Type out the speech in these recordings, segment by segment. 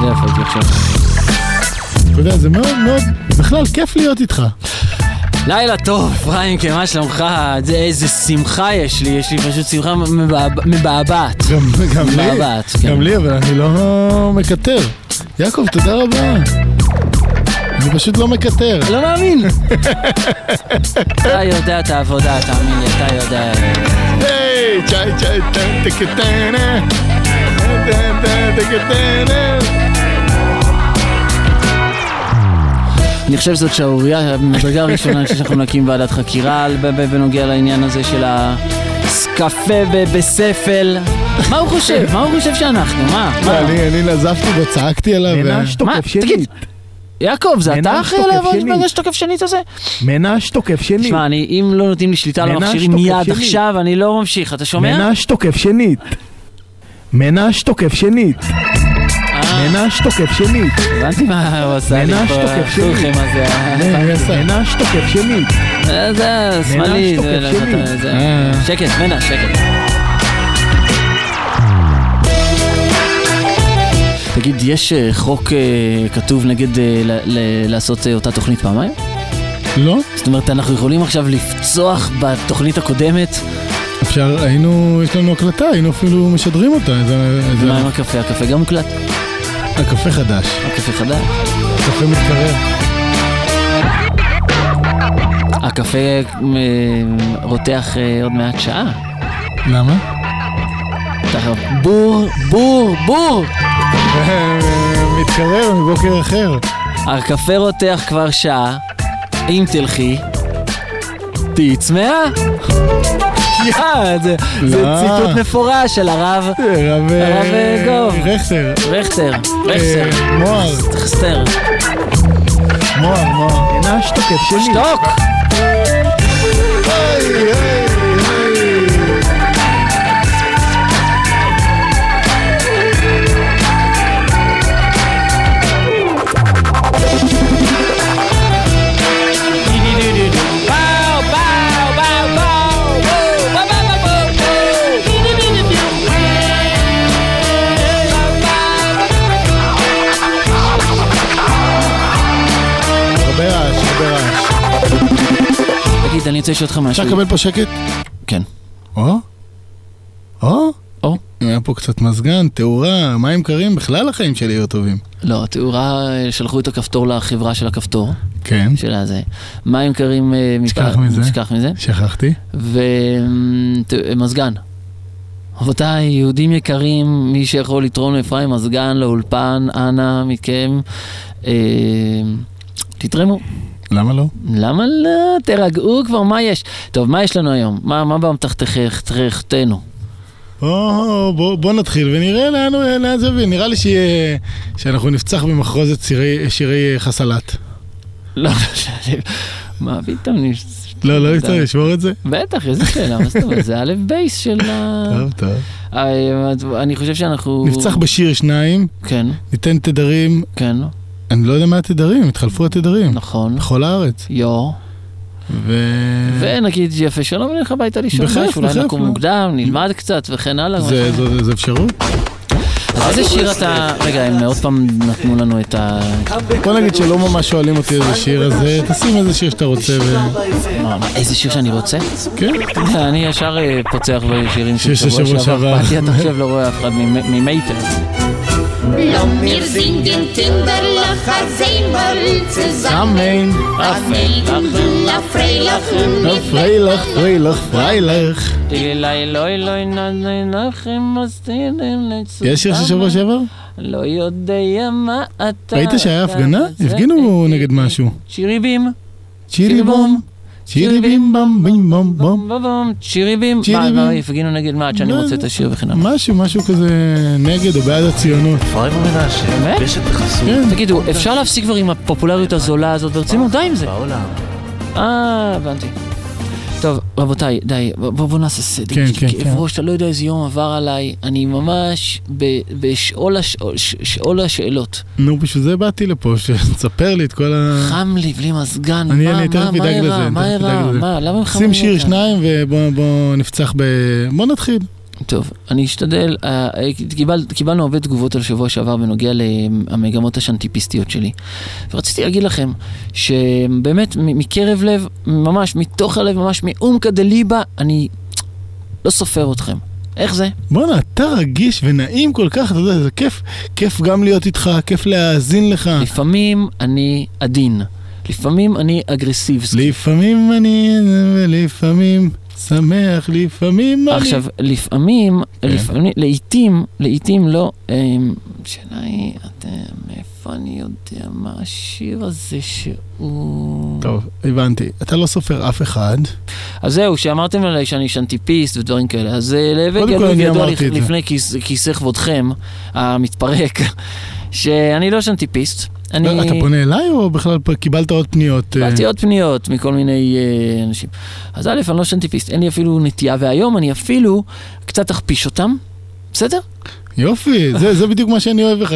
זה הייתי עכשיו. אתה יודע, זה מאוד מאוד, בכלל כיף להיות איתך. לילה טוב, אפרים, מה שלומך? זה- איזה שמחה יש לי, יש לי פשוט שמחה מבעב- מבעבעת. גם, גם לי, מבעבעת, כן. גם לי, אבל אני לא מקטר. יעקב, תודה רבה. אני פשוט לא מקטר. לא מאמין. אתה יודע את העבודה, תאמין לי, אתה יודע. היי, צ'יי צ'יי טקטנה. אני חושב שזאת שערורייה, מדרגה ראשונה, אני חושב שאנחנו נקים ועדת חקירה על- בנוגע לעניין הזה של הקפה בספל. מה הוא חושב? מה הוא חושב שאנחנו? מה? לא, מה? אני נזפתי בו, צעקתי עליו. מנש מה? תוקף תגיד, שנית. יעקב, זה אתה מנש אחראי תוקף לעבוד שנית. ברגע שתוקף שנית הזה? מנש תוקף שנית. תשמע, אני- אם לא נותנים לי שליטה על מנש המכשירים תוקף מיד. עכשיו, אני לא ממשיך, אתה שומע? מנש תוקף שנית. מנש תוקף שנית. אה, מנש תוקף שנית. הבנתי מה הוא עשה לי מנש פה. החוכם הזה. מנש תוקף שנית. אה, זה שמאלי, תוקף זה- שני. זה- זה- אה. שקט, מנה, שקט. תגיד, יש חוק כתוב נגד לעשות אותה תוכנית פעמיים? לא? זאת אומרת, אנחנו יכולים עכשיו לפצוח בתוכנית הקודמת? אפשר, היינו, יש לנו הקלטה, היינו אפילו משדרים אותה. זה- זה- מה עם הקפה? הקפה גם מוקלט? הקפה חדש, הקפה חדש? הקפה מתקרר. הקפה אה, רותח אה, עוד מעט שעה. למה? ככה, בור, בור, בור! מתקרר מבוקר אחר. הקפה רותח כבר שעה, אם תלכי, תהיי צמאה. יא, זה זה לא. ציטוט מפורש של הרב רב הרב, אה, גוב. רכטר. רכטר, אה, מוהר, רכסטר. מוהר, מוהר. מנש תוקף שנית. שתוק! היי, היי, אני רוצה לשאול אותך אפשר משהו. לקבל פה שקט? כן. או? או? או? היה פה קצת מזגן, תאורה, מים קרים, בכלל החיים שלי יהיו טובים. לא, התאורה, אה, שלחו את הכפתור לחברה של הכפתור, כן, של הזה. מים קרים... אה, שכח מפ- מזה. שכח מזה. שכחתי. ומזגן. רבותיי, יהודים יקרים, מי שיכול לתרום לאפרים מזגן לאולפן, אנא מכם, אה, תתרמו. למה לא? למה לא? תירגעו כבר, מה יש? טוב, מה יש לנו היום? מה, מה באמתחתנו? בוא, בוא, בוא נתחיל ונראה לאן, לאן זה יביא. נראה לי שיהיה, שאנחנו נפצח במחרוזת שירי, שירי חסלת. לא, מה פתאום? אני- לא, לא צריך לשמור את זה? בטח, איזה שאלה, מה זאת אומרת? זה א' בייס של ה... טוב, טוב. אה, אני חושב שאנחנו... נפצח בשיר שניים, כן, ניתן תדרים, כן, אני לא יודע מה התדרים, התחלפו התדרים. נכון. בכל הארץ. יו. ו... ונגיד יפה שלום נלך הביתה לישון, בכיף, בכיף, אולי נקום? מוקדם, נלמד קצת וכן הלאה. זה, זה, זה אפשרות? אז איזה שיר אתה... רגע, הם עוד פעם נתנו לנו את ה... בוא נגיד שלא ממש שואלים אותי איזה שיר, אז אה, תשים איזה שיר שאתה רוצה ו... איזה שיר שאני רוצה? כן? אני ישר אה, פוצח בשירים שיר של שבוע שעבר. באתי, אתה חושב לא רואה אף אחד ממ- ממייטר. A Mädel, a Freilachen, mit פריילך, פריילך, פריילך. מסתירים לצותם. יש שיר של שבוע שעבר? לא יודע מה אתה... ראית שהיה הפגנה? הפגינו נגד משהו. שירי בים. צ'ירי בום, צ'ירי בים בם בים בום בום. בום בום, שירי בים. מה, הפגינו נגד מה? עד שאני מוצא את השיר וכן הלאה. משהו, משהו כזה נגד או בעד הציונות. אפרים ומנשה, באמת? קשת בחסות כן. תגידו, אפשר להפסיק כבר עם הפופולריות הזולה הזאת ברצינות? די עם זה. בעולם. אה, הבנתי. טוב, רבותיי, די, בואו בוא, בוא נעשה סדר. כן, לי כן, כאב כן. ראש, אתה לא יודע איזה יום עבר עליי. אני ממש ב- בשאול השאול- השאלות. נו, בשביל זה באתי לפה, שתספר לי את כל ה... חם לי, בלי מזגן. אני- מה, אני מה, מה אירע? מה אירע? מה, למה הם חמים שים שיר? שניים ובוא בוא נפצח ב... בוא נתחיל. טוב, אני אשתדל, אה, קיבל, קיבלנו הרבה תגובות על שבוע שעבר בנוגע למגמות השנטיפיסטיות שלי. ורציתי להגיד לכם שבאמת מקרב לב, ממש מתוך הלב, ממש מעומקא דליבה, אני לא סופר אתכם. איך זה? בואנה, אתה רגיש ונעים כל כך, אתה יודע, זה כיף, כיף גם להיות איתך, כיף להאזין לך. לפעמים אני עדין, לפעמים אני אגרסיבסקי. לפעמים אני, ולפעמים... שמח לפעמים עכשיו, לפעמים, כן. לפעמים, לעיתים, לעיתים לא. אמ, השאלה היא, אתם, מאיפה אני יודע מה השיר הזה שהוא... טוב, הבנתי. אתה לא סופר אף אחד. אז זהו, שאמרתם עליי שאני שנטיפיסט ודברים כאלה, אז אה, גדול אני ידוע. לפני כיס- כיסא כבודכם המתפרק, שאני לא שנטיפיסט. אני... אתה פונה אליי או בכלל קיבלת עוד פניות? אה? קיבלתי עוד פניות מכל מיני אה, אנשים. אז א', אני לא שנטיפיסט, אין לי אפילו נטייה, והיום אני אפילו קצת אכפיש אותם, בסדר? יופי, זה, זה בדיוק מה שאני אוהב בך,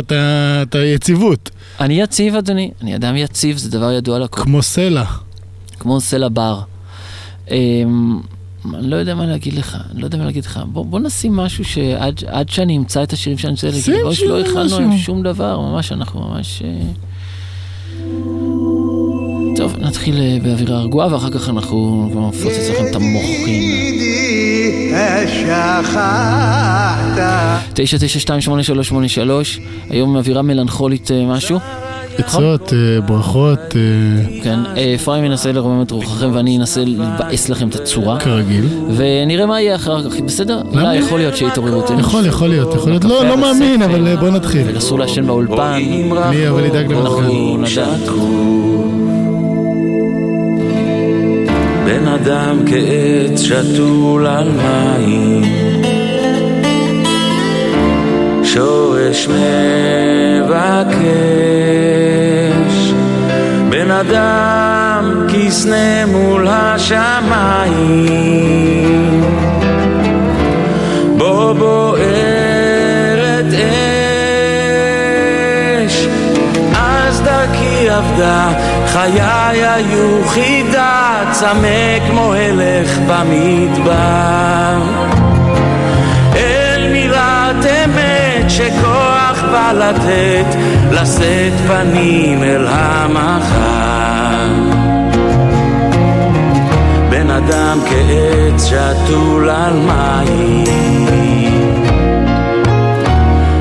את היציבות. אני יציב, אדוני, אני אדם יציב, זה דבר ידוע לכל, כמו סלע. כמו סלע בר. אני לא יודע מה להגיד לך, אני לא יודע מה להגיד לך. בוא, בוא נשים משהו שעד עד שאני אמצא את השירים שאני רוצה להגיד, שיר שלא הכנו. עם שום דבר, ממש, אנחנו ממש... אה, טוב, נתחיל אה, באווירה רגועה, ואחר כך אנחנו כבר נפוצץ לכם את המוחים. תשע, תשע, שתיים, שמונה, שלוש, שמונה, שלוש. היום אווירה מלנכולית אה, משהו. עצות, אה, ברכות, אה, כן, אה, אפרים ינסה לרומם את רוחכם ואני אנסה לבאס לכם את הצורה. כרגיל. ונראה מה יהיה אחר כך, בסדר? אולי יכול להיות שיתעוררו אותנו. יכול, יכול להיות, יכול להיות. לא, לא מאמין. אבל בוא נתחיל. אסור לעשן באולפן. אני אבל אנחנו למזגן. נדעת. בן אדם כעץ שתול על מים, שורש מבקש, בן אדם כסנה מול השמיים, בו בוערת אש, אז דרכי עבדה, חיי היו חידה, צמא כמו הלך במדבר. אל מילת אמת שכוח בא לתת, לשאת פנים אל המחר. בן אדם כעץ שתול על מים,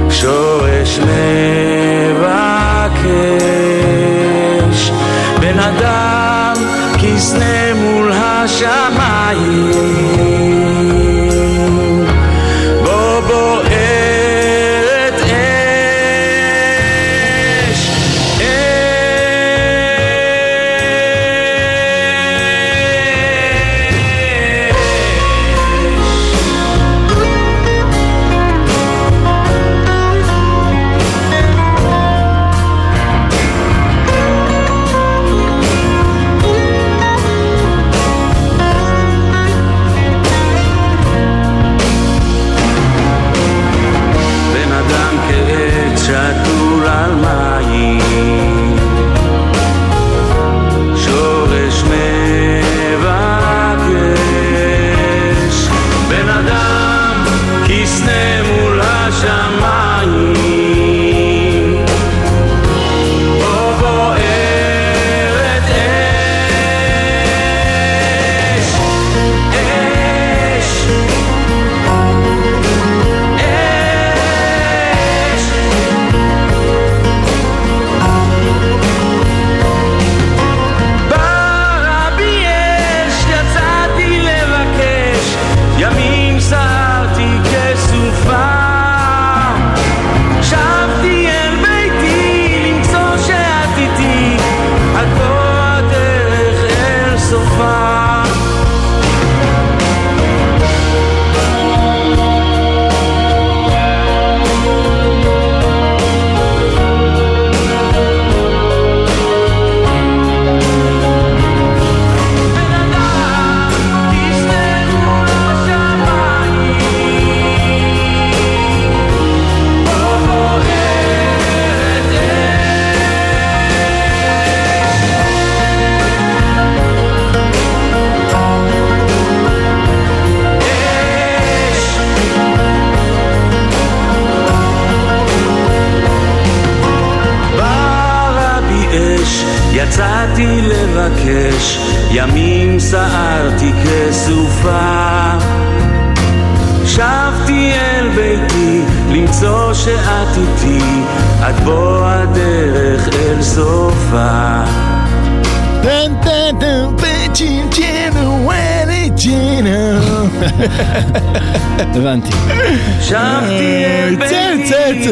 שורש מבקש, בן אדם כסנה מול השמיים,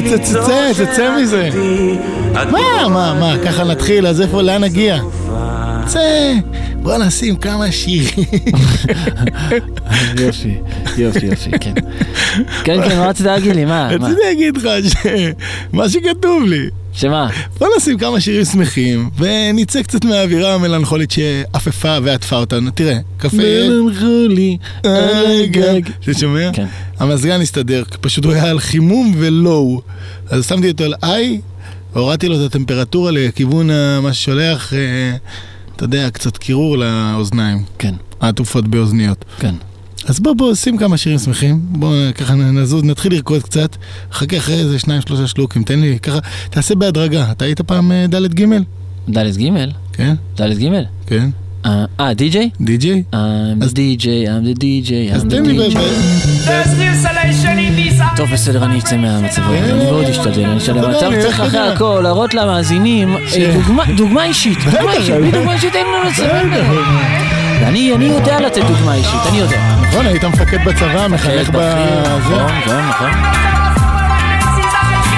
ביתי, צא, צא, צא, צא, צא, צא מזה. מה, מה, מה, ככה נתחיל, אז איפה, לאן נגיע? צא, בוא נשים כמה שירים. יופי, יופי, יופי, כן. כן, כן, מה רצית להגיד לי? מה? מה? רציתי להגיד לך שמה שכתוב לי. שמה? בוא נשים כמה שירים שמחים, ונצא קצת מהאווירה המלנכולית שעפפה ועטפה אותנו. תראה, קפה... מלנכולי, על הגג. אתה שומע? כן. המזגן הסתדר, פשוט הוא היה על חימום ולואו. אז שמתי אותו על איי, הורדתי לו את הטמפרטורה לכיוון מה ששולח, אה, אתה יודע, קצת קירור לאוזניים, כן, העטופות באוזניות. כן. אז בוא, בוא, שים כמה שירים שמחים, בוא ככה נזוז, נתחיל לרקוד קצת, חכה אחרי איזה שניים שלושה שלוקים, תן לי, ככה, תעשה בהדרגה. אתה היית פעם ד' ג'? ד' ג'? כן, ד' ג'? כן. אה, אה, די-ג'יי? די.ג'יי? I'm אז- the DJ, I'm the DJ, אז I'm the תן לי... DJ. טוב, בסדר, אני אצא מהמצב הזה. אני מאוד אשתדל, אני אשתדל. אבל אתה צריך אחרי הכל להראות למאזינים אה, דוגמה- אישית, דוגמה אישית, בלי דוגמה אישית אין לנו לצבא. ואני אני יודע לתת דוגמה אישית, אני יודע. נכון, היית מפקד בצבא, מחנך בזה. נכון, נכון, נכון.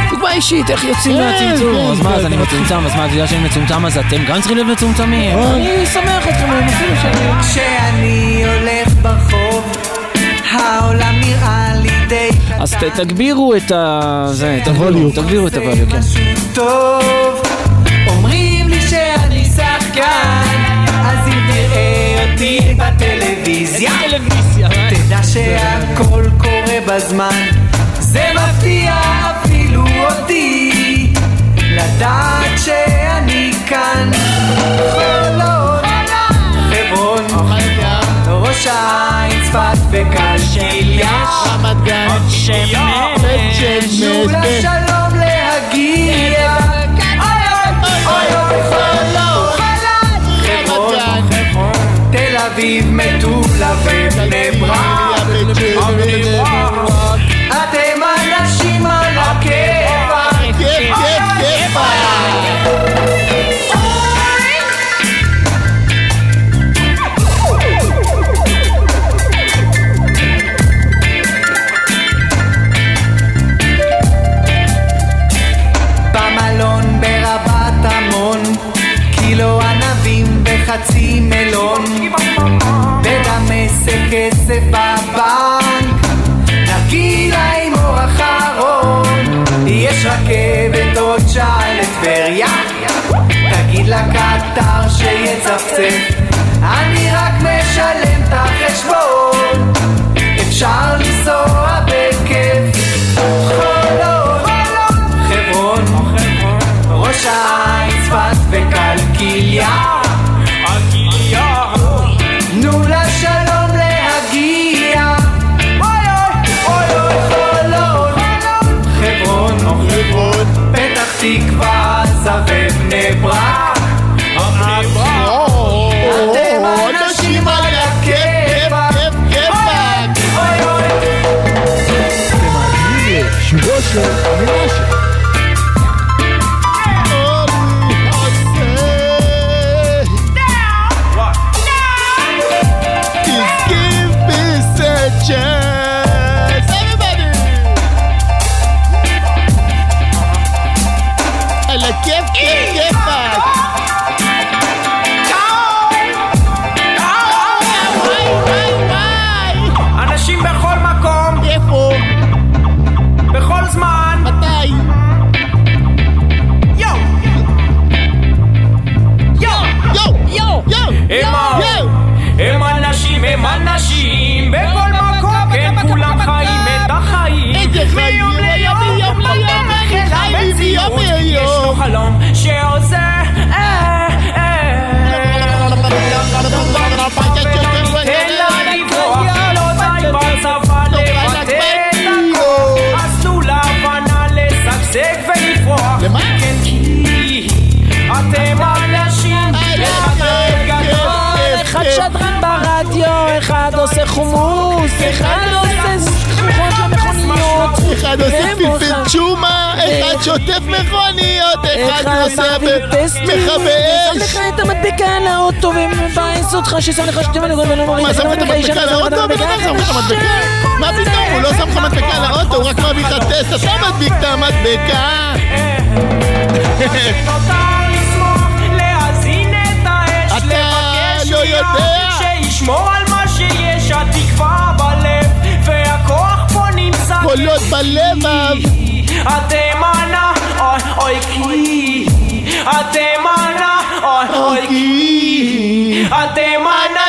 דוגמה אישית, איך יוצאים כן, מהצמצום? כן, אז מה, אז כן, אני. מצומצם, אז מה, בגלל שאני מצומצם אז אתם גם צריכים להיות מצומצמים? נכון. אני שמח אתכם, אפילו שאני... כשאני הולך ברחוב, העולם נראה לי די קטן. אז תגבירו את ה... זה, תגבירו, הווליום. תגבירו את הווליום, כן. משהו טוב, אומרים לי שאני שחקן, אותי בטלוויזיה, תדע שהכל קורה בזמן, זה מפתיע אפילו אותי, לדעת שאני כאן, חולון, חברון, ראש העין, צפת וקלקיליה, רמת גן, שמש, תנו בית- מטולה ובני ברק. אתם אנשים על הכיפאק. כיף, כיף, כיף. במלון ברבת עמון, קילו ענבים וחצי מלון, בדמשק כסף בבנק, נרגילה עם אור אחרון, יש רכבת עוד שעה לטבריה, תגיד לקטר שיצפצף, אני רק משלם את החשבון, אפשר לנסוע בכיף, חולון, חברון, ראש העין, צפת אותך ששם לך שתי מנהיגות ולא מוריד מה, שם לך את המדבקה על האוטו? בן אדם שם לך מדבקה? מה פתאום? הוא לא שם לך מדבקה על האוטו, הוא רק מביא לך טסט, אתה מדביק את המדבקה. אתה לא יודע. שישמור על מה שיש, התקווה בלב, והכוח פה נמצא. קולות בלבב. התימנה, אוי אוי כי, התימנה, אוי אוי כי, אתם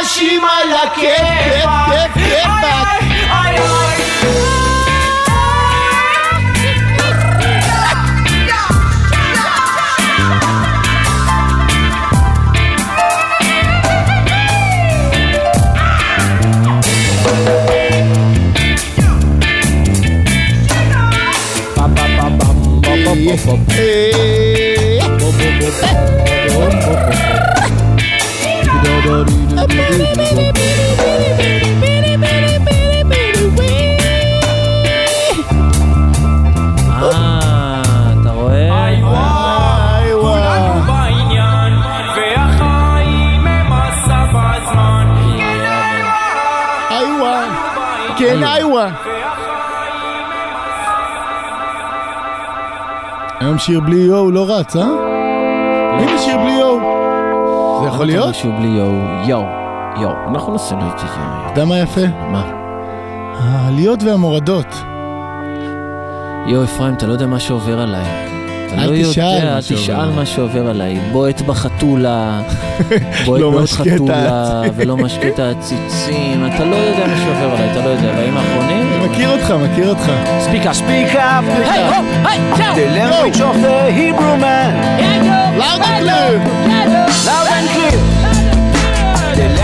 אנשים על הכיפאק, כיף, כיף, כיפאק. איי, איי, כן, איווה. היום שיר בלי יואו לא רץ, אה? הנה שיר בלי יואו. זה יכול להיות? משהו בלי יואו, יואו, יואו. אנחנו נעשה לו את זה. אתה יודע מה יפה? מה? העליות והמורדות. יואו, אפרים, אתה לא יודע מה שעובר עליי. אתה אל לא תשאל יודע, מה אל תשאל. מה שעובר עליי. בועט בחתולה, בועט לא בעוד חתולה. ולא משקה את העציצים. אתה לא יודע מה שעובר עליי, אתה לא יודע. בימים האחרונים... מכיר אותך, מכיר אותך. Speak up, speak up. היי, הו, היי, צ'או! The language of the Hebrew man. לאוד הקלב!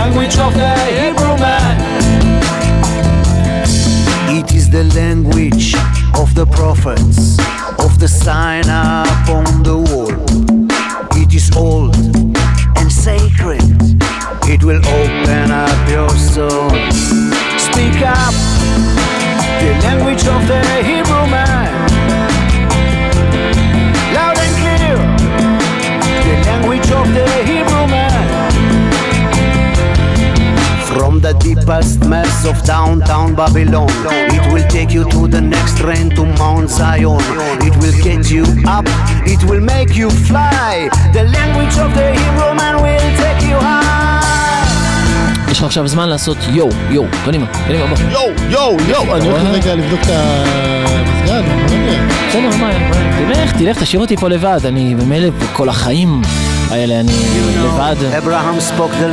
Language of the Hebrew man. It is the language of the prophets, of the sign upon the wall. It is old and sacred. It will open up your soul. Speak up. The language of the Hebrew man. Deepest mess of downtown Babylon, it will take you to the next train to Mount Zion. It will get you up, it will make you fly. The language of the Hebrew man will take you high. יש לך עכשיו זמן לעשות יואו, יואו, קדימה, קדימה, בוא. יואו, יואו, יואו. אני הולך רגע לבדוק את המסגד, אני לא יודע. בסדר, מה, מה, תלך, תלך, תשאיר אותי פה לבד, אני במילא כל החיים האלה, אני לבד.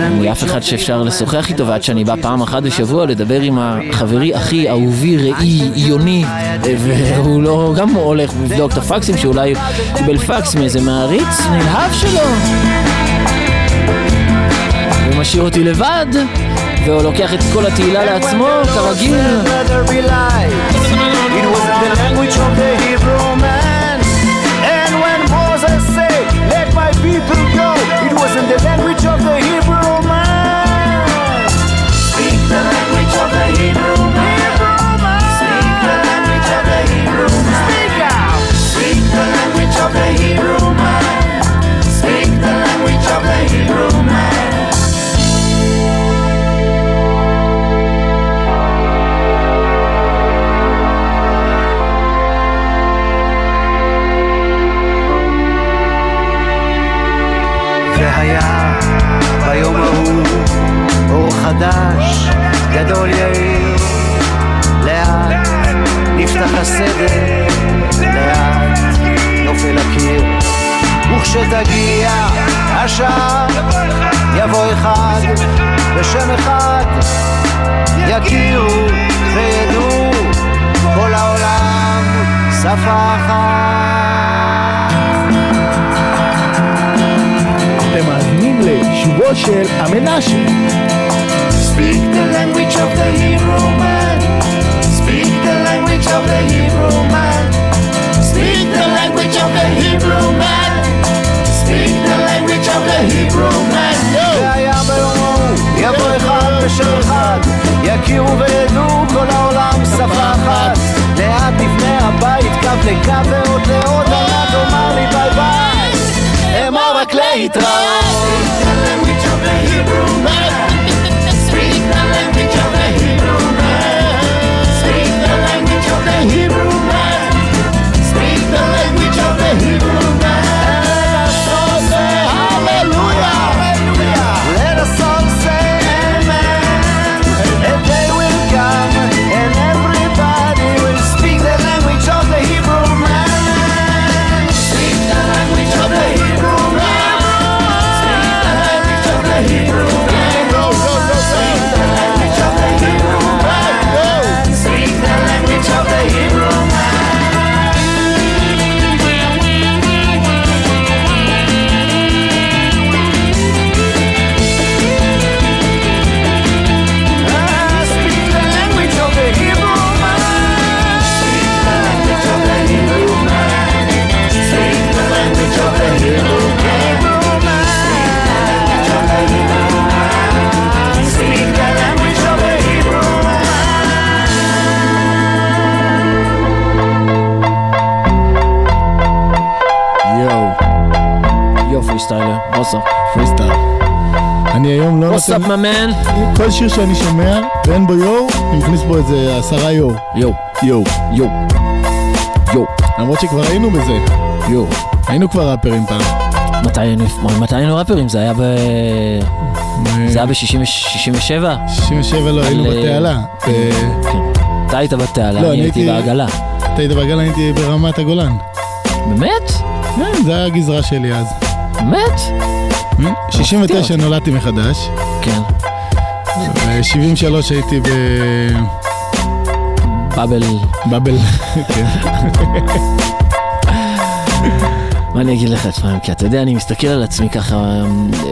אין לי אף אחד שאפשר לשוחח איתו, ועד שאני בא פעם אחת בשבוע לדבר עם החברי, אחי, אהובי, ראי, יוני, והוא לא, גם הולך לבדוק את הפקסים, שאולי קיבל פקס מאיזה מעריץ נלהב שלו. הוא משאיר אותי לבד, והוא לוקח את כל התהילה לעצמו, כרגיל. של המנשה. לא וואטסאפ נותן... ממן. כל שיר שאני שומע ואין בו יואו, אני מכניס בו איזה עשרה יואו. יואו. יואו. יואו. יואו. למרות שכבר היינו בזה. יואו. היינו כבר ראפרים פעם. מתי היינו- מתי היינו ראפרים? זה היה ב... זה היה ב-67? 67 לא, היינו על, בתעלה. אה, כן. אתה היית בתעלה, לא, אני הייתי בעגלה. אתה היית בגל, אני הייתי ברמת הגולן. באמת? כן, זה היה הגזרה שלי אז. באמת? 69 נולדתי מחדש, כן. ב-73 הייתי באבל. בבאבל. כן. מה אני אגיד לך, תשמע, כי אתה יודע, אני מסתכל על עצמי ככה, אה,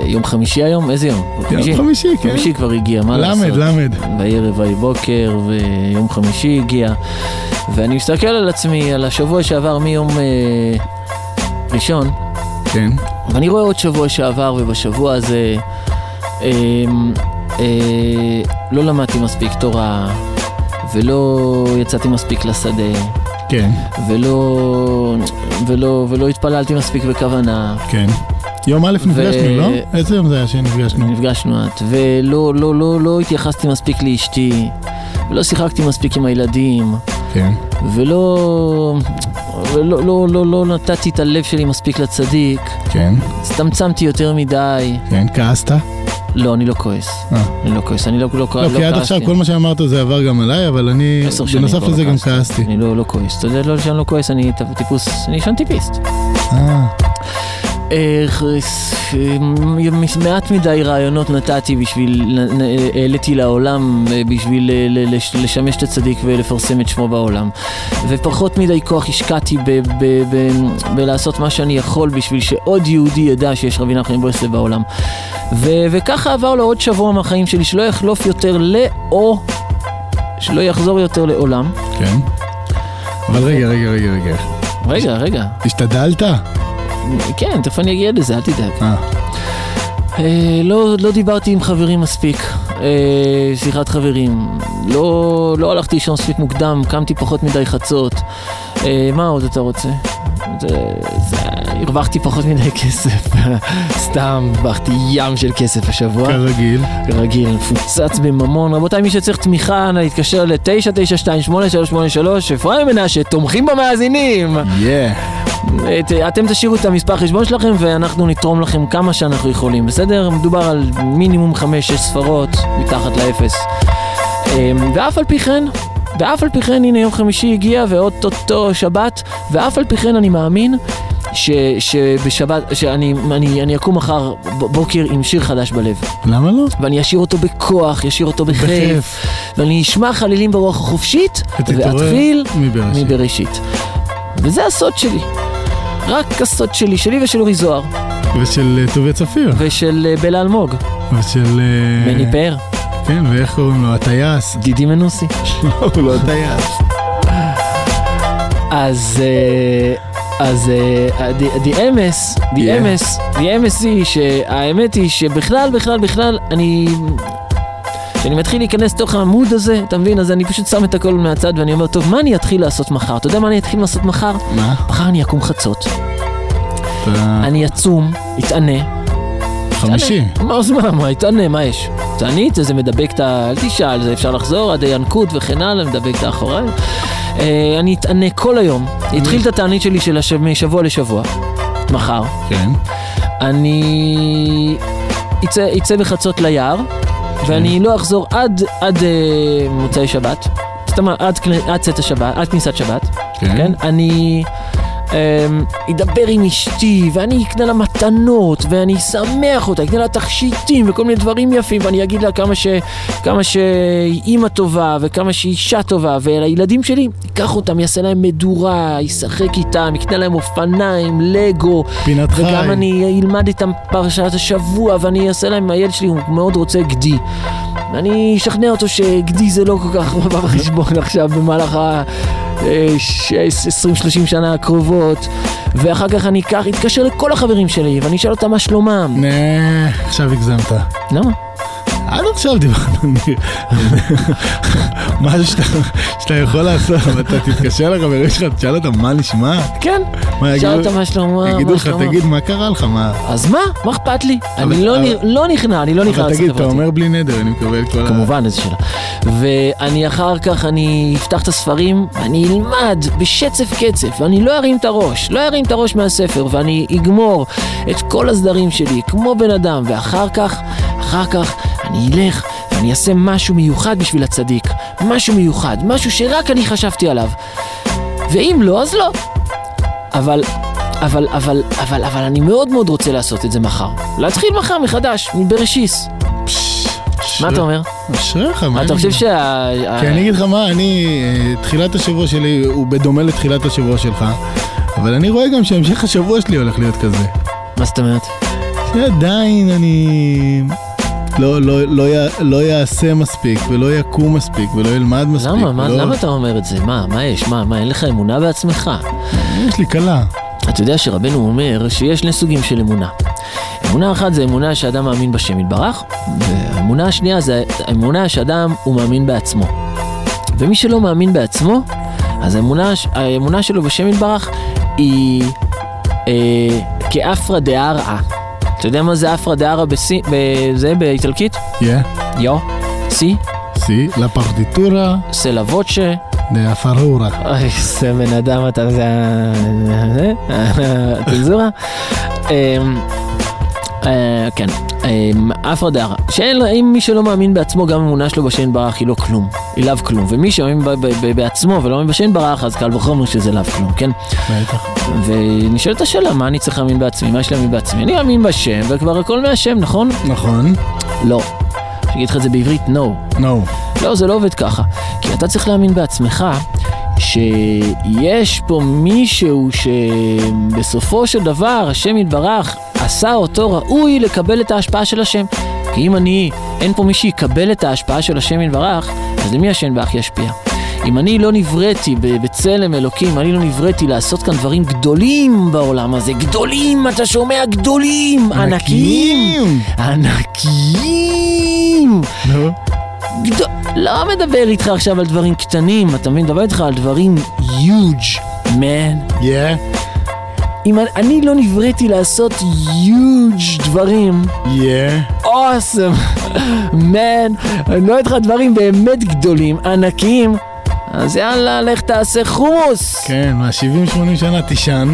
יום חמישי היום? איזה יום? יום חמישי, כן. חמישי כבר הגיע, מה לעשות? למד, למד. בערב ויהי בוקר, ויום חמישי הגיע, ואני מסתכל על עצמי, על השבוע שעבר מיום אה, ראשון, כן. ואני רואה עוד שבוע שעבר, ובשבוע הזה לא למדתי מספיק תורה, ולא יצאתי מספיק לשדה, כן, ולא, ולא, ולא התפללתי מספיק בכוונה. כן. יום א' נפגשנו, לא? איזה יום זה היה שנפגשנו? נפגשנו את, ולא לא, לא, לא התייחסתי מספיק לאשתי, ולא שיחקתי מספיק עם הילדים, כן. ולא, ולא לא, לא, לא נתתי את הלב שלי מספיק לצדיק, כן, הצטמצמתי יותר מדי. כן, כעסת? לא, אני לא כועס. אה. אני לא כועס, אני לא, לא, לא, לא, כי עד. עכשיו כל מה שאמרת זה עבר גם עליי, אבל אני, בנוסף כבר לזה לא גם כעסתי. אני לא, לא כועס. אתה יודע לא שאני לא כועס, אני טיפוס, אני ישן טיפיסט. אה, מעט מדי רעיונות נתתי בשביל, העליתי לעולם אה, בשביל אה, לשמש את הצדיק ולפרסם את שמו בעולם. ופחות מדי כוח השקעתי בלעשות מה שאני יכול בשביל שעוד יהודי ידע שיש רבי נחמן ברסלב בעולם. וככה עבר לו עוד שבוע מהחיים שלי שלא יחלוף יותר לאו, שלא יחזור יותר לעולם. כן. אבל רגע, רגע, רגע, רגע. רגע, רגע. השתדלת? כן, תכף אני אגיע לזה, אל תדאג. אה, אה, לא, לא דיברתי עם חברים מספיק, אה, שיחת חברים. לא, לא הלכתי לישון מספיק מוקדם, קמתי פחות מדי חצות. אה, מה עוד אתה רוצה? זה, זה, הרווחתי פחות מדי כסף. סתם, הרווחתי ים של כסף השבוע. כרגיל. כרגיל, מפוצץ בממון. רבותיי, מי שצריך תמיכה, נא להתקשר ל-992-8333, אפרים מנשה, תומכים במאזינים. יא. את, אתם תשאירו את המספר חשבון שלכם ואנחנו נתרום לכם כמה שאנחנו יכולים, בסדר? מדובר על מינימום 5-6 ספרות מתחת לאפס. אמ, ואף על פי כן, ואף על פי כן, הנה יום חמישי הגיע ואו-טו-טו שבת, ואף על פי כן אני מאמין ש, שבשבת, שאני אני, אני אקום מחר בוקר עם שיר חדש בלב. למה לא? ואני אשיר אותו בכוח, אשיר אותו בכיף. ואני אשמע חלילים ברוח החופשית, ואתחיל מבראשית. מבראשית. וזה הסוד שלי. רק הסוד שלי, שלי ושל אורי זוהר, ושל אה, טוביה צפיר. ושל אה, בלה אלמוג, ושל... אה, מני פאר, כן, ואיך קוראים לו? הטייס. דידי מנוסי. לא, הוא לא הטייס. אז... אז the אמס, the Yeah. אמס, the אמס היא שהאמת היא שבכלל, בכלל, בכלל, אני... כשאני מתחיל להיכנס לתוך העמוד הזה, אתה מבין? אז אני פשוט שם את הכל מהצד ואני אומר, טוב, מה אני אתחיל לעשות מחר? אתה יודע מה אני אתחיל לעשות מחר? מה? מחר אני אקום חצות, אני אצום, אתענה. חמישי. מה, אז מה, מה, אתענה, מה יש? תענית, זה מדבק את ה... אל תשאל, זה אפשר לחזור עד הינקות וכן הלאה, מדבק את האחוריים. אה, אני אתענה כל היום. התחיל את התענית שלי של. משבוע לשבוע, מחר. כן. אני אצא בחצות ליער, ואני לא אחזור עד, עד אה, מוצאי שבת. זאת אומרת, עד, עד צאת השבת, עד כניסת שבת. כן. כן? אני אדבר עם אשתי, ואני אקנה לה מתנות, ואני אשמח אותה, אקנה לה תכשיטים וכל מיני דברים יפים, ואני אגיד לה כמה, ש, כמה שהיא אימא טובה, וכמה שהיא אישה טובה, ולילדים שלי, אקח אותם, יעשה להם מדורה, ישחק איתם, יקנה להם אופניים, לגו, פינת חי. וגם אני אלמד איתם פרשת השבוע, ואני אעשה להם, הילד שלי הוא מאוד רוצה גדי. ואני אשכנע אותו שגדי זה לא כל כך בא בחשבון עכשיו במהלך ה... 20-30 שנה הקרובות, ואחר כך אני אקח, אתקשר לכל החברים שלי, ואני אשאל אותם מה שלומם. נה, עכשיו הגזמת. למה? עד עכשיו דיברנו, ניר. משהו שאתה- יכול לעשות, אבל אתה תתקשר לחברים שלך, תשאל אותם מה נשמע? כן, מה שאל יגידו? אותם מה שלומם, יגידו מה לך. תגיד, מה קרה לך? מה? אז מה? מה אכפת לי? אני לא לא נכנע, אני לא נכנע אבל תגיד, אתה. אומר בלי נדר, אני מקבל כל ה... כמובן, איזה שאלה. ואני אחר כך, אני אפתח את הספרים, אני אלמד בשצף קצף, ואני לא ארים את הראש, לא ארים את הראש מהספר, ואני אגמור את כל הסדרים שלי כמו בן אדם, ואחר כך, אחר כך, אני אלך ואני אעשה משהו מיוחד בשביל הצדיק. משהו מיוחד, משהו שרק אני חשבתי עליו. ואם לא, אז לא. אבל, אבל, אבל, אבל, אבל אני מאוד מאוד רוצה לעשות את זה מחר. להתחיל מחר מחדש, מבראשיס. מה אתה אומר? אשריך, מה אתה חושב? שה... כי אני אגיד לך מה, אני, אה, תחילת השבוע שלי הוא בדומה לתחילת השבוע שלך, אבל אני רואה גם שהמשך השבוע שלי הולך להיות כזה. מה זאת אומרת? שעדיין אני לא, לא, לא, י- לא יעשה מספיק, ולא יקום מספיק, ולא ילמד מספיק. למה? מה, ולא... למה אתה אומר את זה? מה? מה יש? מה? מה? אין לך אמונה בעצמך? יש לי כלה. אתה יודע שרבנו אומר שיש שני סוגים של אמונה. אמונה אחת זה אמונה שאדם מאמין בשם יתברך, והאמונה השנייה זה אמונה שאדם הוא מאמין בעצמו. ומי שלא מאמין בעצמו, אז האמונה, האמונה שלו בשם יתברך היא אה, כאפרא דארעא. אתה יודע מה זה אפרא דארעא בסי- בזה באיטלקית? יא, יו, סי, סי, לה פרטיטורה סלה ווצ'ה. דה פרורה. אוי, איזה בן אדם אתה, זה... זה? אה, כן, אמ, שאין לו, אם מי שלא מאמין בעצמו, גם אמונה שלו בשן ברח היא לא כלום, היא לאו כלום, ומי שמאמין ב- בעצמו ולא מאמין בשן ברח, אז קל וחומר שזה לאו כלום, כן? בטח. ונשאלת השאלה, מה אני צריך להאמין בעצמי? מה יש להאמין בעצמי? אני מאמין בשם, וכבר הכל מהשם, נכון? נכון. לא. אני אגיד לך את זה בעברית, no. נו. לא, זה לא עובד ככה. כי אתה צריך להאמין בעצמך שיש פה מישהו שבסופו של דבר השם יתברך עשה אותו ראוי לקבל את ההשפעה של השם. כי אם אני, אין פה מי שיקבל את ההשפעה של השם יתברך, אז למי השם יתברך ישפיע? אם אני לא נבראתי בצלם אלוקים, אני לא נבראתי לעשות כאן דברים גדולים בעולם הזה, גדולים, אתה שומע? גדולים, ענקיים, ענקיים. נו. גדול, לא מדבר איתך עכשיו על דברים קטנים, אתה מבין? מדבר איתך על דברים huge, man. יא. אם אני, אני לא נבראתי לעשות huge דברים, יא. awesome, man, אני לא איתך דברים באמת גדולים, ענקיים, אז יאללה, לך תעשה חומוס. כן, מה, 70-80 שנה תישן.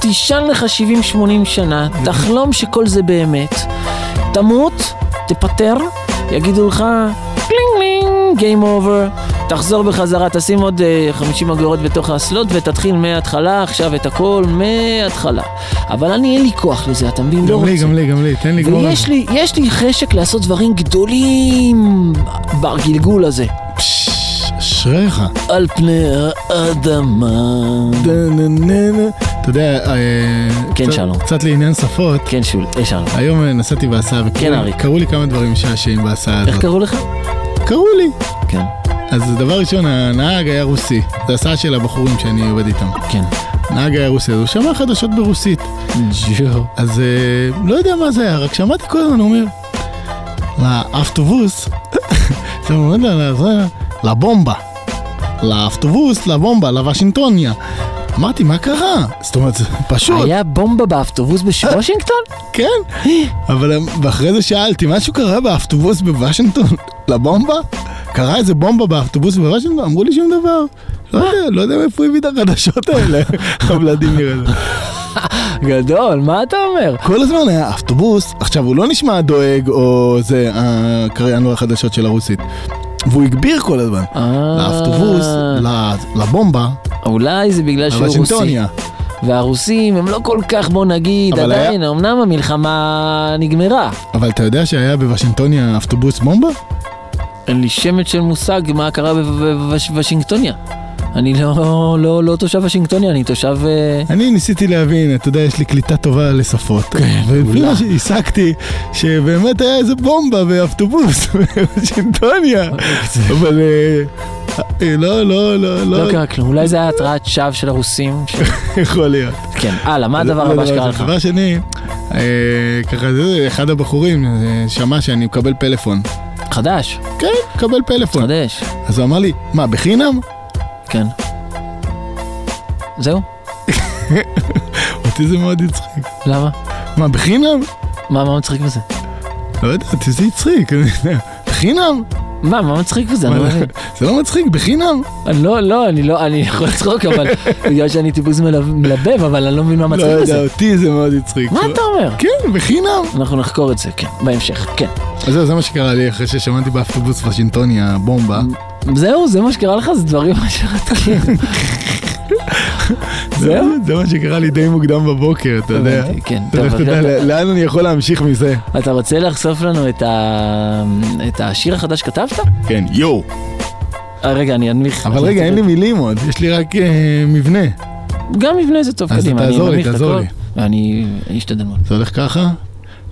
תישן לך 70-80 שנה, תחלום שכל זה באמת, תמות, תפטר, יגידו לך קלינג קלינג, game over, תחזור בחזרה, תשים עוד אה, 50 אגורות בתוך ה slot ותתחיל מההתחלה עכשיו את הכל מההתחלה. אבל אני אין לי כוח לזה, אתה מבין? לא גם לי. גם לי, גם לי, תן לי לגמור את ויש. לי, יש לי חשק לעשות דברים גדולים בגלגול הזה. אשריך. על פני האדמה. אתה יודע, אה, כן, שלום. קצת לעניין שפות. כן, אה, שלום. היום אה, נסעתי בהסעה, כן, אריק. וקראו לי כמה דברים משעשעים בהסעה איך הזאת. קראו לך? קראו לי. כן, אז דבר ראשון, הנהג היה רוסי. זו הסעה של הבחורים שאני עובד איתם. כן. הנהג היה רוסי, אז הוא שמע חדשות ברוסית. ג'ו. אז אה, לא יודע מה זה היה, רק שמעתי כל הזמן, הוא אומר, לאפטובוס הוא אומר "זה- לבומבה. לאוטובוס, לבומבה, לוושינגטוניה. אמרתי, מה קרה? זאת אומרת, זה פשוט, היה בומבה באוטובוס בוושינגטון? כן. אבל ואחרי זה שאלתי, משהו קרה באוטובוס בוושינגטון? לבומבה? קרה איזה בומבה באוטובוס בוושינגטון? אמרו לי שום דבר. לא יודע, לא יודע מאיפה הביא את החדשות האלה, הוולדימיר הזה. גדול, מה אתה אומר? כל הזמן היה אוטובוס, עכשיו הוא לא נשמע דואג או זה הקריין החדשות של הרוסית. והוא הגביר כל הזמן. אה. לאוטובוס, ל- לבומבה, אולי זה בגלל שהוא רוסי. והרוסים הם לא כל כך, בוא נגיד, אבל היה- עדיין, אמנם המלחמה נגמרה. אבל אתה יודע שהיה בוושינגטוניה אוטובוס בומבה? אין לי שמץ של מושג מה קרה בוושינגטוניה. אני לא, לא, לא תושב וושינגטוניה, אני תושב... אה, אני ניסיתי להבין, אתה יודע, יש לי קליטה טובה לשפות. כן, מה שהשגתי, שבאמת היה איזה בומבה באוטובוס בוושינגטוניה. אבל אה, אה, לא, לא, לא, לא לא, קרה כלום, אולי זה היה התרעת שווא של הרוסים. יכול להיות. כן, הלאה, מה הדבר הבא שקרה לך? דבר שני, אה, ככה, אחד הבחורים אה, שמע שאני מקבל פלאפון. חדש, כן, מקבל פלאפון. חדש, אז הוא אמר לי, מה, בחינם? כן. זהו? אותי זה מאוד הצחיק. למה? מה, בחינם? מה, מה מצחיק בזה? לא יודע, אותי זה הצחיק. בחינם? מה, מה מצחיק בזה? לא. זה לא מצחיק, בחינם? לא, לא, אני לא, אני יכול לצחוק, אבל בגלל שאני טיפוס מלב- מלבב, אבל אני לא מבין מה לא מצחיק יודע, בזה. אותי זה מאוד הצחיק. מה אתה אומר? כן, בחינם. אנחנו נחקור את זה, כן, בהמשך, כן. אז זהו, זה מה שקרה לי אחרי ששמעתי באוטובוס וושינגטוני הבומבה. זהו, זה מה שקרה לך? זה דברים שרתקים. זהו? זה מה שקרה לי די מוקדם בבוקר, אתה יודע. כן, לאן אני יכול להמשיך מזה? אתה רוצה לחשוף לנו את השיר החדש שכתבת? כן, יואו. אה, רגע, אני אנמיך. אבל רגע, אין לי מילים עוד, יש לי רק אה, מבנה. גם מבנה זה טוב, אז קדימה. אני תעזור לי, תעזור לי. ואני אני אשתדל מאוד. זה הולך ככה?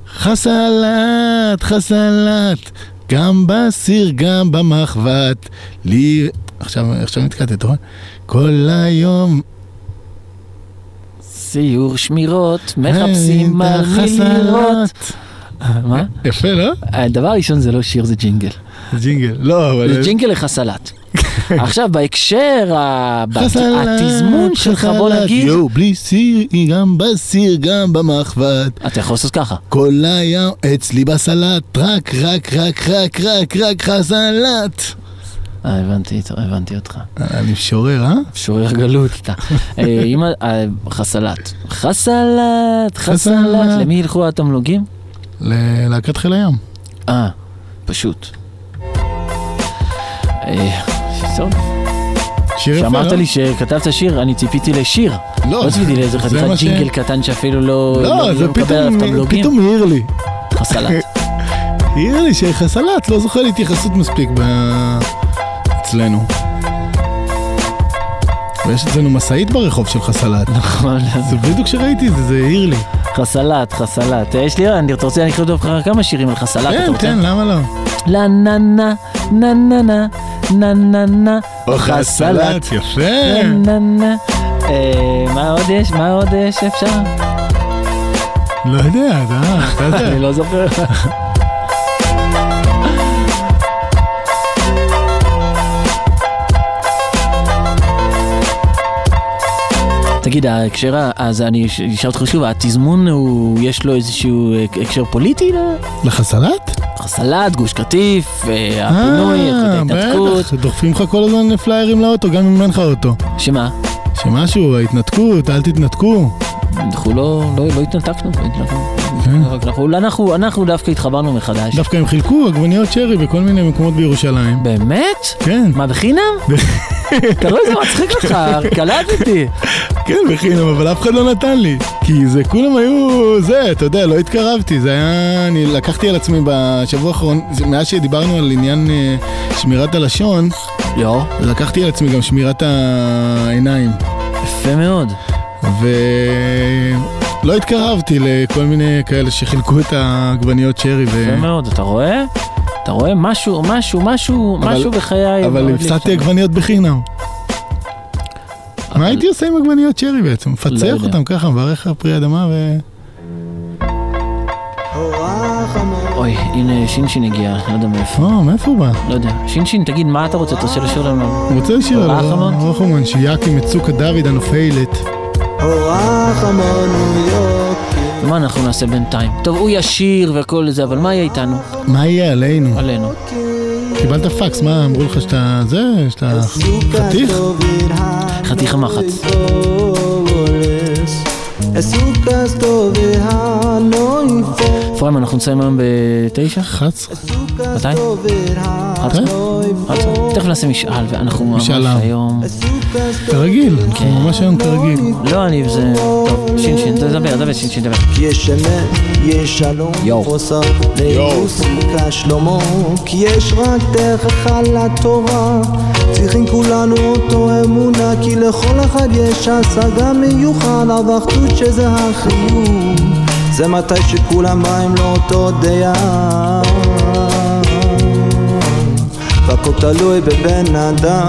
חסלת, חסלת, גם בסיר, גם במחבת. לי... עכשיו, עכשיו נתקעתי, אתה רואה? כל היום... סיור שמירות, מחפשים חסלת. לראות. מה? יפה, לא? הדבר הראשון זה לא שיר, זה ג'ינגל. ג'ינגל. לא, אבל... זה ג'ינגל לחסלת. עכשיו, בהקשר, התזמון שלך, בוא. נגיד, יואו, בלי סיר, גם בסיר, גם במחבת. אתה יכול לעשות ככה. כל היום אצלי בסלט, רק, רק, רק, רק, רק, רק חסלת. אה, הבנתי, הבנתי אותך. אני משורר, אה? שורר גלות אתה. אה, אם ה- אה, חסלת. חסלת, חסלת. למי ילכו התמלוגים? ללהקת חיל הים. אה, פשוט. אה, טוב, שיר יפה, לא? לי שכתבת שיר, אני ציפיתי לשיר. לא, לא ציפיתי לאיזה זה חתיכת ג'ינגל קטן שאפילו לא לא, זה מקבל עליו פתאום, העיר לי. חסלת. העיר לי שחסלת לא זוכה להתייחסות מספיק ב... אצלנו. ויש אצלנו משאית ברחוב של חסלת. נכון, זה בדיוק כשראיתי את זה, זה העיר לי. חסלת, חסלת. אה, יש לי, אני אתה רוצה, אני אכתוב לך כמה שירים על חסלת, אתה כן, רוצה? כן, למה לא? לה נה נה, נה נה נה, נה נה נה, חסלת. יפה. נה נה נה. אה, מה עוד יש? מה עוד יש אפשר? לא יודע, אתה יודע. אני לא זוכר. תגיד, ההקשר, אז אני אש- אשאל אותך שוב, התזמון הוא, יש לו איזשהו הק- הקשר פוליטי? לחסלת? חסלת, גוש קטיף, אה, הפינוי, אה, ההתנתקות, בטח, דוחפים לך כל הזמן פליירים לאוטו, גם אם אין לך אוטו. שמה? שמשהו, ההתנתקות, אל תתנתקו. אנחנו לא, לא, לא התנתקנו, לא התנתקנו. כן. אנחנו, אנחנו, אנחנו דווקא התחברנו מחדש. דווקא הם חילקו עגבניות שרי בכל מיני מקומות בירושלים. באמת? כן, מה, בחינם? אתה רואה איזה מצחיק אותך, קלטתי. כן, בחינם, אבל אף אחד לא נתן לי. כי זה, כולם היו, זה, אתה יודע, לא התקרבתי. זה היה, אני לקחתי על עצמי בשבוע האחרון, מאז שדיברנו על עניין אה, שמירת הלשון, לא, לקחתי על עצמי גם שמירת העיניים. יפה מאוד. ולא התקרבתי לכל מיני כאלה שחילקו את העגבניות שרי. ו... יפה מאוד, אתה רואה? אתה רואה משהו, משהו, משהו, אבל- משהו בחיי. אבל הפסדתי. עגבניות בחינם. אבל- מה הייתי עושה עם עגבניות שרי בעצם? לא מפצח יודע. אותם ככה, מברך על פרי אדמה ו... אוי, הנה שינשין הגיע, לא יודע מאיפה. אה, מאיפה הוא בא? לא יודע. שינשין, תגיד, מה אתה רוצה? אתה רוצה לשיר לנו? הוא רוצה לשיר על רחמון? רחמון, שיקים את סוכה דוד הנופלת. מה אנחנו נעשה בינתיים? טוב, הוא ישיר וכל זה, אבל מה יהיה איתנו? מה יהיה עלינו? עלינו. קיבלת פקס, מה אמרו לך שאתה זה? שאתה חתיך? חתיך המחץ. אפרים, אנחנו נסיים היום בתשע? 11? מתי? 11? 11? תכף נעשה משאל, ואנחנו ממש. היום... כרגיל, אנחנו כן. ממש היום כרגיל. לא, אני... זה... טוב, שינשין, תדבר, דבר, שינשין, דבר. יש אמת, יש שלום, יואו. חוסר למוסיקה שלמה, כי יש רק דרך אחת לתורה, צריכים כולנו אותו אמונה, כי לכל אחד יש השגה מיוחד, האחדות שזה החיוב, זה מתי שכולם באים לאותו דעה. והכל תלוי בבן אדם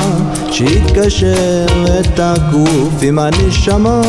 שיתקשר את הגוף עם הנשמה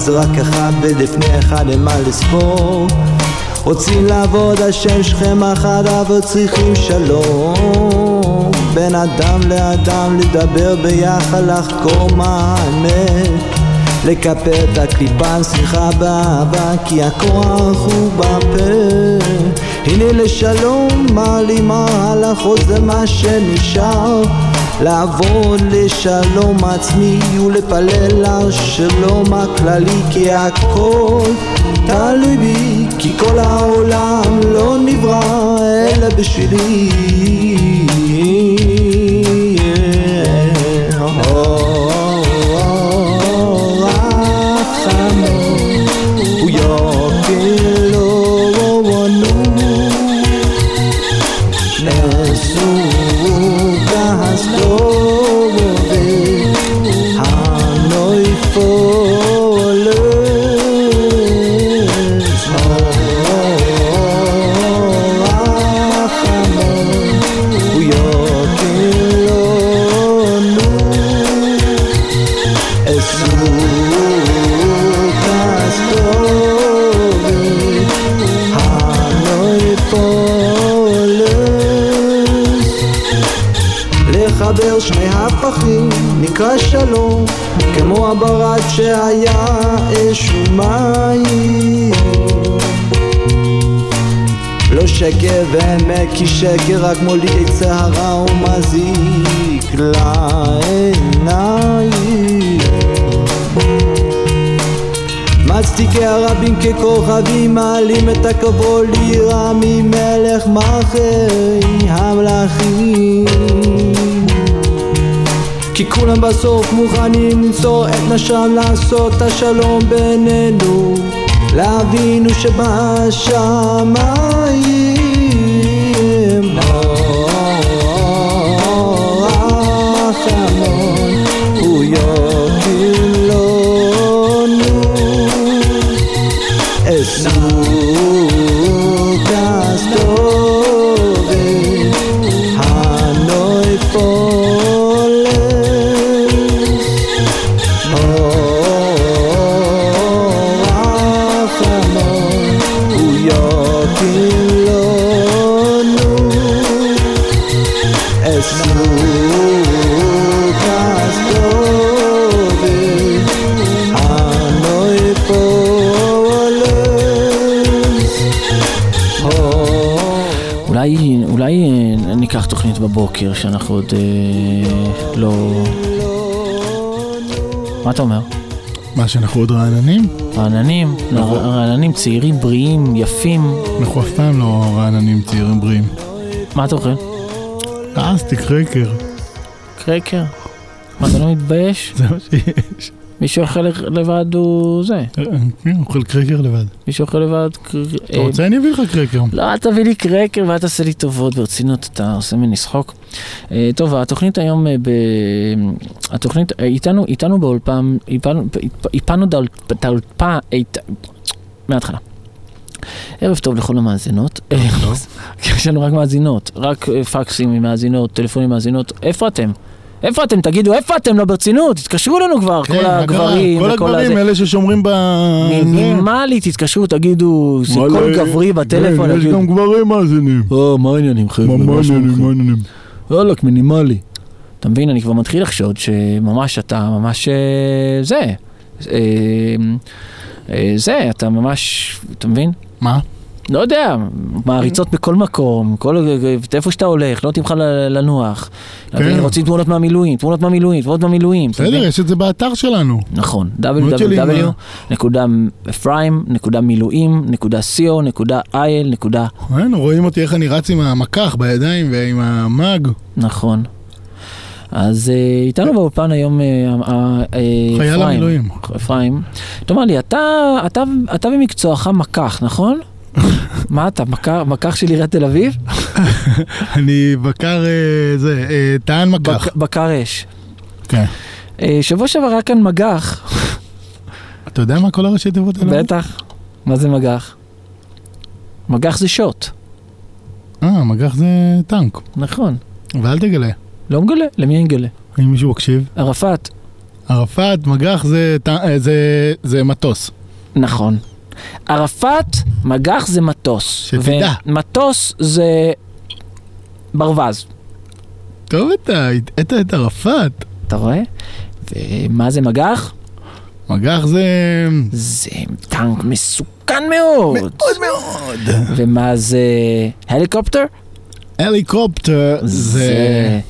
זה רק אחד ולפני אחד אין מה לספור. רוצים לעבוד השם שכם אחד אבל צריכים שלום. בין אדם לאדם לדבר ביחד לחקור מה האמת לקפל את הקליפה שמחה באהבה כי הכוח הוא בפה. הנה לשלום מעלימה הלכות זה מה שנשאר לעבוד לשלום עצמי ולפלל לשלום הכללי כי הכל תלוי בי כי כל העולם לא נברא אלא בשבילי הברד שהיה אש ומים. לא שקר ואמת כי שקר רק מוליד עצה הרע ומזיק לעיניים. מצדיקי הרבים ככוכבים מעלים את הכבוד לירה ממלך מלכי המלכים כי כולם בסוף מוכנים למסור את נשם לעשות את השלום בינינו לאבינו שבשמיים רחמון הוא יוקיר תוכנית בבוקר שאנחנו עוד אה, לא... מה אתה אומר? מה, שאנחנו עוד רעננים? רעננים, רעננים צעירים, בריאים, יפים. אנחנו אף פעם לא רעננים צעירים בריאים. מה אתה אוכל? אסטיק קרקר, קרקר. מה, אתה לא מתבייש? זה מה שיש. מי שאוכל לבד הוא זה. כן, אוכל קרקר לבד. מי שאוכל לבד... אתה רוצה אני אביא לך קרקר. לא, אל תביא לי קרקר ואל תעשה לי טובות, ברצינות, אתה עושה ממני צחוק. אה, טוב, התוכנית היום, אה. התוכנית, אה, איתנו, איתנו באולפן, איפנו- את האולפן, מההתחלה. ערב טוב לכל המאזינות. אה, יש לנו רק מאזינות, רק אה, פקסים ממאזינות, טלפונים ממאזינות. איפה אתם? איפה אתם? תגידו, איפה אתם? לא ברצינות, תתקשרו אלינו כבר, כן, כל? הגברים כל וכל הגברים, הזה. אלה ששומרים ב... זה. מינימלי, תתקשרו, תגידו, זה קול גברי בטלפון, כן, יש גם גברים מאזינים. או, מה העניינים חבר'ה? מה העניינים, שלומכם?" מה העניינים? וואלכ, מינימלי. אתה מבין, אני כבר מתחיל לחשוד שממש אתה ממש אה, זה. אה, אה, זה, אתה ממש, אתה מבין? מה? לא יודע, מעריצות בכל מקום, כל, איפה שאתה הולך, לא נותנים לך לנוח. כן. רוצים תמונות מהמילואים, תמונות מהמילואים, תמונות מהמילואים. בסדר? יש את זה באתר שלנו. נכון, www.אפרים.co.il. כן, רואים אותי איך אני רץ עם המקח בידיים ועם המאג. נכון. אז אה, איתנו באולפן היום אה, אה, אה, חייל אפרים. המילואים. אפרים, תאמר לי, אתה במקצועך מקח, נכון? מה אתה, מקח של עיריית תל אביב? אני בקר, אה, זה, אה, טען מקח. בק- בקר אש. כן. אה, שבוע שעבר היה כאן מגח, אתה יודע מה כל הראשי תיבות האלה? בטח. מה זה מגח? מגח זה שוט, אה, מגח זה טנק. נכון. ואל תגלה. לא מגלה, למי אני מגלה? אם מישהו מקשיב. ערפאת. ערפאת, מגח זה, זה, זה מטוס. נכון. ערפאת, מגח זה מטוס. שתדע. ומטוס זה ברווז. טוב אתה, הטעת את ערפאת. אתה רואה? ומה זה מגח? מגח זה... זה טנק מסוכן מאוד. מאוד מאוד. ומה זה הליקופטר? הליקופטר זה...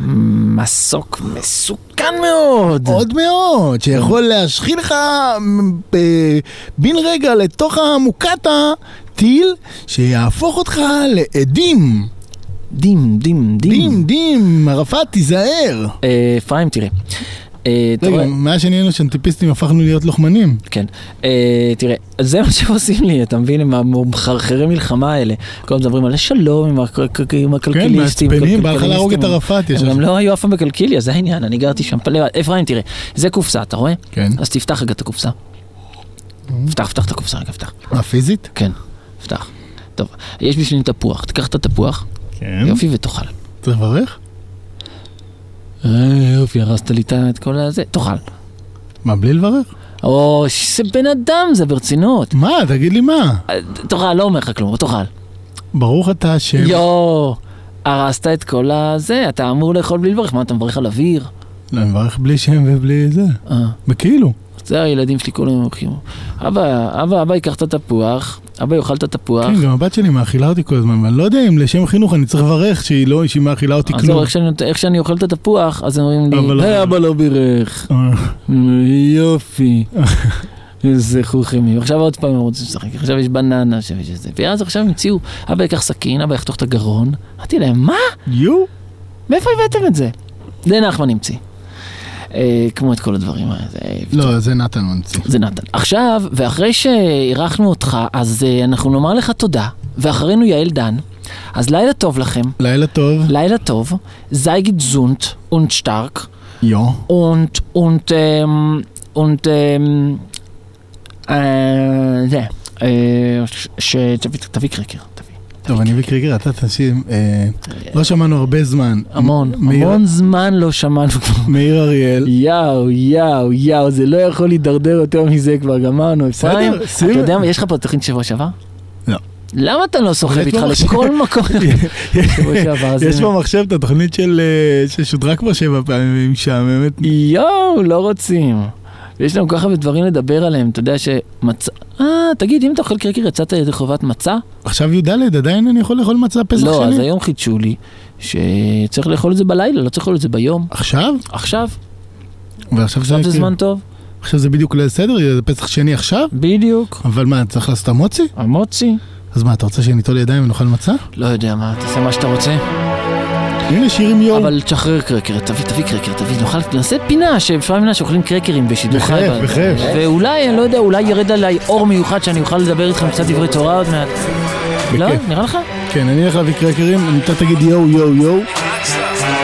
מסוק מסוכן מאוד. מאוד מאוד, שיכול להשחיל לך ב- בן רגע לתוך המוקטה טיל שיהפוך אותך לעדים. דים, דים, דים. דים, דים, ערפאת, תיזהר. אה, אפרים, תראה. אה, רגע? מאז שנהיינו שנטיפיסטים הפכנו להיות לוחמנים. כן. אה, תראה, זה מה שהם עושים לי, אתה מבין? עם המחרחרי מלחמה האלה. כל הזמן מדברים על השלום עם הכ- כ- עם כן, הכלכליסטים. מעצבנים, בא לך. להרוג את ערפאת. יש הם. גם לא היו אף פעם בקלקיליה, זה העניין, אני גרתי שם פלא. אפרים, תראה, זה קופסה, אתה רואה? כן. אז תפתח רגע את הקופסה. פתח, פתח את הקופסה רגע, פתח. מה, פיזית? כן, פתח. טוב, יש בשבילי תפוח, תיקח את התפוח, כן. יופי, ותאכל. צריך לברך? יופי, הרסת לי את כל הזה, תאכל. מה, בלי לברך? או, זה בן אדם, זה ברצינות. מה, תגיד לי מה? אה, תאכל, לא אומר לך כלום, תאכל. ברוך אתה השם. יואו, הרסת את כל הזה, אתה אמור לאכול בלי לברך, מה אתה מברך על אוויר? לא, אני מברך בלי שם ובלי זה. אה, בכאילו. זה הילדים שלי כולם הולכים. אבא, אבא, אבא ייקח את התפוח, אבא יאכל את התפוח. כן, גם הבת שלי מאכילה אותי כל הזמן, ואני לא יודע אם לשם חינוך אני צריך לברך שהיא לא, שהיא מאכילה אותי אז כלום. זהו, איך שאני- אוכל את התפוח, אז הם אומרים לי, "היי, בירך." אבא לא בירך. אה, יופי. איזה חוכמים. עכשיו עוד פעם הם רוצים לשחק, עכשיו יש בננה, עכשיו יש זה. ואז עכשיו המציאו, אבא ייקח סכין, אבא יחתוך את הגרון. אמרתי להם, מה? יו? מאיפה הבאתם את זה? זה נחמן המציא. אה, כמו את כל הדברים האלה. לא, זה נתן ממציא. זה נתן. עכשיו, ואחרי שאירחנו אותך, אז אה, אנחנו נאמר לך תודה, ואחרינו יעל דן. אז לילה טוב לכם, לילה טוב. לילה טוב, זייגית זונט und stark יו. und und ähm, und ähm, אה, זה, אה, שתביא תביא קרקר. טוב, אני וקריגר, אתה תשים, אה, לא שמענו הרבה זמן. המון, המון זמן לא שמענו כבר. מאיר אריאל. יאו, יאו, יאו, זה לא יכול להידרדר יותר מזה כבר, גמרנו. בסדר, שים- אתה יודע מה, יש לך פה תוכנית שבוע שעבר? לא. למה אתה לא סוחב איתך. לכל מקום? יש במחשב את התוכנית של... אה, ששודרה כבר שבע פעמים, משעממת. יואו, לא רוצים. ויש לנו כל כך הרבה דברים לדבר עליהם, אתה יודע שמצה... אה, תגיד, אם אתה אוכל קרקר, יצאת ידי חובת מצה? עכשיו י"ד, עדיין אני יכול לאכול מצה פסח לא, אז? היום חידשו לי שצריך לאכול את זה בלילה, לא צריך לאכול את זה ביום. עכשיו? עכשיו, ועכשיו עכשיו זה זמן טוב. עכשיו זה בדיוק ליל סדר, זה פסח שני עכשיו? בדיוק. אבל מה, צריך לעשות המוצי? המוצי? אז מה, אתה רוצה שניטול ידיים ונאכל מצה? לא יודע מה, תעשה מה שאתה רוצה. הנה שיר עם יום. אבל תשחרר קרקר, תביא, תביא קרקר, תביא, נאכל, נעשה פינה, שאפשר פינה שאוכלים קרקרים בשידור חי. בכיף, בכיף. ואולי, אני לא יודע, אולי ירד עליי אור מיוחד שאני אוכל לדבר איתכם קצת דברי תורה עוד מעט. לא? נראה לך? כן, אני אלך להביא קרקרים, אתה תגיד יואו יואו יואו.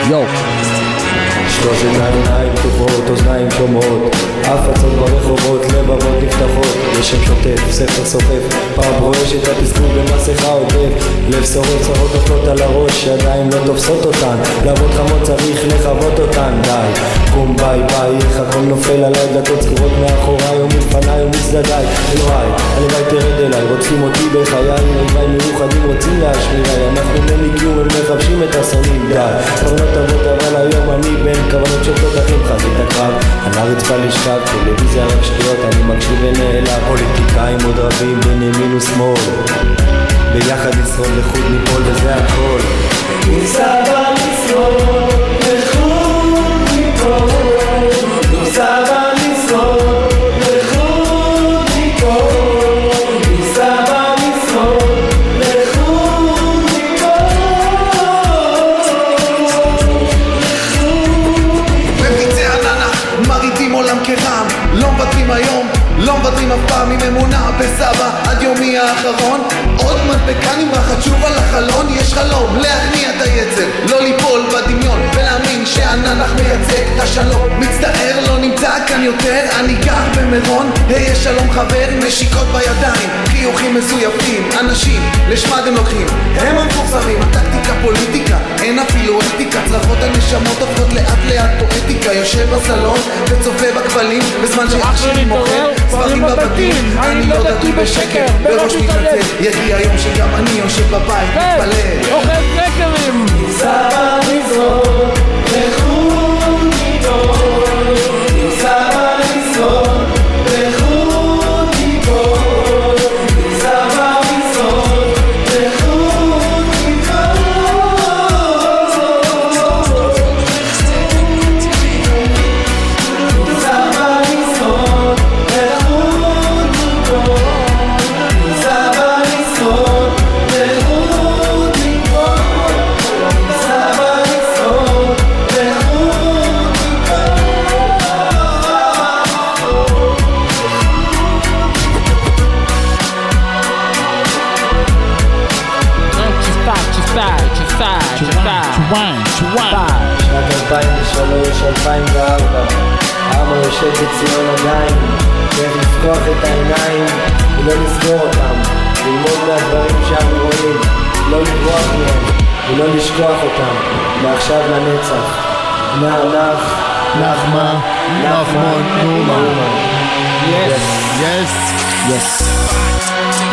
יואו. שלושת העיניים פתוחות, אוזניים שומעות, הפצות ברחובות, לבבות נפתחות, לשם שוטף, ספר סוחף, פעם רועש את התסכול במסכה עוטף, לב שורף צרות נופלות על הראש, ידיים לא תופסות אותן, לעבוד חמות צריך לכבות אותן, די, קום ביי ביי, איך הכל נופל עליי, דלתות סגורות מאחוריי ומלפניי ומצדדיי, אלוהי, הלוואי תרד אליי, רודפים אותי בחיי, אויביי מיוחדים רוצים להשמיעי, אנחנו בלי קיום, הם מחבשים את השונאים, די, כוונות טובות אבל היום אני בין כוונות שופטות אחים. חזית הקרב על הרצפה לשכב, טלוויזיה רק שטויות, אני מקשיב ונעלב. פוליטיקאים עוד רבים בין ימין ושמאל ביחד נשרוד לחוד ניפול וזה הכל. ניסה במשרוד האחרון. עוד מדבקה נמרחת שוב על החלון. יש חלום להכניע את היצר לא ליפול בדמיון ולהאמין שהננח מייצג את השלום. מצטער לא נמצא כאן יותר. אני גר במירון היה שלום חבר נשיקות בידיים. חיוכים מזויפים אנשים לשמד הם לוקחים? הם המפורסמים הטקטיקה פוליטיקה. אין אפילו אתיקה. צרחות הנשמות הופכות לאט לאט פואטיקה. יושב בסלון וצופה בכבלים. בזמן שאח שלי מוכר ספרים בבתים. אני לא דתי בשקר. בראש מתנצל. יגיע יום שגם אני יושב בבית. מתפלל אוכל קרקרים! סבא מזרון לחוד היושב בציון עדיין צריך לפתוח את העיניים ולא לסגור אותם ללמוד מהדברים שאנו רואים לא לברוח מהם ולא לשכוח אותם מעכשיו לנצח נח נח נחמה, נחמון, נומן. יס. יס. יס.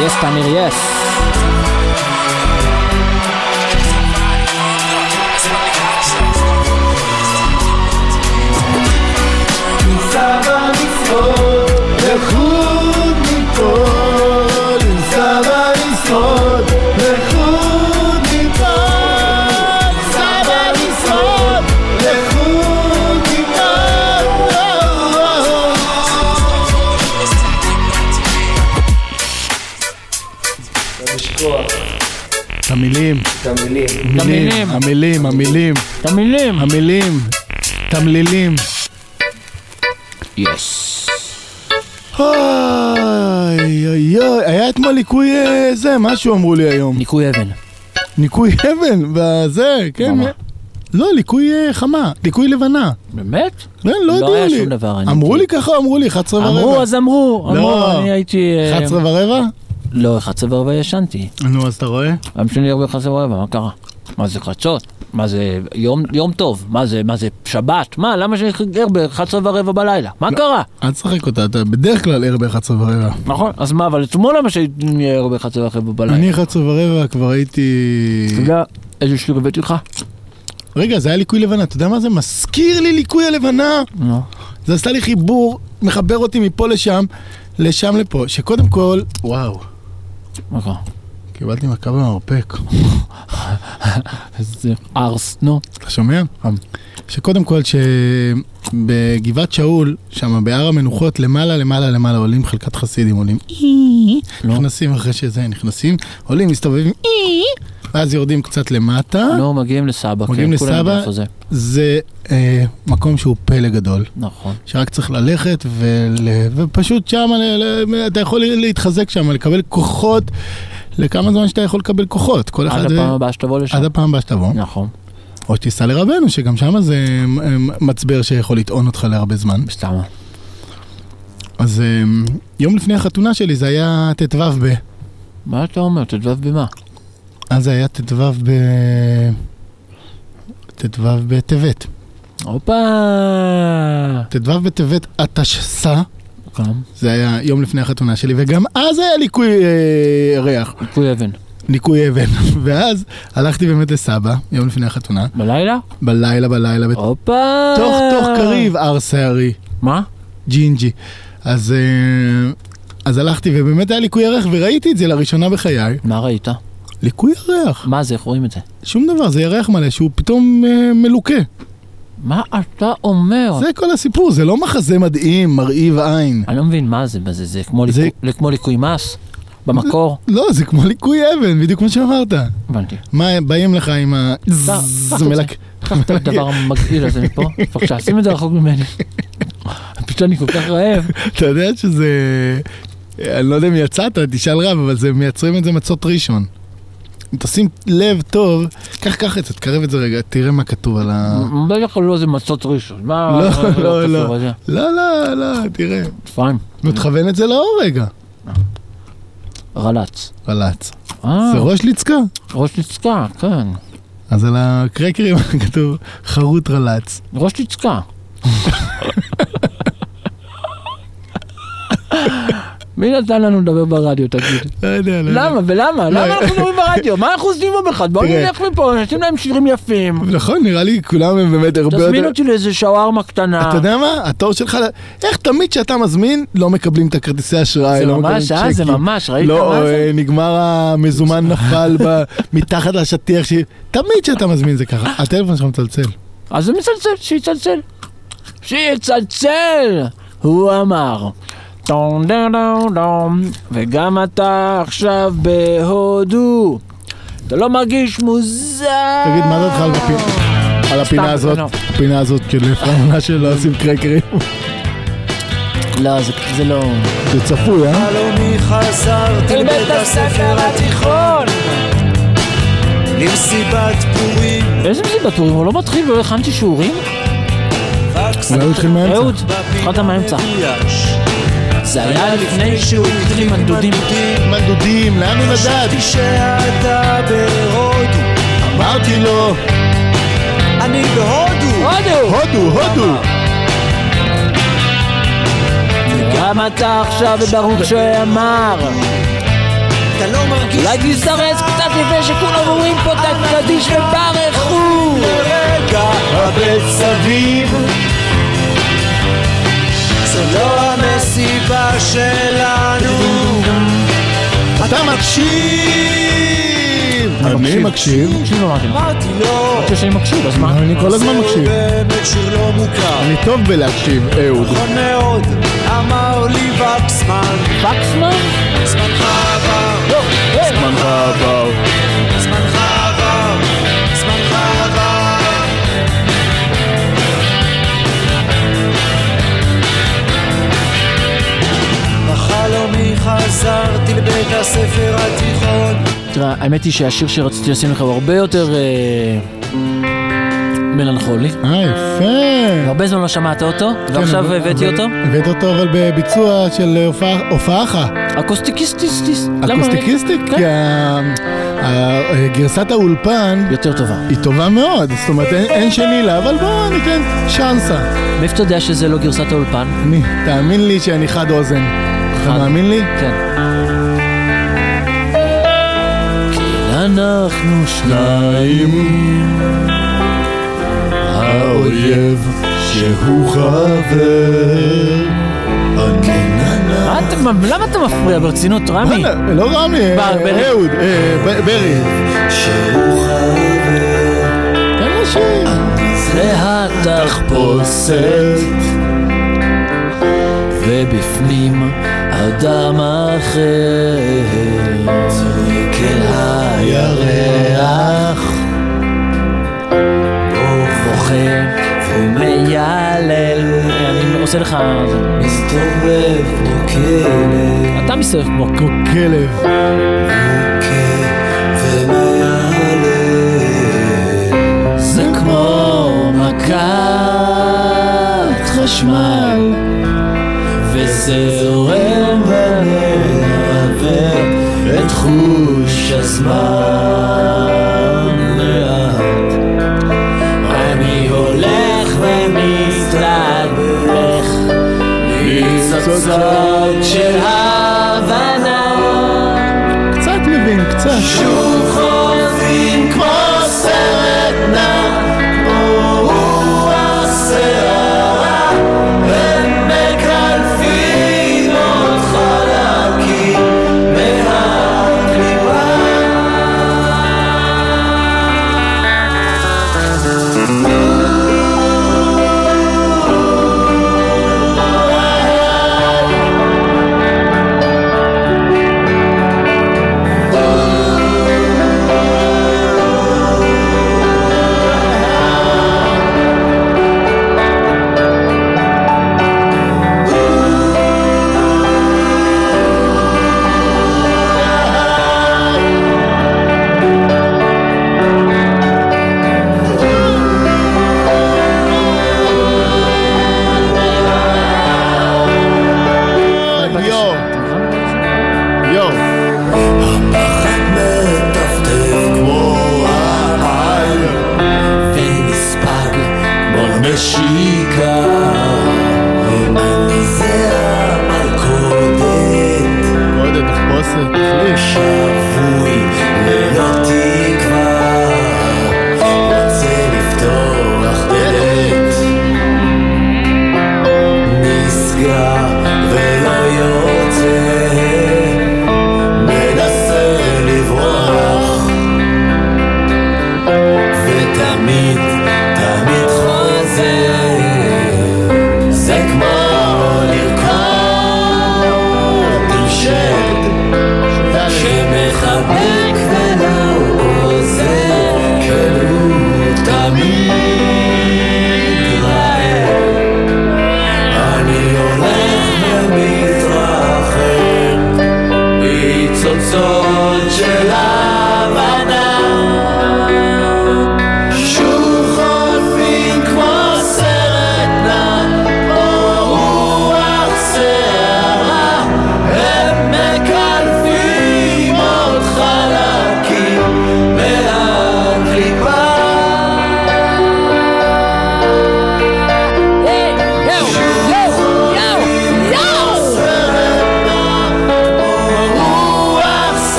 יס, תמיר, יס. המילים. את המילים המילים. המילים, המילים. תמלילים. יס. אוי אוי אוי, היה אתמול ליקוי אה, זה, משהו אמרו לי היום. ניקוי אבן. ניקוי אבן, בזה, כן. לא, ליקוי אה, חמה, ליקוי לבנה. באמת? כן, לא לא הודיעו היה לי. שום דבר, אני אמרו לי ככה, אמרו לי, 11 ורבע. אמרו, אז אמרו. אמרו, לא. אני הייתי... אה, 11 ורבע? לא, 11 ורבע ישנתי. נו, אז אתה רואה? היום שלי הרבה 11 ורבע, מה קרה? מה זה חצות? מה זה יום, יום טוב? מה זה, מה זה שבת? מה, למה שאני אחגר ב-11 ורבע בלילה? מה קרה? אל תשחק אותה, אתה בדרך כלל ער ב-11 ורבע. נכון, אז מה, אבל אתמול למה שהייתי ער ב-11 ורבע בלילה? אני 11 ורבע כבר הייתי... אתה יודע איזה שיר הבאתי לך? רגע, זה היה ליקוי לבנה, אתה יודע מה זה? מזכיר לי ליקוי הלבנה. נו. זה עשה לי חיבור, מחבר אותי מפה לשם, לשם לפה, שקודם כל, וואו, מה קרה? קיבלתי מכה במרפק. איזה ארס, נו. אתה שומע? שקודם כל, שבגבעת שאול, שם בהר המנוחות, למעלה, למעלה, למעלה, עולים חלקת חסידים, עולים לא. נכנסים אחרי שזה, נכנסים, עולים, מסתובבים, ואז יורדים קצת למטה. נו, מגיעים לסבא, מגיעים כן, כולם יודעים לסבא, זה. אה, מקום שהוא פלא גדול. נכון. שרק צריך ללכת ול... ופשוט שם ל... ל... אתה יכול להתחזק שם, לקבל כוחות, לכמה זמן שאתה יכול לקבל כוחות. כל אחד... עד הפעם הבאה שתבוא לשם. עד הפעם הבאה שתבוא. נכון. או שתיסע לרבנו, שגם שם זה אה, מצבר שיכול לטעון אותך להרבה זמן. סתם. אז אה, יום לפני החתונה שלי זה היה ט"ו ב... מה אתה אומר? ט"ו במה? אז זה היה ט"ו ב... ט"ו בטבת. הופה! ט"ו בטבת התשס"א. גם. זה היה יום לפני החתונה שלי, וגם אז היה ליקוי אה, ריח. ליקוי אבן. ניקוי אבן. ואז הלכתי באמת לסבא, יום לפני החתונה. בלילה? בלילה, בלילה. הופה! תוך תוך קריב הר שערי. מה? ג'ינג'י. אז, אה, אז הלכתי ובאמת היה ליקוי ירח וראיתי את זה לראשונה בחיי. מה ראית? ליקוי ירח. מה זה? איך רואים את זה? שום דבר, זה ירח מלא שהוא פתאום אה, מלוקה. מה אתה אומר? זה כל הסיפור, זה לא מחזה מדהים, מרהיב עין. אני לא מבין מה זה, זה, זה כמו זה- ליקוי- כמו ליקוי מס? במקור? לא, זה כמו ליקוי אבן, בדיוק כמו שאמרת. הבנתי. מה, באים לך עם ה... זה. מלק- קח את הדבר המגעיל הזה מפה, בבקשה, שים את זה רחוק ממני. פשוט אני כל כך רעב. אתה יודע שזה... אני לא יודע אם יצאת, תשאל רב, אבל זה מייצרים את זה מצות ראשון. אם תשים לב טוב, קח, קח את זה, תקרב את זה רגע, תראה מה כתוב על ה... בטח לא זה מצות ראשון. מה? לא, מה- לא, לא. זה? לא, לא, לא, תראה. פיין. נו, תכוון את זה לאור רגע. רלץ. רלץ. אה, זה ראש ליצקה. ראש לצקה, כן. אז על הקרקרים כתוב חרוט רלץ. ראש לצקה. מי נתן לנו לדבר ברדיו, תגיד? לא יודע, לא יודע. למה ולמה? למה אנחנו מדברים ברדיו? מה אנחנו עושים פה בכלל? בואו. נלך מפה, נשים להם שירים יפים. נכון, נראה לי כולם הם באמת הרבה תזמין יותר... אותי לאיזה שווארמה קטנה. אתה יודע מה? התור שלך... איך תמיד כשאתה מזמין, לא מקבלים את הכרטיסי אשראי, זה לא ממש, מקבלים אה? זה צ'קים. ממש, ראית לא, מה זה? אה, נגמר המזומן נפל מתחת לשטיח. תמיד כשאתה מזמין זה ככה. הטלפון שלך מצלצל. אז זה מצלצל, שיצלצל. שיצלצל! הוא אמר. טום דום דום דום, וגם אתה עכשיו בהודו. אתה לא מרגיש מוזר. תגיד, מה דעתך על הפי- על הפינה הזאת? לא. הפינה הזאת של פרמונה שלא עושים קרקרים. לא, זה- זה לא... זה צפוי, אה? חלומי חזרתי לבית הספר התיכון למסיבת פורים איזה מסיבת פורים? הוא לא מתחיל ולא הכנתי שיעורים? אולי הוא התחיל מהאמצע. אהוד, התחלת מהאמצע. זה היה לפני שהוא התחיל עם הנדודים. מנדודים, לאן הוא נדד? חשבתי שאתה בהודו אמרתי לו, אני בהודו הודו! הודו, הודו. גם אתה עכשיו בברוך שאמר אתה לא מרגיש אולי תזדרז קצת לפני שכולם אומרים פה את הקדיש וברכו לרגע הבט סביב זו לא המסיבה שלנו אתה מקשיב! אני מקשיב. מקשיב אמרתי לך. אמרתי לו אמרתי שאני מקשיב, אז מה? אני כל הזמן מקשיב. באמת שיר לא מוכר אני טוב בלהקשיב, אהוד. נכון מאוד אמר לי וקסמן פקסמן? זמנך עבר לא, כן. זמנך עבר. חזרתי לבית הספר התיכון תראה, האמת היא שהשיר שרציתי לשים לך הוא הרבה יותר אה, מלנכולי. אה, יפה. הרבה זמן לא שמעת אותו, ועכשיו כן, הבאתי אותו. הבאת אותו אבל בביצוע של הופעה- הופעה. אקוסטיקיסטיסטיס. אקוסטיקיסטיק? כן. כי ה- ה- גרסת האולפן יותר טובה. היא טובה מאוד. זאת אומרת, אין- אין שני לה, אבל בוא ניתן צ'אנסה. מאיפה אתה יודע שזה לא גרסת האולפן? אני, תאמין לי שאני חד אוזן. אתה. מאמין לי? כן. כי אנחנו שניים, האויב שהוא חבר, אני מה אתה- מה, למה אתה מפריע ברצינות, רמי? וואלה, לא רמי, אה, ברי. אהוד, אה, ברי. תן לו שיר. זה התחפושת ובפנים אדם אחר צועק אל הירח. בוכה ומיילל. אני עושה לך... מסתובב כמו כלב. אתה מסתובב כמו כלב. זה כמו מכת חשמל זורם ומעוות את חוש הזמן לאט אני הולך ומסתבך ניצוצות של הבנה קצת מבין, קצת. שוב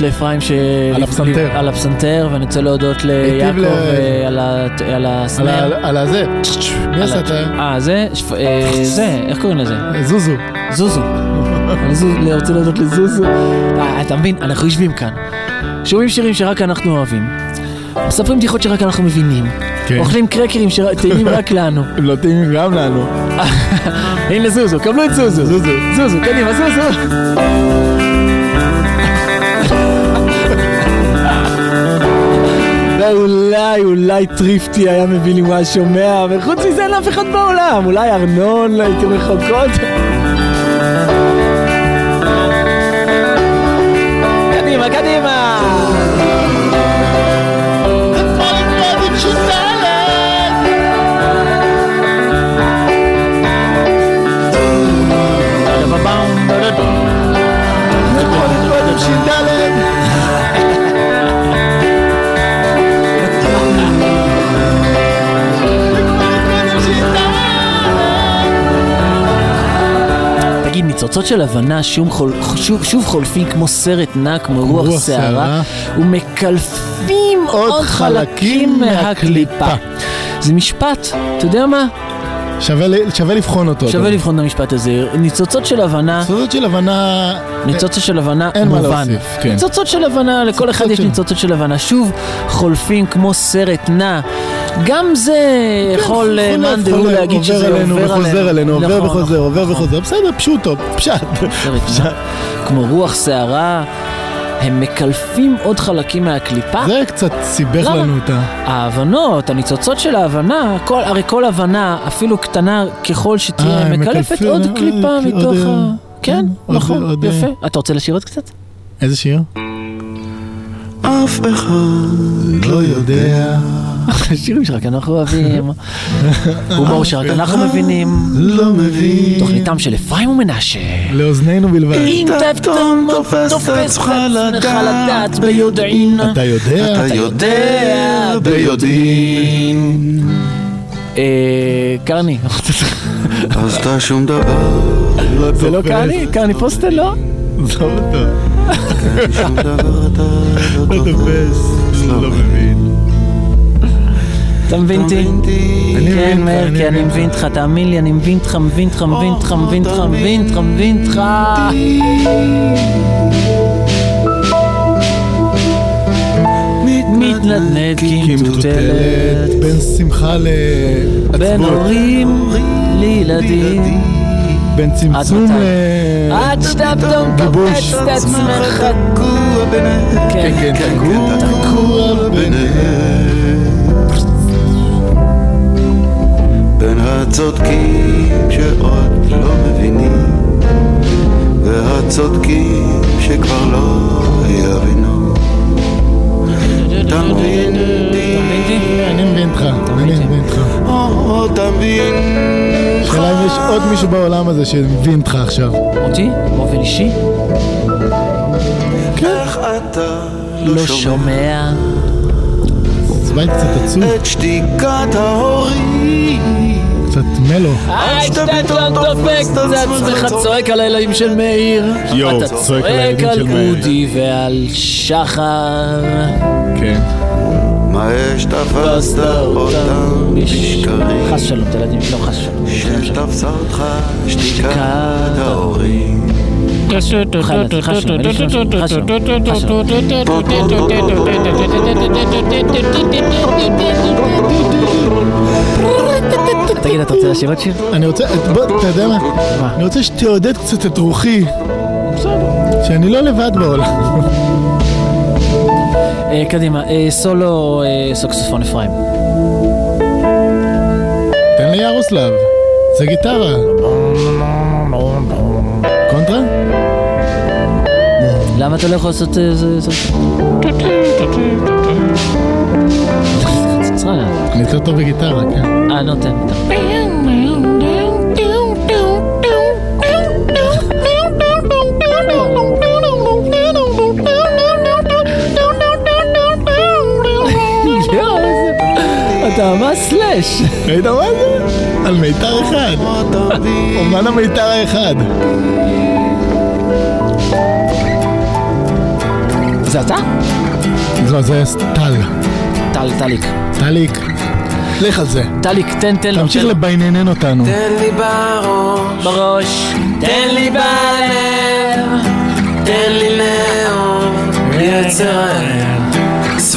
להודות לאפרים ש... על הפסנתר. על הפסנתר, ואני רוצה להודות ליעקב אה, על הסנר. על הזה. מי עשה את ה... אה, זה? אה, זה, איך קוראים לזה? זוזו. זוזו. אני זו- אני רוצה להודות לזוזו. אה, אתה מבין, אנחנו יושבים כאן, שומעים שירים שרק אנחנו אוהבים, מספרים בדיחות שרק אנחנו מבינים, כן. אוכלים קרקרים שטעימים רק לנו. הם לא טעימים גם לנו. הנה זוזו, קבלו את זוזו. זוזו. זוזו, קדימה, זוזו. ואולי, אולי טריפטי היה מביא לי מה שומע, וחוץ מזה אין אף אחד בעולם. אולי ארנון, לא הייתי רחוקות. קדימה, קדימה! תגיד, ניצוצות של הבנה שוב, חול, שוב, שוב חולפים כמו סרט נע, כמו רוח רוח שערה. ומקלפים עוד, עוד חלקים חלקים מהקליפה. מהקליפה. זה משפט, אתה יודע מה? שווה שווה לבחון אותו. שווה לבחון את המשפט הזה. ניצוצות של הבנה, ניצוצות של הבנה... ניצוצות של הבנה, אין מה מובן. להוסיף, כן. ניצוצות של הבנה, לכל אחד ניצוצות יש של- ניצוצות של הבנה. שוב, חולפים כמו סרט נע. גם זה יכול אה, מאן דהוא להגיד שזה עובר אלינו וחוזר אלינו, עובר נכון, וחוזר, נכון, עובר נכון. וחוזר, בסדר, פשוטו, פשט. כמו רוח שערה, הם מקלפים עוד חלקים מהקליפה. זה קצת סיבך למה? לנו את ה... ההבנות, הניצוצות של ההבנה, כל, הרי כל הבנה, אפילו קתנה ככל שתהיה, אה, מקלפת מקלפים, עוד אה, קליפה עוד, מתוך אה, ה... כן, עוד, נכון, עוד, יפה. אה. אתה רוצה לשיר עוד קצת? איזה שיר? אף אחד לא יודע. שירים שרק אנחנו אוהבים, הומור שרק אנחנו מבינים, לא מבין תוכניתם של אפרים ומנשה. לאוזנינו בלבד. אם פתאום תופס את עצמך לדעת ביודעין. אתה יודע? אתה יודע ביודעין אה, קרני, אז אתה שום דבר זה לא קרני? קרני פוסטל לא? עזוב אותו. שום דבר אתה לא לא תופס, לא מבין. אתה מבין אותי? כן, מאיר, כי אני מבין אותך, תאמין לי, אני מבין אותך, מבין אותך, מבין אותך, מבין אותך, מבין אותך, מבין אותך. מתנדנד כמטוטלת, בין שמחה בין לעצבות, הורים לילדים. בין צמצום? ל... עד שאתה פתאום. תופס את עצמך. תקוע ביניהם כן, כן, תקוע, תקוע ביניהם בין הצודקים שעוד לא מבינים והצודקים שכבר לא יבינו אתה מבין אני מבין אותך, אני מבין אותך. או אתה מבין השאלה אם יש עוד מישהו בעולם הזה שמבין אותך עכשיו. אותי? באופן אישי? איך אתה לא שומע. זה בית קצת עצוב, את שתיקת ההורים קצת מלו. עד שאתה פתאום דופק את עצמך, צועק על הילדים של מאיר. יואו, אתה צועק על הילדים צועק של על מאיר. אודי ועל שחר. כן. מה יש תפסת אותם בשקרים חס שלום, את הילדים, לא חס שלום. שתפסה אותך שתיקת ההורים תגיד, אתה רוצה לשיר עוד שיר? אני רוצה, בוא, אתה יודע מה? מה? אני רוצה שתעודד קצת את רוחי, בסדר. שאני לא לבד בעולם. אה, קדימה, אה, סולו אה, סוקסופון אפרים. תן לי ירוסלב, זה גיטרה. קונטרה? למה אתה לא יכול לעשות אה, זה... זה- חצוצרה. אני יותר טוב בגיטרה, כן. אה, נו, תן. תן. יואו, איזה- אתה ממש סלאש. ראית מה זה? על מיתר אחד. אומן המיתר האחד. זה אתה? לא, זה טל. טל, טליק. טליק. לך על זה. טליק, תן, תן לו. תמשיך. לבייננן אותנו. תן לי בראש, בראש. תן לי בלב, תן לי לאהוב, יצר האל,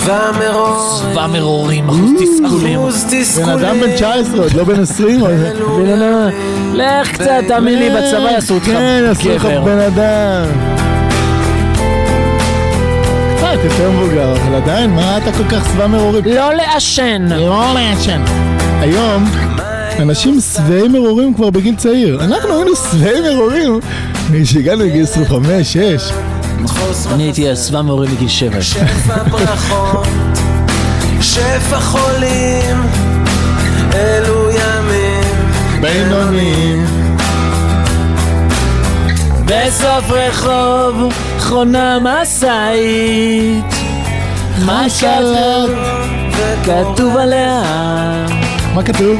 צבא מרור, צבא מרורים, אחוז תסכולים. אחוז בן תסכולים. אדם בן 19, עוד לא בן 20. עוד- לא. לך קצת, תאמין לי, בצבא יעשו אותך כן, יעשו לך גבר. בן אדם. קצת יותר מבוגר, אבל עדיין, מה אתה כל כך שבע מרורים? לא לעשן. לא לעשן. היום, אנשים שבעי מרורים כבר בגיל צעיר. אנחנו היינו שבעי מרורים כשהגענו לגיל 25, 6. אני הייתי שבע מרורים מגיל שבע. שפע ברכות, שפע חולים, אלו ימים. בינוניים. בסוף רחוב חונה משאית. מה כתוב? כתוב עליה. מה כתוב?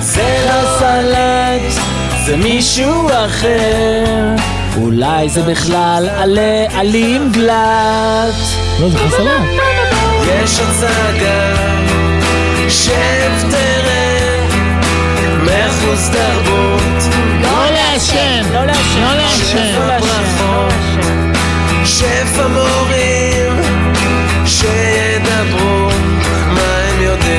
זה לא סלט, זה מישהו אחר. אולי זה בכלל עלה עלים גלת. לא, זה חסלה. יש הצגה, שב תראה, מחוץ תרבות. לא לעשן, לא לעשן, לא לעשן, לא לעשן. שפע מורים, שידברו מה הם יודעים.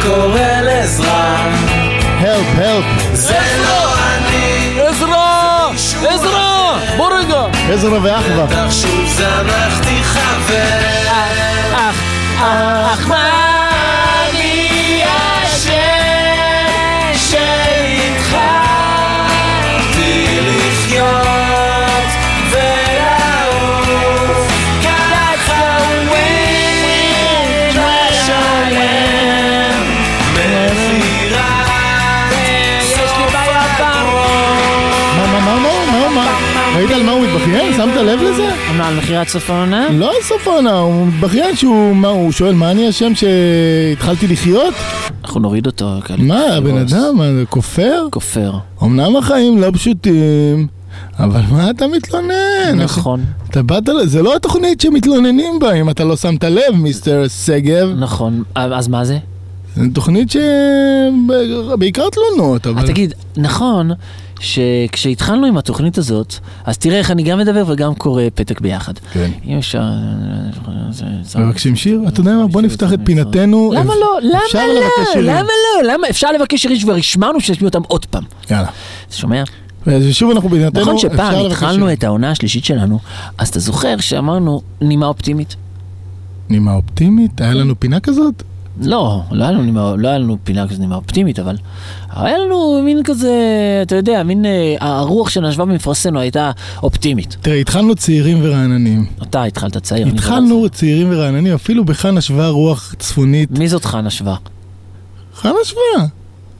וקורא לעזרה. הלפ, הלפ. זה לא אני, עזרה! עזרה! בוא רגע! עזרא ואחווה. בטח שוב זנחתי חבר. אך, אך מה אני שמת לב לזה? מה, על מכירת סוף העונה? לא על סוף העונה, הוא מתבכיין שהוא, מה, הוא שואל, מה אני אשם שהתחלתי לחיות? אנחנו נוריד אותו. מה, הבן אדם, כופר? כופר. אמנם החיים לא פשוטים, אבל מה אתה מתלונן? נכון. אתה באת, זה לא התוכנית שמתלוננים בה, אם אתה לא שמת לב, מיסטר שגב. נכון. אז מה זה? זו תוכנית שבעיקר תלונות, אבל... אז תגיד, נכון שכשהתחלנו עם התוכנית הזאת, אז תראה איך אני גם מדבר וגם קורא פתק ביחד. כן. אם אפשר... מבקשים שיר? אתה יודע מה? בוא נפתח את פינתנו. למה לא? למה לא? למה לא? למה? אפשר לבקש שירים שכבר השמענו שנשמיע אותם עוד פעם. יאללה. אתה שומע? ושוב אנחנו פינתנו, נכון שפעם התחלנו. את העונה השלישית שלנו, אז אתה זוכר שאמרנו נימה אופטימית? נימה אופטימית? היה לנו פינה כזאת? לא, לא היה לנו, נימה, לא היה לנו פינה כזו נימה אופטימית, אבל היה לנו מין כזה, אתה יודע, מין אה, הרוח שנשבה במפרשנו הייתה אופטימית. תראה, התחלנו צעירים ורעננים. אתה התחלת צעיר. התחלנו צעירים ורעננים, אפילו בך נשבה רוח צפונית. מי זאת חנה שווה? חנה שווה,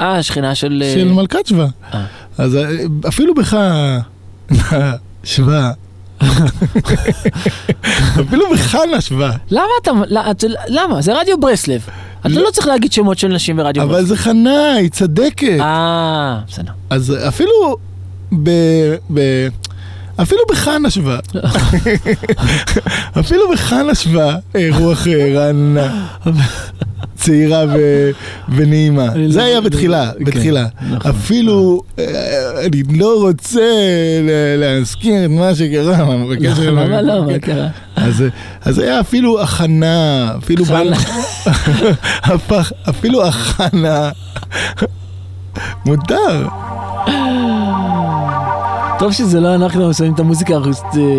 אה, שכנה של... אה, של מלכת שווה. אה. אז אה, אפילו בך שווה. אפילו בך נשבה. למה אתה... לא, למה? זה רדיו ברסלב. אתה לא צריך להגיד שמות של נשים ברדיו אבל ברסלב. זה חנה, היא צדקת. אה, בסדר. אז אפילו ב... אפילו בחנה שווה. אפילו בחנה שווה אה, רוח אה, רעננה. צעירה ו- ונעימה. זה היה בתחילה, בתחילה. אפילו, אה, אני לא רוצה להזכיר את מה שקרה. למה ל- לא? מה קרה? אז, אז היה אפילו הכנה, אפילו אפילו הכנה. מותר. טוב שזה לא אנחנו שמים את המוזיקה אה,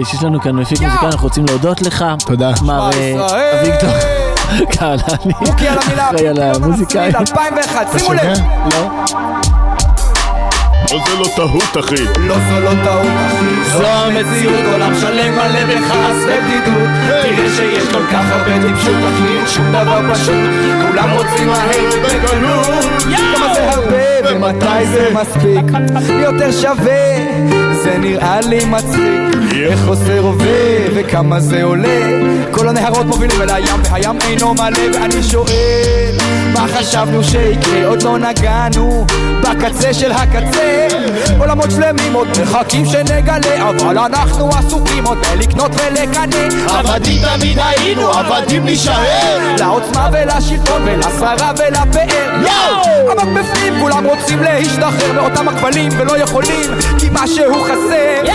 שיש לנו כאן מפיק מוזיקה, אנחנו רוצים להודות לך. תודה. מר אה, אביגדור קהלני. מוקי על המילה, אחראי על המוזיקה. 2001, שימו לב. לא. לא זה לא טעות, אחי. לא זו לא טעות, אחי. זו המציאות, עולם שלם מלא בכעס ובדידות תראה שיש כל כך הרבה טיפשות, אחי, שום דבר פשוט כולם רוצים מהר בקלות כמה זה הרבה ומתי זה מספיק יותר שווה זה נראה לי מצחיק איך עושה רובה וכמה זה עולה? כל הנהרות מובילים אל הים והים אינו מלא ואני שואל מה חשבנו שיקרה? עוד לא נגענו בקצה של הקצה. עולמות שלמים עוד מחכים שנגלה אבל אנחנו עסוקים עוד בלקנות ולקנא. עבדים תמיד היינו, עבדים נישאר. לעוצמה ולשלטון ולשררה ולפאר. יואו! עמוק בפנים כולם רוצים להשתחרר מאותם הכבלים ולא יכולים כי משהו חסר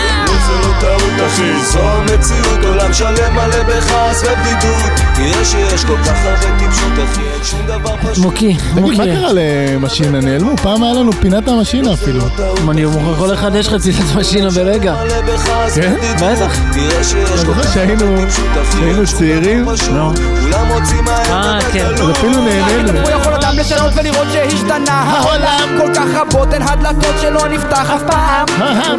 זה לא טעות אחי, זו המציאות עולם שלם מלא בכעס ובדידות תראה שיש כל כך הרבה טיפשות אחי, אין שום דבר פשוט מוקי, תגיד, מוקי. מה קרה למשינה? נעלמו? פעם היה לנו פינת המשינה אפילו. אני מוכרח יכול לחדש לך צילת משינה ברגע. כן? בטח. תראה שיש אתה כל זוכר כך שהיינו צעירים? לא. כולם רוצים מהר אה, כן. אז אפילו נהנינו. הוא יכול אדם לשנות ולראות שהשתנה העולם כל כך רבות הן הדלתות שלא נפתח אף פעם.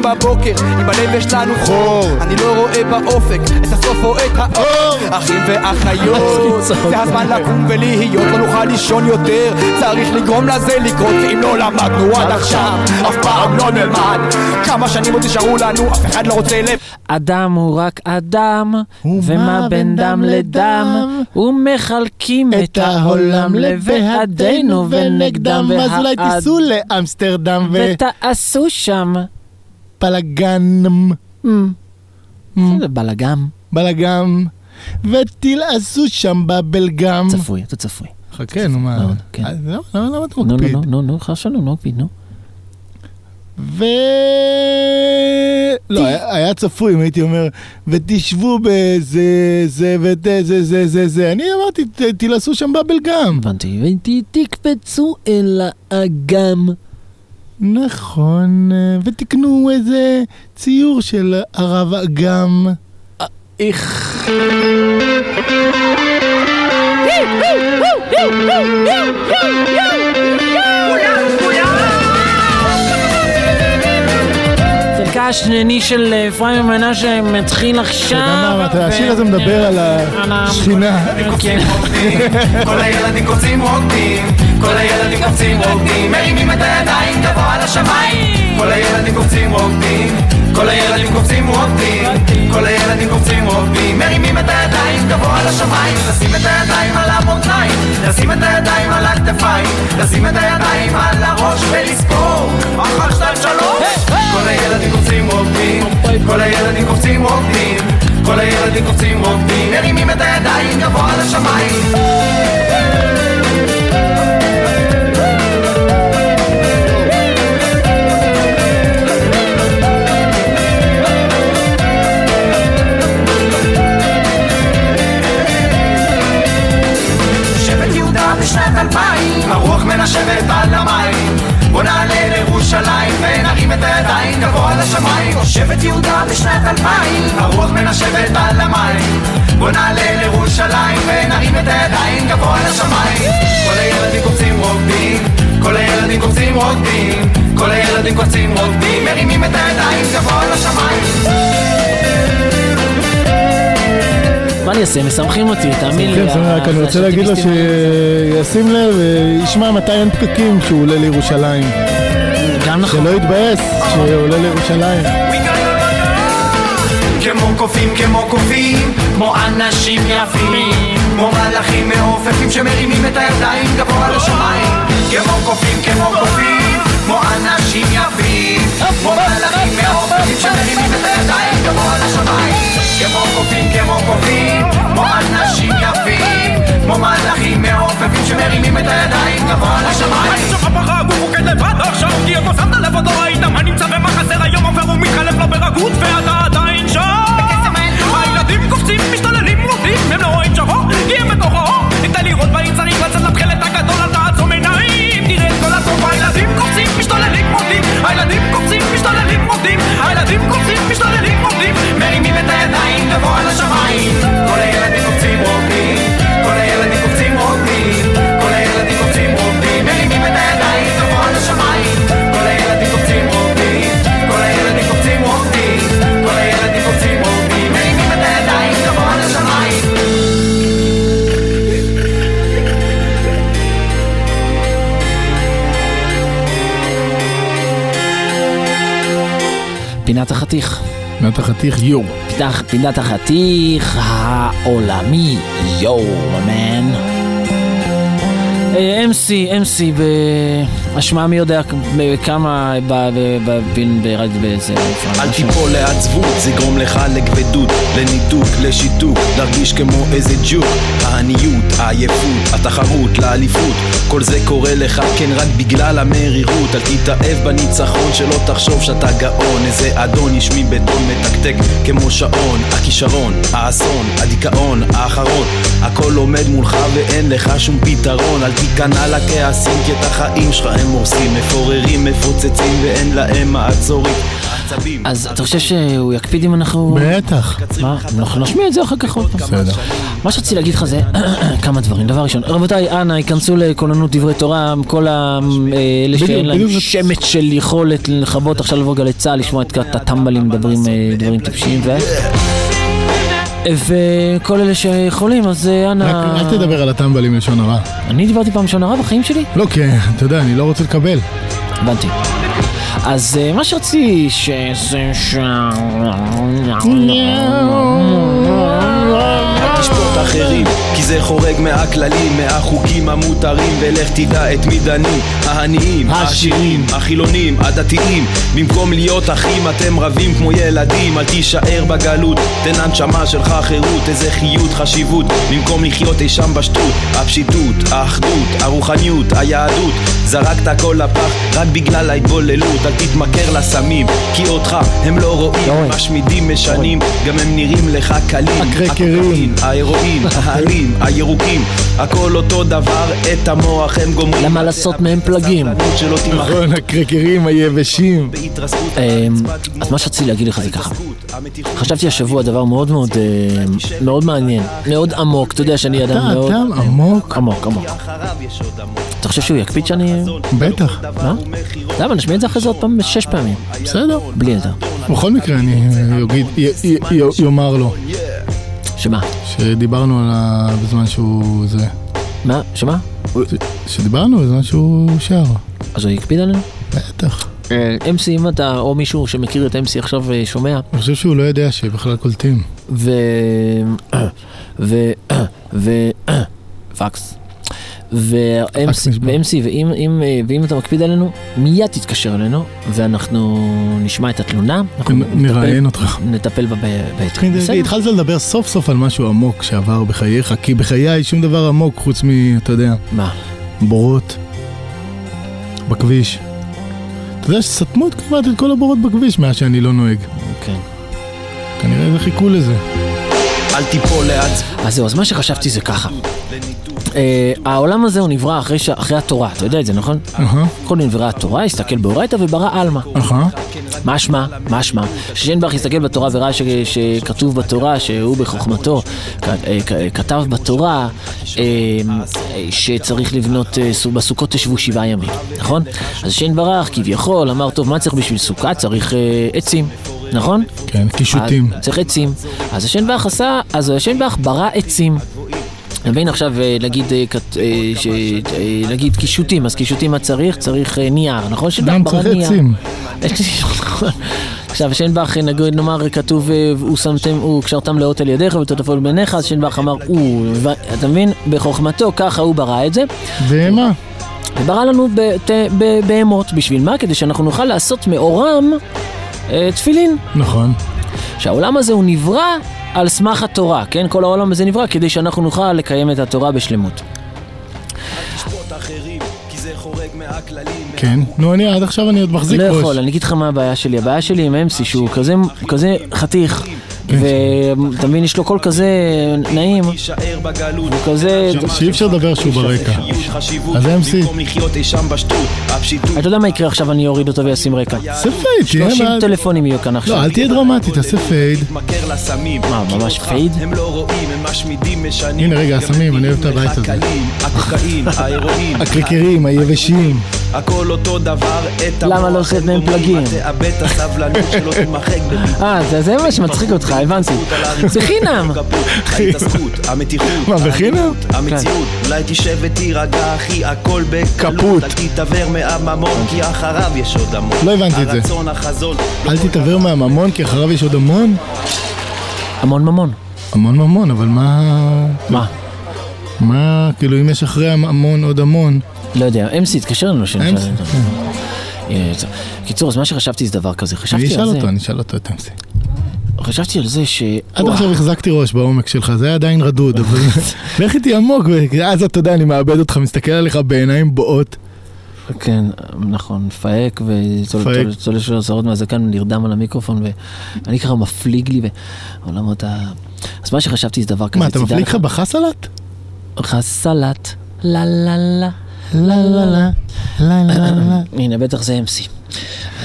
בבוקר אם בלב יש לנו חור אני לא רואה באופק את הסוף או את האור. אחים ואחיות זה הזמן לקום ולהיות לא נוכל לישון יותר. צריך לגרום לזה לקרות כי אם לא למדנו עד עכשיו. אף פעם לא נלמד. כמה שנים עוד נשארו לנו אף אחד לא רוצה לב. אדם הוא רק אדם, ומה בין דם לדם, ומחלקים את העולם לבעדינו ונגדם, אז אולי תיסעו לאמסטרדם ותעשו שם. ובלאגן. זה בלאגם. בלאגן. ותלעשו שם בבלגם. צפוי, אתה צפוי. חכה, נו מה. כן. אה, למה- אתה מקפיד? נו, נו, נו, חשבנו, נו, מקפיד, נו. ו... לא, היה צפוי אם הייתי אומר, ותשבו בזה, זה וזה, זה, זה, זה, זה. אני אמרתי, תלעשו שם בבלגם. הבנתי, ותקפצו אל האגם. נכון, אה, ותקנו איזה ציור של הרב אגם. איך. חלקה השני של אה, אפרים מנשה מתחיל עכשיו. אתה יודע מה, השיר הזה מדבר על השכינה. כן. כל הילדים קופצים רוקדים, כל הילדים קופצים רוקדים, מרימים את הידיים גבוה לשמיים. כל הילדים קופצים רוקדים, כל הילדים קופצים רוקדים, כל הילדים קופצים רוקדים, מרימים את הידיים גבוה לשמיים. לשים את הידיים על המותניים, לשים את הידיים על הכתפיים, לשים את הידיים על הראש ולספור. אחת, שתיים, שלוש. כל הילדים קופצים רוקדים, כל הילדים קופצים רוקדים. כל הילדים קופצים רוקדים, מרימים את הידיים גבוה לשמיים. בשנת אלפיים, הרוח מנשבת על המים. בוא נעלה לירושלים ונרים את הידיים גבוה לשמיים. שבט יהודה בשנת אלפיים, הרוח מנשבת על המים. בוא נעלה לירושלים ונרים את הידיים גבוה לשמיים. כל הילדים קופצים רוקדים, כל הילדים קופצים רוקדים, כל הילדים קופצים רוקדים, מרימים את הידיים גבוה לשמיים. מה אני אעשה? משמחים אותי, תאמין לי. כן, רק אני רוצה להגיד לו שישים לב וישמע מתי אין פקקים כשהוא עולה לירושלים. גם נכון. שלא יתבאס שהוא עולה לירושלים. כמו קופים, כמו קופים, כמו אנשים יפים, כמו מלאכים מעופפים שמרימים את הידיים גבוה לשמיים. כמו קופים, כמו קופים, כמו אנשים יפים, כמו מלאכים מעופפים שמרימים את הידיים גבוה לשמיים. כמו קופים, כמו קופים, כמו אנשים יפים, כמו מלאכים מעופפים שמרימים את הידיים גבוה לשמיים. אני שלך ברק הוא רוקד לבד עכשיו כי עוד לא שמת לב עוד לא ראית מה נמצא ומה חסר היום עובר ומתחלף לו ברגות ואתה עדיין שם הילדים קופצים משתוללים רוקדים הם לא רואים שחור כי הם בתוך האור ניתן לראות בעיר צריך לצאת לתכלת הגדול אל תראה את כל הסוף הילדים קופצים משתוללים רוקדים הילדים קופצים משתוללים רוקדים הילדים קופצים משתוללים רוקדים מרימים את הידיים גבוה לשמיים פינת החתיך. פינת החתיך יו. פינת- פינת החתיך העולמי, יואו, מן. אה, MC, MC, בהשמעה מי יודע כמה ב- ב- ב- בין- ברדיו באיזה... אל תיפול לעצבות, זה יגרום לך לכבדות, לניתוק, לשיתוק, להרגיש כמו איזה ג'וק. העניות, העייפות, התחרות, לאליפות, כל זה קורה לך כן רק בגלל המרירות. אל תתאהב בניצחון, שלא תחשוב שאתה גאון. איזה אדון איש מבטון מתקתק כמו שעון. הכישרון, האסון, הדיכאון, האחרון, הכל עומד מולך ואין לך שום פתרון. אל תיכנע לכעסים, כי את החיים שלך הם הורסים, מפוררים, מפוצצים ואין להם מעצורים. העצבים, אז אתה חושב שהוא יקפיד אם אנחנו... בטח. מה? אנחנו נשמיע את זה אחר כך עוד פעם. בסדר. מה שרציתי להגיד לך זה כמה דברים. דבר ראשון, רבותיי, אנא, ייכנסו לכוננות דברי תורה, כל ה- אה, אלה שאין להם. שמץ של יכולת לכבות עכשיו לבוא גלי צה"ל, לשמוע את הטמבלים מדברים אה, דברים טיפשיים ו... וכל אלה שיכולים, אז אה, אנא... רק אל תדבר על הטמבלים לשון הרע. אני דיברתי פעם לשון הרע בחיים שלי? לא, כי אתה יודע, אני לא רוצה לקבל. הבנתי. אז אה, מה שרציתי שזה ש... אחרים, כי זה חורג מהכללים, מהחוקים המותרים, ולך תדע את מי דנים. העניים, העשירים, החילונים, הדתיים, במקום להיות אחים אתם רבים כמו ילדים, אל תישאר בגלות, תן הנשמה שלך חירות, איזה חיות, חשיבות, במקום לחיות אי שם בשטות, הפשיטות, האחדות, הרוחניות, היהדות, זרקת הכל לפח רק בגלל ההתבוללות, אל תתמכר לסמים, כי אותך הם לא רואים, משמידים משנים, גם הם נראים לך קלים, הקוקאין, ההרואין, העלים, הירוקים, הכל אותו דבר, את המוח הם גומרים. למה לעשות מהם פלגים? נכון, הקרקרים היבשים. אמ, אז מה שרציתי להגיד לך זה ככה. חשבתי השבוע דבר מאוד מאוד אה, מאוד מעניין, מאוד עמוק, אתה יודע שאני אדם אתה מאוד... אדם עמוק. עמוק, עמוק. אתה חושב שהוא יקפיד שאני... בטח. מה? למה? נשמיע את זה אחרי זה עוד פעם שש פעמים. בסדר. בלי יותר. בכל מקרה, אני אה, אגיד, י- יאמר לו. שמה? שדיברנו על ה... בזמן שהוא זה. מה? שמה? שדיברנו בזמן שהוא שר. אז הוא יקפיד עלינו? בטח. MC, אם אתה, או מישהו שמכיר את MC עכשיו אה, שומע, אני חושב שהוא לא יודע שבכלל קולטים. ו... ו... ו... פקס. ו-MC, ואם, אם, אה, ואם אתה מקפיד עלינו, מיד תתקשר אלינו, ואנחנו נשמע את התלונה. נראיין אותך. נטפל בה ב- בהתאם. התחיל- בסדר. התחלת לדבר סוף סוף על משהו עמוק שעבר בחייך, כי בחיי שום דבר עמוק חוץ מ... אתה יודע. מה? בורות. בכביש. אתה יודע שסתמו כמעט את כל הבורות בכביש מאז שאני לא נוהג. כן. כנראה זה חיכו לזה. אל תיפול לעצמך. אז זהו, אז מה שחשבתי זה ככה. אה, העולם הזה הוא נברא אחרי, ש... אחרי התורה, אתה יודע את זה, נכון? קודם נברא התורה, הסתכל באורייתא וברא עלמא. משמע, משמע, ששיינבך הסתכל בתורה וראה ש... שכתוב בתורה שהוא בחוכמתו כ... אה, כ... כתב בתורה אה, אה, שצריך לבנות, אה, סו- בסוכות תשבו שבעה ימים, נכון? אז שיינברך כביכול אמר, טוב, מה צריך בשביל סוכה? צריך אה, עצים. נכון? כן, קישוטים. צריך עצים. אז השיינבך עשה, אז השיינבך ברא עצים. אתה מבין עכשיו, אה, נגיד, אה, אה, נגיד קישוטים, אז קישוטים מה צריך? צריך נייר, נכון? גם ברא צריך. עצים. עכשיו, שיינבך, נגיד, נאמר, כתוב, הוא שמתם, הוא קשרתם לאות על ידיך ותטפול בעיניך, אז שיינבך אמר, הוא, אתה מבין? בחוכמתו, ככה הוא ברא את זה. בהמה. וברא לנו בת- ב- בהמות, בשביל מה? כדי שאנחנו נוכל לעשות מאורם תפילין. נכון. שהעולם הזה הוא נברא על סמך התורה, כן? כל העולם הזה נברא כדי שאנחנו נוכל לקיים את התורה בשלמות. כן. נו, אני עד עכשיו אני עוד מחזיק לא ראש. יכול, אני אגיד לך מה הבעיה שלי. הבעיה שלי עם אמסי שהוא כזה, כזה חתיך, כן. ואתה מבין, יש לו קול כזה נעים. הוא כזה... שאי אפשר לדבר שהוא ברקע. אז MC. אתה יודע מה יקרה עכשיו, אני אוריד אותו ואשים רקע. תעשה פייד, תהיה 30 בעד. טלפונים יהיו כאן עכשיו. לא, אל תהיה דרמטי, תעשה פייד. מה, ממש פייד? לא. הנה, רגע, הסמים, אני אוהב את הבית הזה. הקרקרים, היבשים. הכל אותו דבר, את למה המוח לא עושה את הם מהם פלגים? אה, זה- זה מה שמצחיק אותך, הבנתי. זה חינם. מה, בחינם? המציאות, אולי תשב ותירגע אחי, הכל בקלות, קפוט. מהממון, כי אחריו יש עוד המון. לא הבנתי את זה. הרצון, החזון, לא אל תתעוור מהממון, כי אחריו יש עוד המון. המון ממון. המון ממון, אבל מה... מה? מה, כאילו, אם יש אחרי המון עוד המון... לא יודע, אמסי, אלינו. אמסי, אותו. אה, טוב. קיצור, אז מה שחשבתי זה דבר כזה, אני חשבתי אשאל על זה, אותו, אני אשאל אותו את אמסי. חשבתי על זה ש... עד עכשיו החזקתי ראש בעומק שלך, זה היה עדיין רדוד, אבל לך איתי עמוק, ואז אתה יודע, אני מאבד אותך, מסתכל עליך בעיניים בועות. כן, נכון, מפהק. וצולש של השערות מהזקן, נרדם על המיקרופון, ואני ככה מפליג לי בעולמות ה... אז מה שחשבתי זה דבר כזה, מה, אתה מפליג לך- בחסלת? חסלת, לה לה לה. לה לה לה, לה לה לה. הנה, בטח זה אמסי.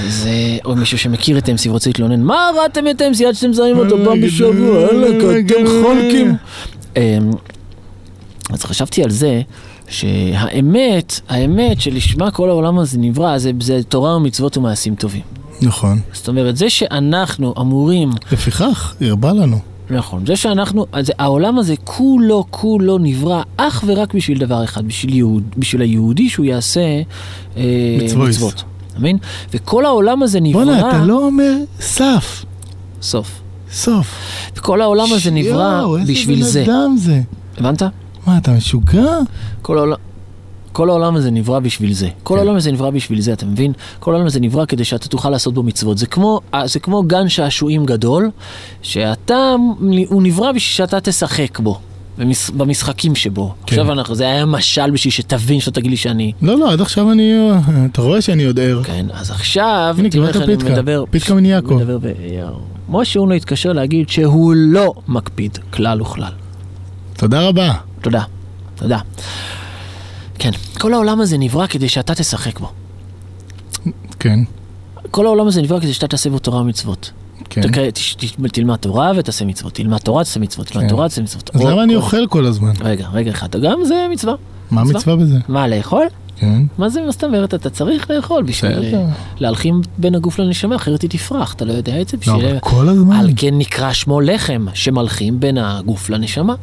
אז אה, או מישהו שמכיר את אמסי ורוצה להתלונן, מה ראתם את אמסי עד שאתם זרים אותו פעם בשבוע, אתם חולקים. אמ, אז חשבתי על זה שהאמת, האמת שלשמה כל העולם הזה נברא, זה, זה תורה ומצוות ומעשים טובים. נכון. זאת אומרת, זה שאנחנו אמורים, לפיכך, הרבה לנו. נכון, זה שאנחנו, אז העולם הזה כולו כולו נברא אך ורק בשביל דבר אחד, בשביל, יהוד, בשביל היהודי שהוא יעשה אה. מצוות. אתה מבין? וכל העולם הזה נברא... בואנה, אתה לא אומר סף. סוף. סוף. וכל העולם הזה נברא יואו, בשביל איזה זה. בן אדם זה. הבנת? מה, אתה משוגע? כל העולם... כל העולם הזה נברא בשביל זה. כל העולם הזה נברא בשביל זה, אתה מבין? כל העולם הזה נברא כדי שאתה תוכל לעשות בו מצוות. זה כמו, אה, זה כמו גן שעשועים גדול, שאתה, הוא נברא בשביל שאתה תשחק בו. במש, במשחקים שבו. כן. עכשיו אנחנו, זה היה משל בשביל שתבין, שלא תגיד לי שאני... לא, לא, עד עכשיו אני... אתה רואה שאני עוד ער. כן, אז עכשיו, הנה, קיבלת פיתקה. מדבר... פיתקה מניאקו. מדבר ב... משה אונו התקשר להגיד שהוא לא מקפיד כלל וכלל. תודה רבה. תודה, תודה. כן, כל העולם הזה נברא כדי שאתה תשחק בו. כן, כל העולם הזה נברא כדי שאתה תעשה בו תורה ומצוות. כן. תק- תלמד תורה ותעשה מצוות, תלמד תורה תעשה מצוות, תלמד כן. תורה תעשה מצוות. אז או- למה אני או- אוכל כל הזמן? רגע, רגע אחד, גם זה מצווה. מה המצווה בזה? מה, לאכול? כן. מה זה, מה זאת אומרת? אתה צריך לאכול בשביל. אה, להלחים בין הגוף לנשמה, אחרת היא תפרח, אתה לא יודע את זה? לא, בשביל- אבל כל הזמן. על כן נקרא שמו לחם, שמלכים בין הגוף לנשמה.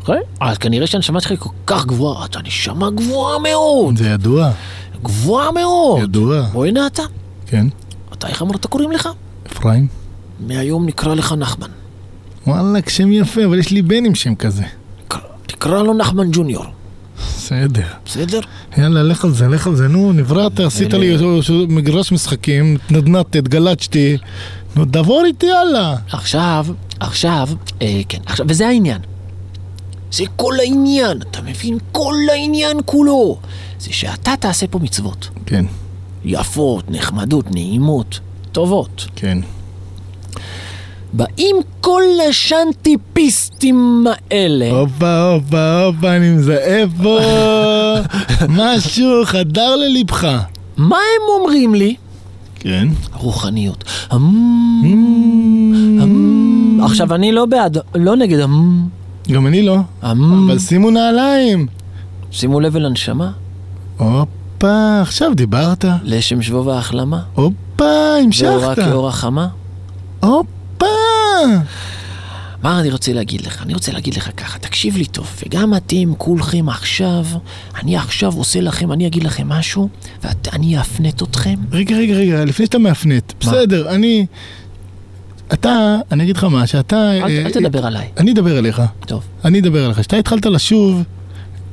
אוקיי? אז כנראה שהנשמה שלך היא כל כך גבוהה, אתה נשמה גבוהה מאוד, זה ידוע, גבוהה מאוד. ידוע. בוא הנה אתה, כן. אתה איך אמרת קוראים לך? אפרים. מהיום נקרא לך נחמן. וואלכ, שם יפה, אבל יש לי בן עם שם כזה. תקרא לו נחמן ג'וניור. בסדר. בסדר? יאללה, לך על זה, לך על זה. נו, נבראת, עשית לי מגרש משחקים, נדנדתי, התגלצ'תי. נו, דבור איתי, יאללה. עכשיו, עכשיו, אה, כן, עכשיו, וזה העניין. זה כל העניין, אתה מבין? כל העניין כולו. זה שאתה תעשה פה מצוות. כן. יפות, נחמדות, נעימות, טובות. כן. באים כל השנטיפיסטים האלה. הופה, הופה, הופה, אני מזהה פה משהו חדר ללבך. מה הם אומרים לי? כן. רוחניות. אמ, אמ. עכשיו, אני לא בעד, לא נגד אמ. גם אני לא. אבל שימו נעליים. שימו לב אל הנשמה. הופה, עכשיו דיברת. לשם שבוב ההחלמה. הופה, ואורה המשכת. כאור החמה. הופה. מה אני רוצה להגיד לך? אני רוצה להגיד לך ככה, תקשיב לי טוב, וגם אתם כולכם עכשיו, אני עכשיו עושה לכם, אני אגיד לכם משהו, ואני אפנט אתכם. רגע, רגע, רגע, לפני שאתה מאפנט. בסדר, אני... אתה, אני אגיד לך מה, שאתה... אל אה, אל תדבר עליי. אני אדבר אליך. טוב. אני אדבר אליך. כשאתה התחלת לשוב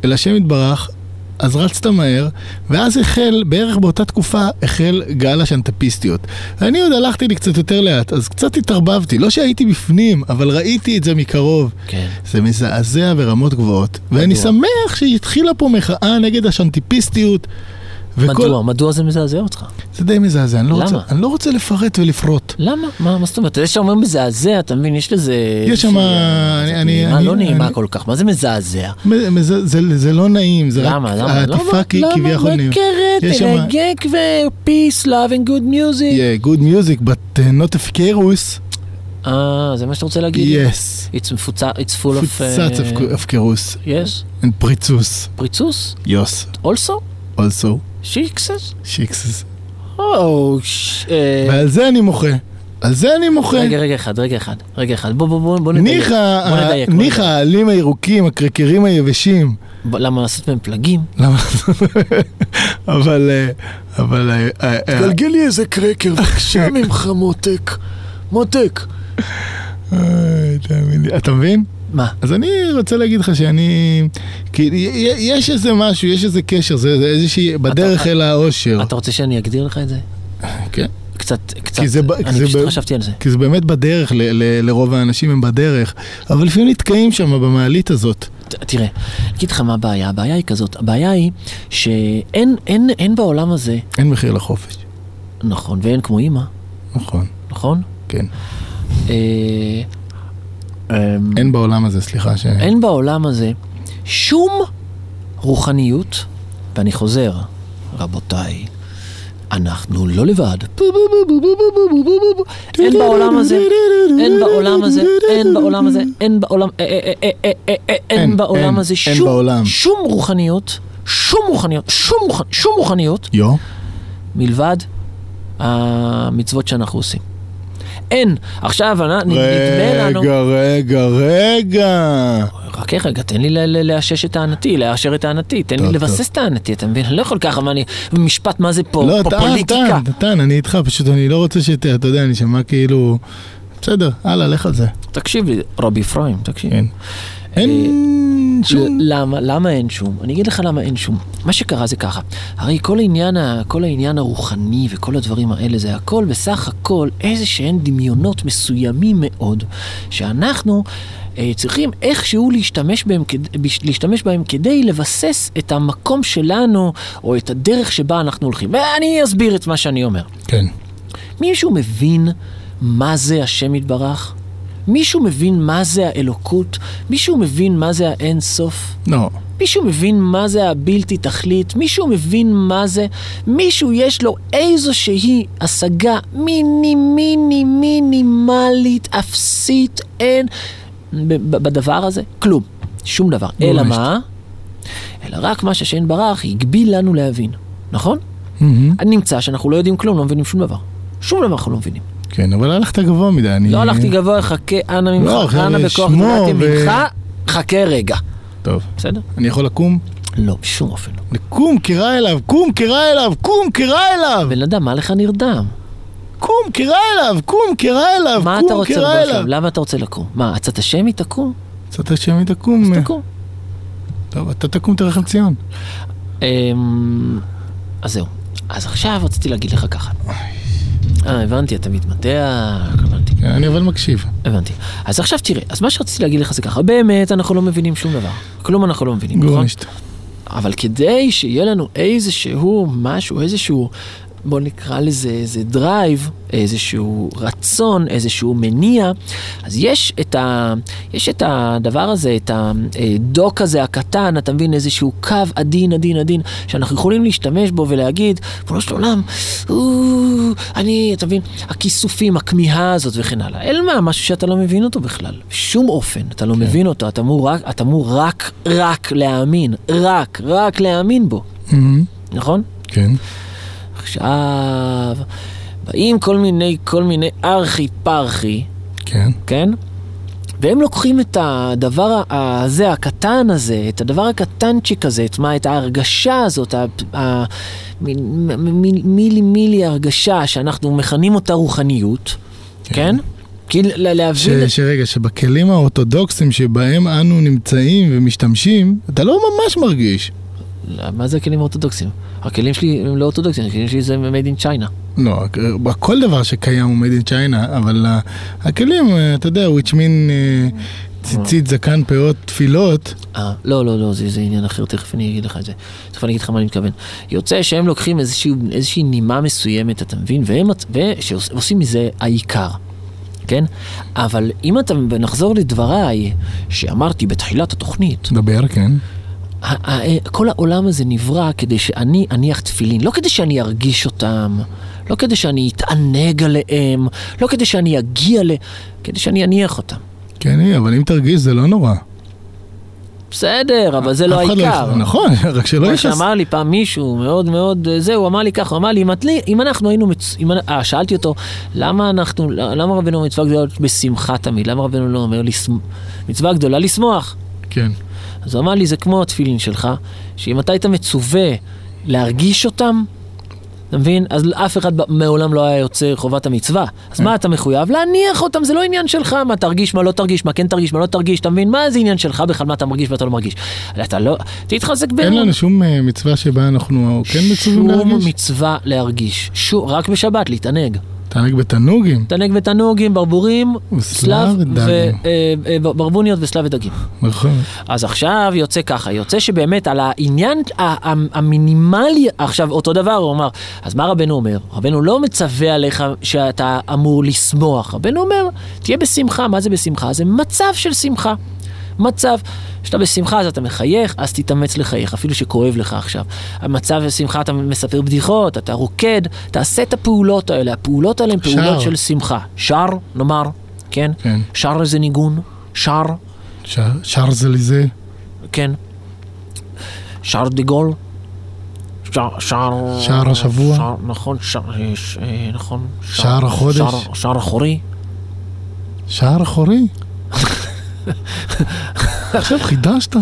אל השם יתברך, אז רצת מהר, ואז החל, בערך באותה תקופה, החל גל השנטפיסטיות. ואני עוד הלכתי לי קצת יותר לאט, אז קצת התערבבתי. לא שהייתי בפנים, אבל ראיתי את זה מקרוב. כן. זה מזעזע ברמות גבוהות. ואני שמח שהתחילה פה מחאה נגד השנטיפיסטיות. מדוע? מדוע זה מזעזע אותך? זה די מזעזע, אני לא, למה? רוצה, אני לא רוצה לפרט ולפרוט. למה? מה, מה זאת אומרת? זה שאומר מזעזע, אתה מבין? יש לזה... יש שם... אני... אני... נעימה, אני- לא נעימה אני- כל כך, מה זה מזעזע? מ- זה, זה, זה לא נעים, זה למה? רק למה? העטיפה למה? כביכול למה? נעים. יש שם- אלגק ו-peace, love and good music. Yeah, good music, but uh, not efkerus. אה, זה מה שאתה רוצה להגיד? Yes. It's it's full of... פוצץ הפקרוס. And פריצוס. פריצוס? יוס. Also? Also. שיקסס? שיקסס. או, ש... אה, ועל זה אני מוחה. על זה אני מוחה. רגע, רגע אחד, רגע אחד, רגע אחד, בוא, בוא, בוא, בוא נדייק. ניחא, בוא ה- נדייק. בוא ניחא העלים הירוקים, הקרקרים היבשים. למה לעשות מהם פלגים? למה? אבל... אה, אבל... אה, אה, אה, גלגל לי איזה קרקר, בבקשה ממך, מותק. מותק. אה, תאמין לי. אתה מבין? מה? אז אני רוצה להגיד לך שאני... כי יש איזה משהו, יש איזה קשר, זה זה איזושהי... בדרך אל האושר. אתה רוצה שאני אגדיר לך את זה? כן. קצת, קצת, זה אני פשוט ב- חשבתי על זה. כי זה באמת בדרך, ל- ל- לרוב האנשים הם בדרך, אבל לפעמים נתקעים שם במעלית הזאת. ת- תראה, אני אגיד לך מה הבעיה, הבעיה היא כזאת, הבעיה היא שאין אין, אין בעולם הזה, אין מחיר לחופש. נכון, ואין כמו אימא, נכון. נכון? כן. אה, אין בעולם הזה, סליחה ש... אין בעולם הזה שום רוחניות, ואני חוזר, רבותיי, אנחנו לא לבד. אין בעולם הזה, אין בעולם הזה, אין בעולם הזה, אין בעולם, אה, אה, אה, אין בעולם הזה שום, רוחניות, שום רוחניות, שום רוח- שום רוחניות, יו. מלבד המצוות שאנחנו עושים. אין. עכשיו, נדמה לנו... רגע, רגע, רגע. חכה רגע, תן לי לאשש את טענתי, לאשר את טענתי, תן לי לבסס טענתי, אתה מבין? אני לא יכול ככה, מה אני... משפט, מה זה פה? לא, טען. טען, טען, אני איתך, פשוט אני לא רוצה שת... אתה יודע, אני שמע כאילו... בסדר, הלאה, לך על זה. תקשיב לי, רבי אפרים, תקשיב. כן. אין שום... למה, למה אין שום? אני אגיד לך למה אין שום. מה שקרה זה ככה, הרי כל העניין, כל העניין הרוחני וכל הדברים האלה זה הכל בסך הכל איזה שהן דמיונות מסוימים מאוד, שאנחנו אה, צריכים איכשהו להשתמש בהם, להשתמש בהם כדי לבסס את המקום שלנו, או את הדרך שבה אנחנו הולכים. ואני אסביר את מה שאני אומר. כן. מישהו מבין מה זה השם יתברך? מישהו מבין מה זה האלוקות? מישהו מבין מה זה האין סוף? לא. מישהו מבין מה זה הבלתי תכלית? מישהו מבין מה זה? מישהו יש לו איזושהי השגה מיני מיני מינימלית, אפסית, אין בדבר הזה? כלום. שום דבר. אלא ממש. מה? אלא רק מה שהשם ברח הגביל לנו להבין, נכון? נמצא שאנחנו לא יודעים כלום, לא מבינים שום דבר. שום דבר אנחנו לא מבינים. כן, אבל הלכת גבוה מדי, אני... לא הלכתי גבוה, חכה, אנא לא, ממך, חבר'ה, אנא בכוח ו- ממך, חכה רגע. טוב. בסדר? אני יכול לקום? לא, בשום אופן לא. קום, קרא אליו, קום, קרא אליו, קום, קרא אליו! בן אדם, מה לך נרדם? קום, קרא אליו, קום, קרא אליו, מה קום, אתה רוצה לבוא אליו. למה אתה רוצה לקום? מה, עצת השם היא תקום? עצת השם היא תקום. אז תקום. טוב, אתה תקום תרחם ציון. אמ, אז זהו. אז עכשיו רציתי להגיד לך ככה. אה, הבנתי, אתה מתמתח, הבנתי. אני אבל מקשיב. הבנתי. אז עכשיו תראה, אז מה שרציתי להגיד לך זה ככה, באמת אנחנו לא מבינים שום דבר. כלום אנחנו לא מבינים, נכון? גורנישט. אבל כדי שיהיה לנו איזשהו משהו, איזשהו, בוא נקרא לזה איזה drive, איזשהו רצון, איזשהו מניע, אז יש את, ה, יש את הדבר הזה, את הדוק הזה הקטן, אתה מבין, איזשהו קו עדין, עדין, עדין, שאנחנו יכולים להשתמש בו ולהגיד, ריבונו של עולם, "או, אני, אתה מבין, הכיסופים, הכמיהה הזאת וכן הלאה. אלא מה, משהו שאתה לא מבין אותו בכלל. בשום אופן, אתה לא מבין אותו, אתה אמור רק, אתה אמור רק, רק להאמין, רק, רק להאמין בו, נכון? כן. עכשיו, באים כל מיני, כל מיני ארכי פרחי, כן. כן? והם לוקחים את הדבר הזה, הקטן הזה, את הדבר הקטנצ'יק הזה, את מה, את ההרגשה הזאת, ה- ה- מ- מ- מ- מילי מילי הרגשה שאנחנו מכנים אותה רוחניות, כן? כי ל- ש, להבין... שרגע, שבכלים האורתודוקסיים שבהם אנו נמצאים ומשתמשים, אתה לא ממש מרגיש. מה זה הכלים האורתודוקסיים? הכלים שלי הם לא אורתודוקסיים, הכלים שלי זה made in China. לא, כל דבר שקיים הוא made in China, אבל ה- הכלים, אה, אתה יודע, which mean אה, ציצית, זקן, פאות, תפילות. אה, לא, לא, לא, זה, זה עניין אחר, תכף אני אגיד לך את זה. תכף אני אגיד לך מה אני מתכוון. יוצא שהם לוקחים איזושהי, איזושהי נימה מסוימת, אתה מבין? והם, ועושים מזה העיקר, כן? אבל אם אתה, ונחזור לדבריי, שאמרתי בתחילת התוכנית, דבר, כן. כל העולם הזה נברא כדי שאני אניח תפילין, לא כדי שאני ארגיש אותם, לא כדי שאני אתענג עליהם, לא כדי שאני אגיע ל... כדי שאני אניח אותם. כן, אה, אבל אם תרגיש זה לא נורא. בסדר, אבל זה לא אחד העיקר. יכ- נכון, רק שלא מה יכעס. שאמר לי פעם מישהו מאוד מאוד, אה, זהו, הוא אמר לי ככה, הוא אמר לי, אם, את, אם אנחנו היינו, מצ... אם, אה, שאלתי אותו, למה אנחנו, למה רבנו מצווה גדולה בשמחה תמיד? למה רבנו לא אומר מצווה גדולה לשמוח? כן. אז הוא אמר לי, זה כמו התפילין שלך, שאם אתה היית מצווה להרגיש אותם, אתה מבין? אז אף אחד מעולם לא היה יוצא חובת המצווה. אז מה אתה מחויב? להניח אותם, זה לא עניין שלך, מה תרגיש, מה לא תרגיש, מה כן תרגיש, מה לא תרגיש, אתה מבין? מה זה עניין שלך בכלל, מה אתה מרגיש ואתה לא מרגיש. אתה לא, תתחזק אין באמון. לנו שום אה, מצווה שבה אנחנו כן מצווים שום להרגיש? מצווה להרגיש. שום, רק בשבת, להתענג. תענג בתענוגים. תענג בתענוגים, ברבורים, סלב, ודגים. וברבוניות וסלב ודגים. נכון. אז עכשיו יוצא ככה, יוצא שבאמת על העניין המינימלי, עכשיו אותו דבר הוא אמר, אז מה רבנו אומר? רבנו לא מצווה עליך שאתה אמור לשמוח, רבנו אומר, תהיה בשמחה, מה זה בשמחה? זה מצב של שמחה. מצב שאתה בשמחה אז אתה מחייך, אז תתאמץ לחייך, אפילו שכואב לך עכשיו. המצב של שמחה אתה מספר בדיחות, אתה רוקד, תעשה את הפעולות האלה, הפעולות האלה הן פעולות שר. של שמחה. שר, נאמר, כן? כן. שר איזה ניגון, שר, ש- שר זה לזה. כן. שער דה גול. שער... שער... שער השבוע. שער, נכון, שער... אה, ש- אה, נכון. שער החודש. שער- שער אחורי. שער אחורי. עכשיו חידשת.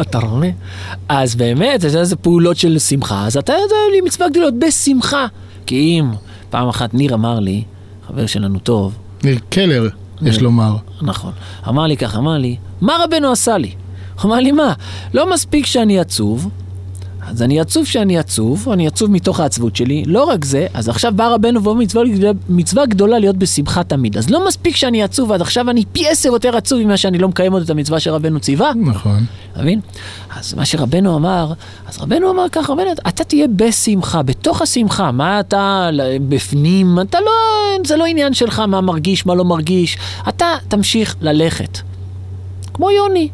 אתה רואה? אז באמת, זה, זה פעולות של שמחה, אז אתה יודע לי מצווה גדולות בשמחה. כי אם פעם אחת ניר אמר לי, חבר שלנו טוב, ניר קלר, יש. לומר. נכון, אמר לי ככה, אמר לי, מה רבנו עשה לי? הוא אמר לי, מה, לא מספיק שאני עצוב, אז אני עצוב שאני עצוב, אני עצוב מתוך העצבות שלי, לא רק זה, אז עכשיו בא רבנו ואומר מצווה, מצווה גדולה להיות בשמחה תמיד. אז לא מספיק שאני עצוב, עד עכשיו אני פי עשר יותר עצוב ממה שאני לא מקיים עוד את המצווה שרבנו ציווה. נכון. אתה מבין? אז מה שרבנו אמר, אז רבנו אמר ככה, רבנו, אתה תהיה בשמחה, בתוך השמחה, מה אתה ל- בפנים, אתה לא, זה לא עניין שלך מה מרגיש, מה לא מרגיש, אתה תמשיך ללכת. כמו יוני,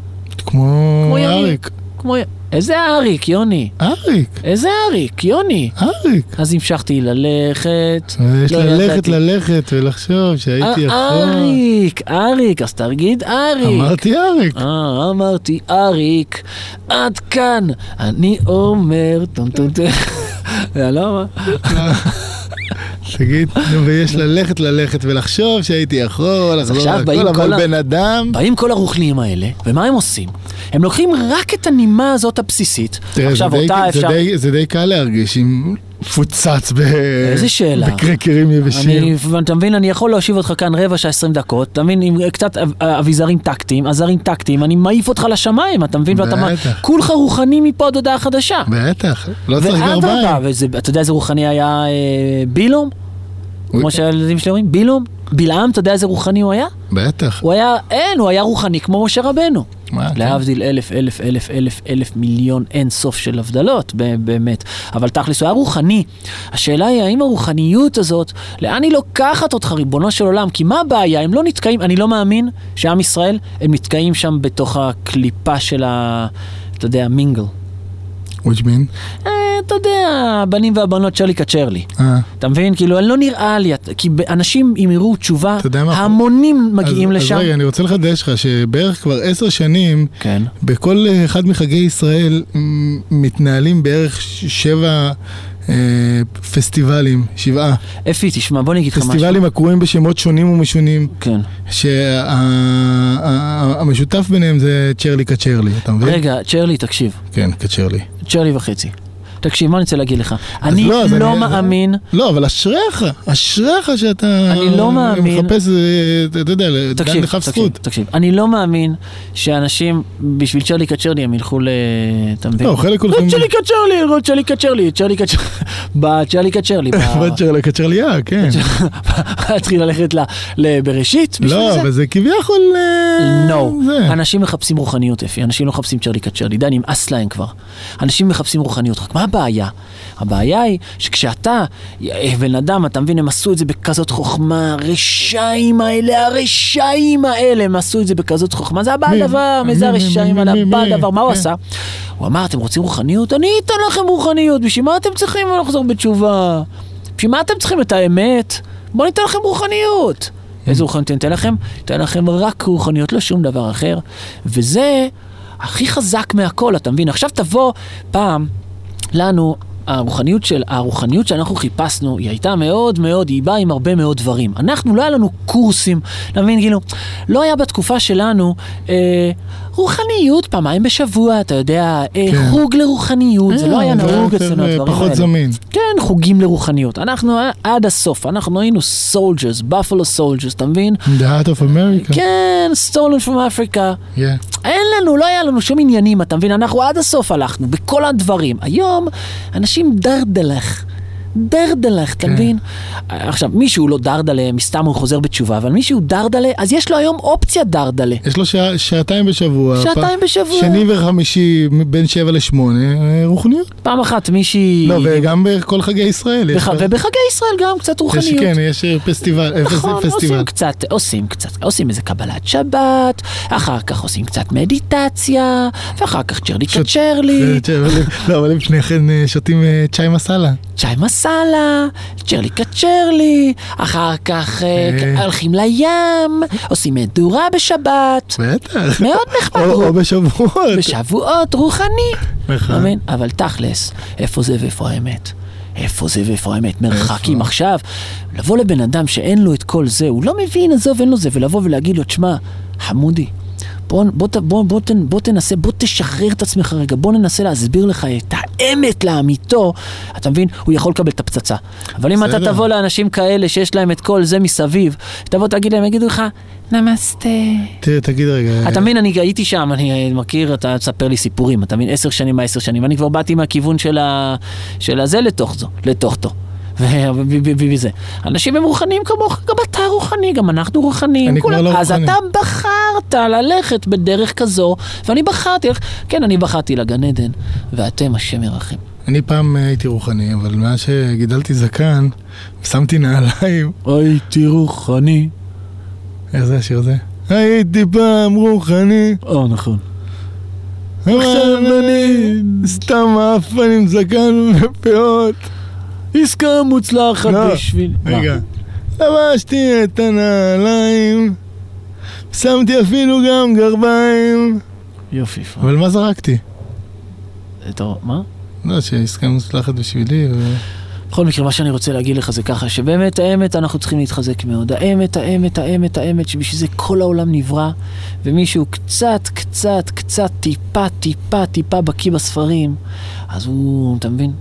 כמו כמו יוני. כמו... איזה אריק, יוני? אריק. איזה אריק, יוני? אריק. אז המשכתי ללכת. יש לא ללכת, ידעתי. ללכת ולחשוב שהייתי אה, יכול. אריק, אריק, אז תגיד אריק. אמרתי אריק. אה, אמרתי אריק, עד כאן, אני אומר, טום טום טום. לא מה? נו, ויש ללכת, ללכת ולחשוב שהייתי יכול לחזור לכל, כל אבל בן אדם... באים כל הרוחניים האלה, ומה הם עושים? הם לוקחים רק את הנימה הזאת הבסיסית. תראה, עכשיו אותה זה אפשר... זה די קל להרגיש אם מפוצץ ב... איזה שאלה. בקרקרים יבשים. אני, אתה מבין, אני יכול להושיב אותך כאן רבע שעה, 20 דקות, אתה מבין, עם קצת אב- אביזרים טקטיים, עזרים טקטיים, אני מעיף אותך לשמיים, אתה מבין, ואתה... מה- בטח. כולך רוחני מפה עד הודעה חדשה. בטח, לא צריך גרביים. ואדרבה, אתה יודע איזה רוחני היה אה, בילום? כמו שהילדים שלי אומרים, בילום? בלעם, אתה יודע איזה רוחני הוא היה? בטח. הוא היה, אין, הוא היה רוחני כמו משה רבנו. כן. להבדיל אלף, אלף, אלף, אלף, אלף מיליון אין סוף של הבדלות, באמת. אבל תכלס, הוא היה רוחני. השאלה היא, האם הרוחניות הזאת, לאן היא לוקחת אותך, ריבונו של עולם? כי מה הבעיה? הם לא נתקעים, אני לא מאמין שעם ישראל, הם נתקעים שם בתוך הקליפה של ה... אתה יודע, מינגל. Which mean? אה, אתה יודע, הבנים והבנות צ'רליקה צ'רלי. אה. אתה מבין? כאילו, לא נראה לי, כי אנשים, אם יראו תשובה, המונים מגיעים לשם. אז רגע, אני רוצה לחדש לך שבערך כבר עשר שנים, כן. בכל אחד מחגי ישראל מתנהלים בערך שבע פסטיבלים, שבעה. אפי, תשמע, בוא אני אגיד לך משהו. פסטיבלים הקרויים בשמות שונים ומשונים. כן. שהמשותף ביניהם זה צ'רלי קצ'רלי, אתה מבין? רגע, צ'רלי, תקשיב. כן, קצ'רלי. צ'רלי וחצי. תקשיב, מה אני רוצה להגיד לך? אני אז לא מאמין, לא, אבל אשריך, אשריך שאתה... אני לא מאמין- מחפש, אה, אתה יודע, תקשיב, תקשיב, זכות. תקשיב, אני לא מאמין שאנשים, בשביל צ'רלי קצ'רלי הם ילכו ל... אתה מבין? לא, חלק הולכים- צ'רלי קצ'רלי, לא, צ'רלי קצ'רלי, צ'רלי קצ'רלי, בצ'רלי קצ'רלי, ב- צ'רלי קצ'רליה, כן. להתחיל ללכת לבראשית? לא? אבל זה כביכול... אה, לא. אנשים מחפשים רוחניות אפי, אנשים לא מחפשים צ'רלי קצ'רלי, די, נמאס להם כבר. אנשים מחפשים רוחניות, רק מה הבעיה? הבעיה היא שכשאתה, אה, בן אדם, אתה מבין, הם עשו את זה בכזאת חוכמה, הרשעים האלה, הרשעים האלה, הם עשו את זה בכזאת חוכמה, זה הבעל? דבר, מי מי, זה מי, הרשעים האלה, הבעל? דבר, מה הוא כן. עשה? הוא אמר, אתם רוצים רוחניות? אני אתן לכם רוחניות, בשביל מה אתם צריכים לחזור בתשובה? בשביל מה אתם צריכים את האמת? בואו ניתן לכם רוחניות. איזה רוחניות ניתן לכם? ניתן לכם רק רוחניות, לא שום דבר אחר. וזה הכי חזק מהכל, אתה מבין? עכשיו תבוא פעם, לנו, הרוחניות, של, הרוחניות שאנחנו חיפשנו, היא הייתה מאוד מאוד, היא באה עם הרבה מאוד דברים. אנחנו, לא היה לנו קורסים, אתה מבין, כאילו, לא היה בתקופה שלנו אה, רוחניות פעמיים בשבוע, אתה יודע, אה, כן. חוג לרוחניות, זה לא היה זה נהוג אצלנו אה, הדברים פחות האלה. זמין. כן, חוגים לרוחניות. אנחנו אה, עד הסוף, אנחנו היינו soldiers, buffalo soldiers, אתה מבין? The Heart of America. כן, stolen from Africa. Yeah. אין לנו, לא היה לנו שום עניינים, אתה מבין? אנחנו עד הסוף הלכנו, בכל הדברים. היום, אנשים דרדלך. דרדלך, אתה כן. מבין? עכשיו, מישהו לא דרדלה, מסתם הוא חוזר בתשובה, אבל מישהו דרדלה, אז יש לו היום אופציה דרדלה. יש לו שע, שעתיים בשבוע. שעתיים בשבוע. שני וחמישי בין שבע לשמונה, אה, רוחניות. פעם אחת מישהי... לא, וגם בכל חגי ישראל. יש בח... ובחגי ישראל גם קצת יש, רוחניות. כן, יש אה, פסטיבל. אה, נכון, פסטיבל. עושים קצת, עושים קצת, עושים איזה קבלת שבת, אחר כך עושים קצת מדיטציה, ואחר כך צ'רלי קצ'רלי, צ'רלי. לא, אבל לפני כן שותים צ'אי מסאלה. צ'אי מסאלה, צ'רלי קצ'רלי, אחר כך אה, אה. הולכים לים, עושים מדורה בשבת, בטח. מאוד נחמד. או בשבועות. בשבועות, רוחני. נכון. אבל תכלס, איפה זה ואיפה האמת? איפה זה ואיפה האמת? מרחקים עכשיו. לבוא לבן אדם שאין לו את כל זה, הוא לא מבין, עזוב, אין לו זה, ולבוא ולהגיד לו, תשמע, חמודי, בוא, בוא, בוא, בוא, בוא, בוא תנסה, בוא תשחרר את עצמך רגע, בוא ננסה להסביר לך את האמת לאמיתו, אתה מבין? הוא יכול לקבל את הפצצה. אבל אם אתה. תבוא לאנשים כאלה שיש להם את כל זה מסביב, תבוא תגיד להם, יגידו לך, נמסטה. תראה, תגיד רגע. אתה מבין, אני הייתי שם, אני מכיר, אתה תספר לי סיפורים, אתה מבין, עשר שנים עשר שנים, אני כבר באתי מהכיוון של, ה... של הזה לתוך זו, לתוך תו. וזה. אנשים הם רוחניים כמוך, גם אתה רוחני, גם אנחנו רוחניים. אני כבר לא אז רוחני. אתה בחרת ללכת בדרך כזו, ואני בחרתי, כן, אני בחרתי לגן עדן, ואתם השם ירחם. אני פעם אה, הייתי רוחני, אבל מאז שגידלתי זקן, שמתי נעליים. הייתי רוחני. איך זה השיר הזה? הייתי פעם רוחני. או, נכון. עכשיו אני סתם מאפן עם זקן ופאות. עסקה מוצלחת לא, בשביל... רגע. לבשתי את הנעליים, שמתי אפילו גם גרביים. יופי. אבל מה זרקתי? טוב, מה? לא, שעסקה מוצלחת בשבילי. ו- בכל מקרה, מה שאני רוצה להגיד לך זה ככה, שבאמת האמת אנחנו צריכים להתחזק מאוד. האמת, האמת, האמת, האמת, שבשביל זה כל העולם נברא, ומישהו קצת, קצת, קצת, טיפה, טיפה, טיפה בקיא בספרים, אז הוא, אתה מבין?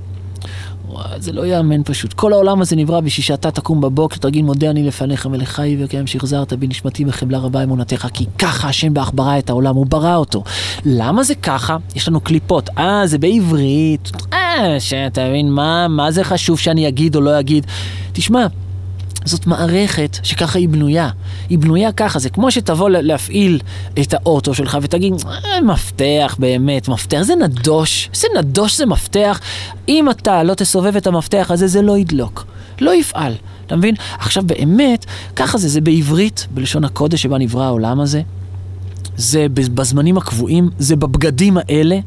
וואי, זה לא ייאמן פשוט. כל העולם הזה נברא בשביל שאתה תקום בבוקר, תגיד מודה אני לפניך מלך חי וקיים שהחזרת בי נשמתי בחמלה רבה אמונתך, כי ככה השם באך ברא את העולם, הוא ברא אותו. למה זה ככה? יש לנו קליפות. אה, זה בעברית. אה, שאתה מבין, מה, מה זה חשוב שאני אגיד או לא אגיד? תשמע, זאת מערכת שככה היא בנויה. היא בנויה ככה, זה כמו שתבוא לה- להפעיל את האוטו שלך ותגיד, אה, מפתח באמת, מפתח, זה נדוש, איזה נדוש זה מפתח. אם אתה לא תסובב את המפתח הזה, זה לא ידלוק, לא יפעל. אתה מבין? עכשיו באמת, ככה זה, זה בעברית, בלשון הקודש שבה נברא העולם הזה. זה בזמנים הקבועים, זה בבגדים האלה.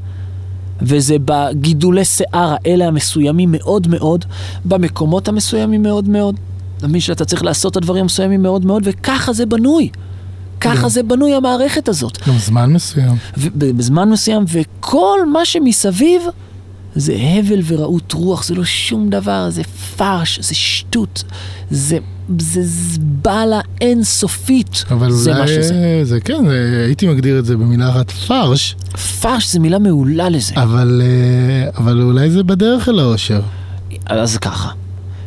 וזה בגידולי שיער האלה המסוימים מאוד מאוד, במקומות המסוימים מאוד מאוד. אתה מבין שאתה צריך לעשות את הדברים המסוימים מאוד מאוד, וככה זה בנוי. ככה זה בנוי המערכת הזאת. גם זמן מסוים. בזמן מסוים, וכל מה שמסביב זה הבל ורעות רוח, זה לא שום דבר, זה פרש, זה שטות, זה, זה זבלה אינסופית. אבל זה מה אולי, שזה. אה, זה כן, אה, הייתי מגדיר את זה במילה אחת פרש, פרש זה מילה מעולה לזה. אבל אה, אבל אולי זה בדרך אל האושר. אז ככה,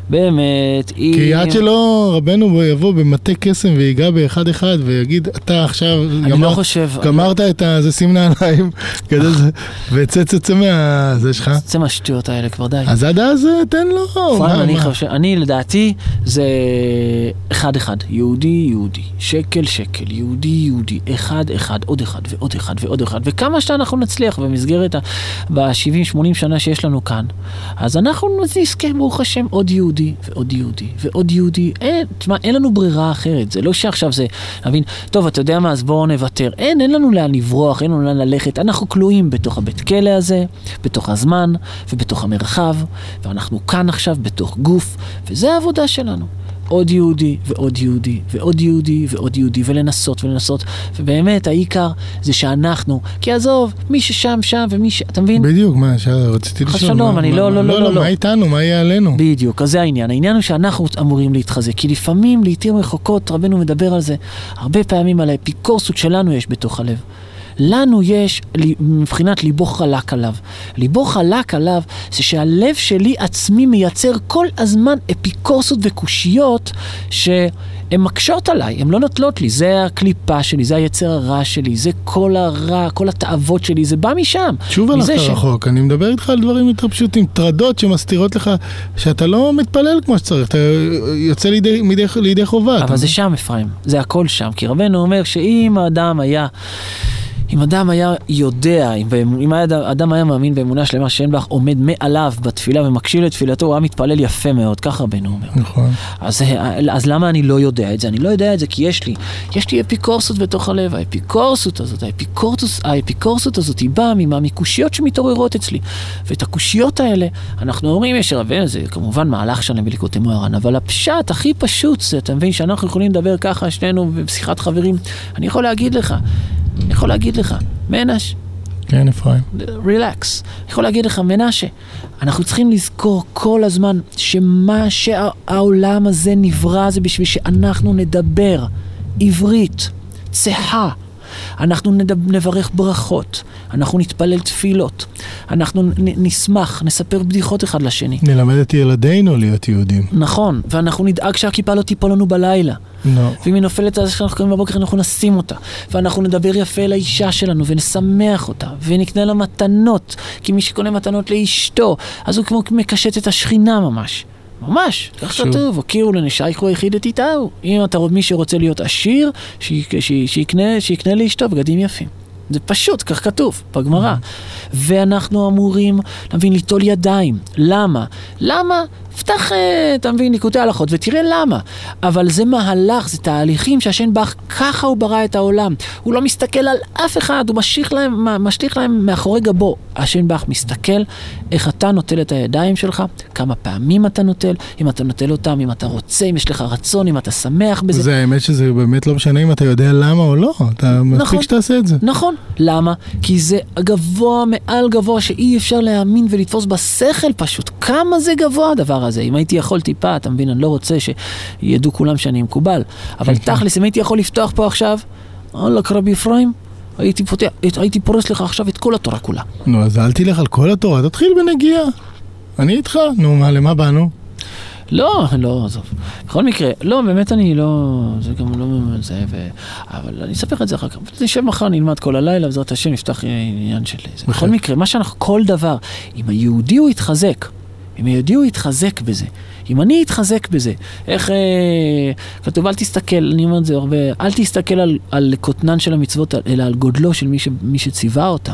באמת, אם... כי עד שלא רבנו יבוא במטה קסם ויגע באחד אחד ויגיד, אתה עכשיו אני גמר- לא חושב... גמרת את הזה, שים נעליים, זה, וצא צא מהזה שלך. צא מהשטויות האלה כבר, די. אז עד אז אה, תן לו. מה- אני מה? חושב, אני לדעתי זה אחד אחד, יהודי יהודי, שקל שקל, יהודי יהודי, אחד אחד, עוד אחד ועוד אחד ועוד אחד, וכמה שאנחנו נצליח במסגרת ה... ב-70-80 שנה שיש לנו כאן, אז אנחנו נזכה ברוך השם עוד יהודי ועוד יהודי ועוד יהודי, אין, תשמע, אין לנו ברירה אחרת, זה לא שעכשיו זה, מבין, טוב, אתה יודע מה, אז בואו נוותר, אין, אין לנו לאן לברוח, אין לנו לאן ללכת, אנחנו כלואים בתוך הבית כלא הזה, בתוך הזמן ובתוך המרחב, ואנחנו כאן עכשיו בתוך גוף, וזה העבודה שלנו. עוד יהודי ועוד יהודי ועוד יהודי ועוד יהודי ולנסות ולנסות ובאמת העיקר זה שאנחנו כי עזוב מי ששם שם ומי ש... אתה מבין? בדיוק, מה, רציתי לשאול. שלום, אני מה- לא- לא- מה- לא- לא- לא. מה איתנו, מה יהיה עלינו? בדיוק, אז זה העניין. העניין הוא שאנחנו אמורים להתחזק, כי לפעמים, לעיתים רחוקות, רבנו מדבר על זה, הרבה פעמים על האפיקורסות שלנו יש בתוך הלב. לנו יש, מבחינת ליבו חלק עליו. ליבו חלק עליו זה שהלב שלי עצמי מייצר כל הזמן אפיקורסות וקושיות שהן מקשות עליי, הן לא נוטלות לי. זה הקליפה שלי, זה היצר הרע שלי, זה כל הרע, כל התאוות שלי, זה בא משם. שוב הלכת ש- רחוק, אני מדבר איתך על דברים יותר פשוטים, טרדות שמסתירות לך שאתה לא מתפלל כמו שצריך, אתה יוצא לידי, מידי, לידי חובה. אתה אבל זה שם, אפרים. זה הכל שם. כי רבנו אומר שאם האדם היה... אם אדם היה יודע, אם, אם היה, אדם היה מאמין באמונה שלמה שאין בך עומד מעליו בתפילה ומקשיב לתפילתו, הוא היה מתפלל יפה מאוד, ככה רבנו אומר. נכון. אז, אז למה אני לא יודע את זה? אני לא יודע את זה כי יש לי, יש לי אפיקורסות בתוך הלב, האפיקורסות הזאת, האפיקורסות, האפיקורסות הזאת היא באה ממה? מקושיות שמתעוררות אצלי. ואת הקושיות האלה, אנחנו אומרים, יש רבנו, זה כמובן מהלך שלם בליקוטי מוהר"ן, אבל הפשט הכי פשוט זה, אתה מבין, שאנחנו יכולים לדבר ככה, שנינו בשיחת חברים, אני יכול להגיד לך, אני יכול להגיד לך, מנש, כן, אפרים. רילקס. אני יכול להגיד לך, מנשה, אנחנו צריכים לזכור כל הזמן שמה שהעולם הזה נברא זה בשביל שאנחנו נדבר עברית, צחה. אנחנו נברך ברכות, אנחנו נתפלל תפילות, אנחנו נשמח, נספר בדיחות אחד לשני. נלמד את ילדינו להיות יהודים. נכון, ואנחנו נדאג שהכיפה לא תיפול לנו בלילה. לא. ואם היא נופלת אז כשאנחנו קמים בבוקר אנחנו נשים אותה. ואנחנו נדבר יפה אל האישה שלנו ונשמח אותה. ונקנה לה מתנות. כי מי שקונה מתנות לאשתו, אז הוא כמו מקשט את השכינה ממש. ממש, כך. כתוב, הוקיעו לנשייכו היחיד את איתהו. אם אתה מי שרוצה להיות עשיר, שיקנה, לאשתו בגדים יפים. זה פשוט, כך כתוב בגמרא. ואנחנו אמורים, אתה מבין, ליטול ידיים. למה? למה? פתח, אה, אתה מבין, ליקוטי הלכות ותראה למה. אבל זה מהלך, זה תהליכים שהשן בך, ככה הוא ברא את העולם. הוא לא מסתכל על אף אחד, הוא משליך להם, משליך להם מאחורי גבו. השן בך מסתכל איך אתה נוטל את הידיים שלך, כמה פעמים אתה נוטל, אם אתה נוטל אותם, אם אתה רוצה, אם יש לך רצון, אם אתה שמח בזה. זה האמת שזה באמת לא משנה אם אתה יודע למה או לא, אתה מספיק שתעשה את זה. נכון. למה? כי זה גבוה מעל גבוה שאי אפשר להאמין ולתפוס בשכל פשוט. כמה זה גבוה הדבר הזה. אם הייתי יכול טיפה, אתה מבין, אני לא רוצה שידעו כולם שאני מקובל. אבל כן, תכלס, אם הייתי יכול לפתוח פה עכשיו, וואלכ רבי אפרים, הייתי, פותח, הייתי פורס לך עכשיו את כל התורה כולה. נו, אז אל תלך על כל התורה, תתחיל בנגיעה. אני איתך, נו, מה, למה באנו? לא, לא, עזוב. בכל מקרה, לא, באמת אני לא, זה גם לא זה, ו... אבל אני אספר את זה אחר כך. נשב מחר, נלמד כל הלילה, בעזרת השם נפתח עניין של זה. בכל מקרה, מה שאנחנו, כל דבר, אם היהודי הוא יתחזק, אם היהודי הוא יתחזק בזה, אם אני אתחזק בזה, איך אה, כתוב, אל תסתכל, אני אומר את זה הרבה, אל תסתכל על, על קוטנן של המצוות, אלא על גודלו של מי, ש, מי שציווה אותם.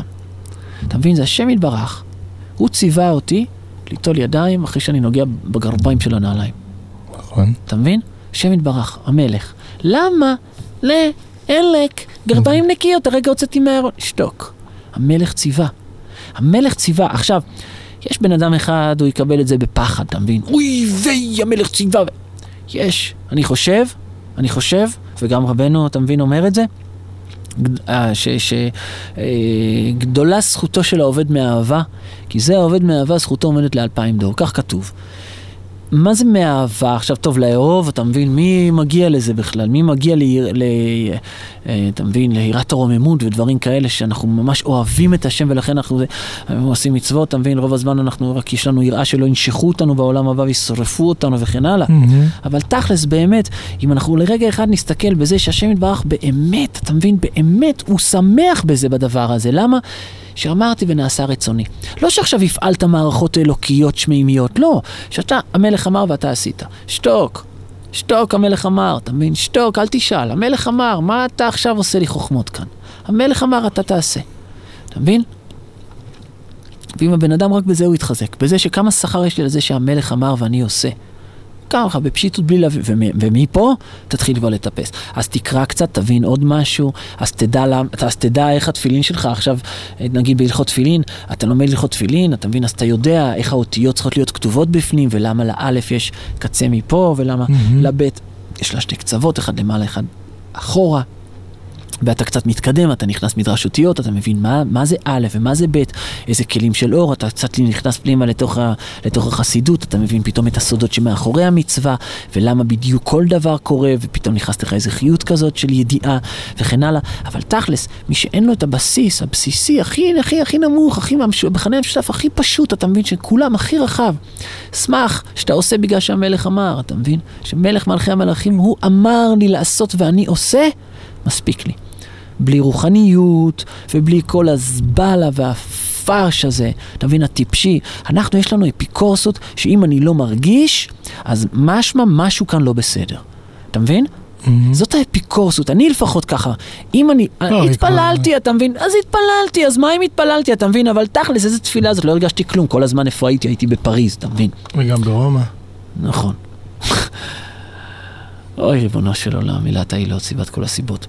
אתה מבין, זה השם יתברך. הוא ציווה אותי ליטול ידיים אחרי שאני נוגע בגרביים של הנעליים. נכון. אתה מבין? השם יתברך, המלך. למה? לעלק, גרביים נקיות, הרגע הוצאתי מהארון. שתוק. המלך ציווה. המלך ציווה. עכשיו, יש בן אדם אחד, הוא יקבל את זה בפחד, אתה מבין? אוי ויי, המלך ציווה. יש, אני חושב, אני חושב, וגם רבנו, אתה מבין, אומר את זה, שגדולה זכותו של העובד מאהבה, כי זה העובד מאהבה, זכותו עומדת לאלפיים דור, כך כתוב. מה זה מאהבה? עכשיו, טוב, לאהוב, אתה מבין, מי מגיע לזה בכלל? מי מגיע ל... ל אה, אתה מבין, ליראת הרוממות ודברים כאלה שאנחנו ממש אוהבים את השם ולכן אנחנו עושים מצוות, אתה מבין, רוב הזמן אנחנו, רק יש לנו יראה שלא ינשכו אותנו בעולם הבא וישרפו אותנו וכן הלאה. אבל תכלס, באמת, אם אנחנו לרגע אחד נסתכל בזה שהשם יתברך באמת, אתה מבין, באמת, הוא שמח בזה בדבר הזה. למה? שאמרתי ונעשה רצוני. לא שעכשיו הפעלת מערכות אלוקיות שמימיות, לא. שאתה, המלך אמר ואתה עשית. שתוק. שתוק, המלך אמר, אתה מבין? שתוק, אל תשאל. המלך אמר, מה אתה עכשיו עושה לי חוכמות כאן? המלך אמר, אתה תעשה. אתה מבין? ואם הבן אדם רק בזה הוא יתחזק, בזה שכמה שכר יש לי לזה שהמלך אמר ואני עושה. ככה, בפשיטות בלי להבין, ומ- ומפה תתחיל כבר לטפס. אז תקרא קצת, תבין עוד משהו, אז תדע, למ- אז תדע איך התפילין שלך עכשיו, נגיד בהלכות תפילין, אתה לומד הלכות תפילין, אתה מבין, אז אתה יודע איך האותיות צריכות להיות כתובות בפנים, ולמה לאלף יש קצה מפה, ולמה מהמם. לבית יש לה שתי קצוות, אחד למעלה, אחד אחורה. ואתה קצת מתקדם, אתה נכנס מדרש אותיות, אתה מבין מה, מה זה א' ומה זה ב', איזה כלים של אור, אתה קצת נכנס פנימה לתוך, ה, לתוך החסידות, אתה מבין פתאום את הסודות שמאחורי המצווה, ולמה בדיוק כל דבר קורה, ופתאום נכנס לך איזה חיות כזאת של ידיעה, וכן הלאה. אבל תכלס, מי שאין לו את הבסיס, הבסיסי, הכי, הכי, הכי נמוך, הכי, ממש- המכנה המשותף הכי פשוט, אתה מבין שכולם הכי רחב. שמח שאתה עושה בגלל שהמלך אמר, אתה מבין? שמלך מלכי המלכים, הוא אמר לי לעשות ואני עושה, מספיק לי. בלי רוחניות, ובלי כל הזבלה והפרש הזה, אתה מבין, הטיפשי. אנחנו, יש לנו אפיקורסות, שאם אני לא מרגיש, אז משמע משהו כאן לא בסדר. אתה מבין? זאת האפיקורסות, אני לפחות ככה. אם אני, לא, התפללתי, אתה מבין? אז התפללתי, אז מה אם התפללתי, אתה מבין? אבל תכלס, איזה תפילה זאת, לא הרגשתי כלום, כל הזמן איפה הייתי, הייתי בפריז, אתה מבין? וגם ברומא. נכון. אוי, ריבונו של עולם, מילת העילות, סיבת כל הסיבות.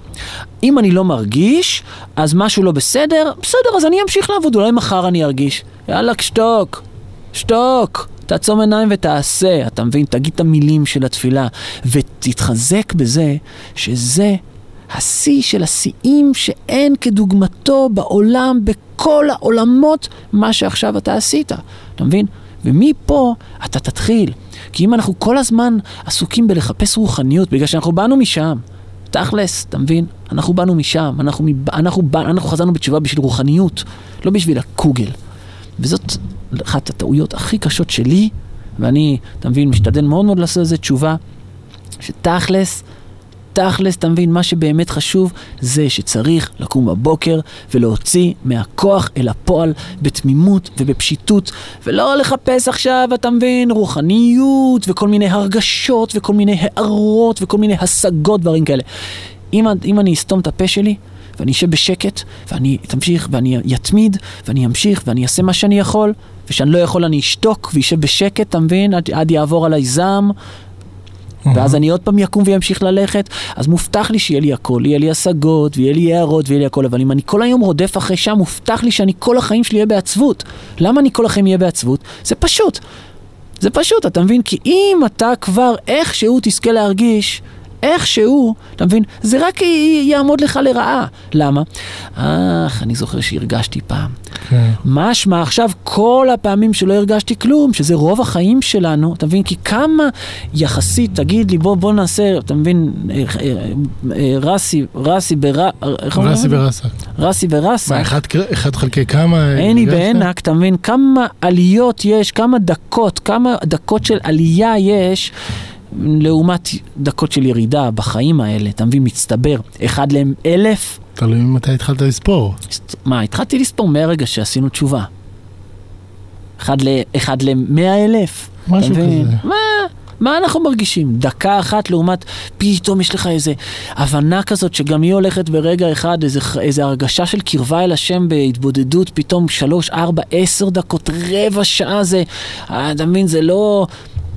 אם אני לא מרגיש, אז משהו לא בסדר, בסדר, אז אני אמשיך לעבוד, אולי מחר אני ארגיש. יאללה, שתוק, שתוק. תעצום עיניים ותעשה, אתה מבין? תגיד את המילים של התפילה, ותתחזק בזה שזה השיא של השיאים שאין כדוגמתו בעולם, בכל העולמות, מה שעכשיו אתה עשית, אתה מבין? ומפה אתה תתחיל. כי אם אנחנו כל הזמן עסוקים בלחפש רוחניות, בגלל שאנחנו באנו משם, תכלס, אתה מבין? אנחנו באנו משם, אנחנו, מב... אנחנו, בא... אנחנו חזרנו בתשובה בשביל רוחניות, לא בשביל הקוגל. וזאת אחת הטעויות הכי קשות שלי, ואני, אתה מבין, משתדל מאוד מאוד לעשות לזה תשובה, שתכלס, תכלס, אתה מבין, מה שבאמת חשוב זה שצריך לקום בבוקר ולהוציא מהכוח אל הפועל בתמימות ובפשיטות, ולא לחפש עכשיו, אתה מבין, רוחניות וכל מיני הרגשות וכל מיני הערות וכל מיני השגות, דברים כאלה. אם, אם אני אסתום את הפה שלי, ואני אשב בשקט, ואני תמשיך, ואני אתמיד, ואני אמשיך, ואני אעשה מה שאני יכול, ושאני לא יכול אני אשתוק, ואשב בשקט, אתה מבין? עד, עד יעבור עליי זעם, ואז אני עוד פעם יקום וימשיך ללכת, אז מובטח לי שיהיה לי הכל, יהיה לי השגות, ויהיה לי הערות, ויהיה לי הכל, אבל אם אני כל היום רודף אחרי שם, מובטח לי שאני כל החיים שלי אהיה בעצבות. למה אני כל החיים אהיה בעצבות? זה פשוט. זה פשוט, אתה מבין? כי אם אתה כבר איכשהו תזכה להרגיש, איכשהו, אתה מבין? זה רק יעמוד לך לרעה. למה? אך, אני זוכר שהרגשתי פעם. כן. משמע עכשיו כל הפעמים שלא הרגשתי כלום, שזה רוב החיים שלנו, אתה מבין? כי כמה יחסית, תגיד לי, בוא, בוא נעשה, אתה מבין, אה, אה, רסי, רסי בר... רסי ורסק. רסי ורסה. מה, אחד אחד חלקי כמה? עיני הרגשת? בעינק, אתה מבין כמה עליות יש, כמה דקות, כמה דקות של עלייה יש. לעומת דקות של ירידה בחיים האלה, אתה מבין, מצטבר, אחד לאלף. תלוי מתי התחלת לספור. מה, התחלתי לספור מהרגע שעשינו תשובה. אחד, ל, אחד למאה אלף. משהו? כזה. מה? מה אנחנו מרגישים? דקה אחת לעומת פתאום יש לך איזה הבנה כזאת שגם היא הולכת ברגע אחד, איזה, איזה הרגשה של קרבה אל השם בהתבודדות, פתאום שלוש, ארבע, עשר דקות, רבע שעה זה, אה, אתה מבין, זה לא...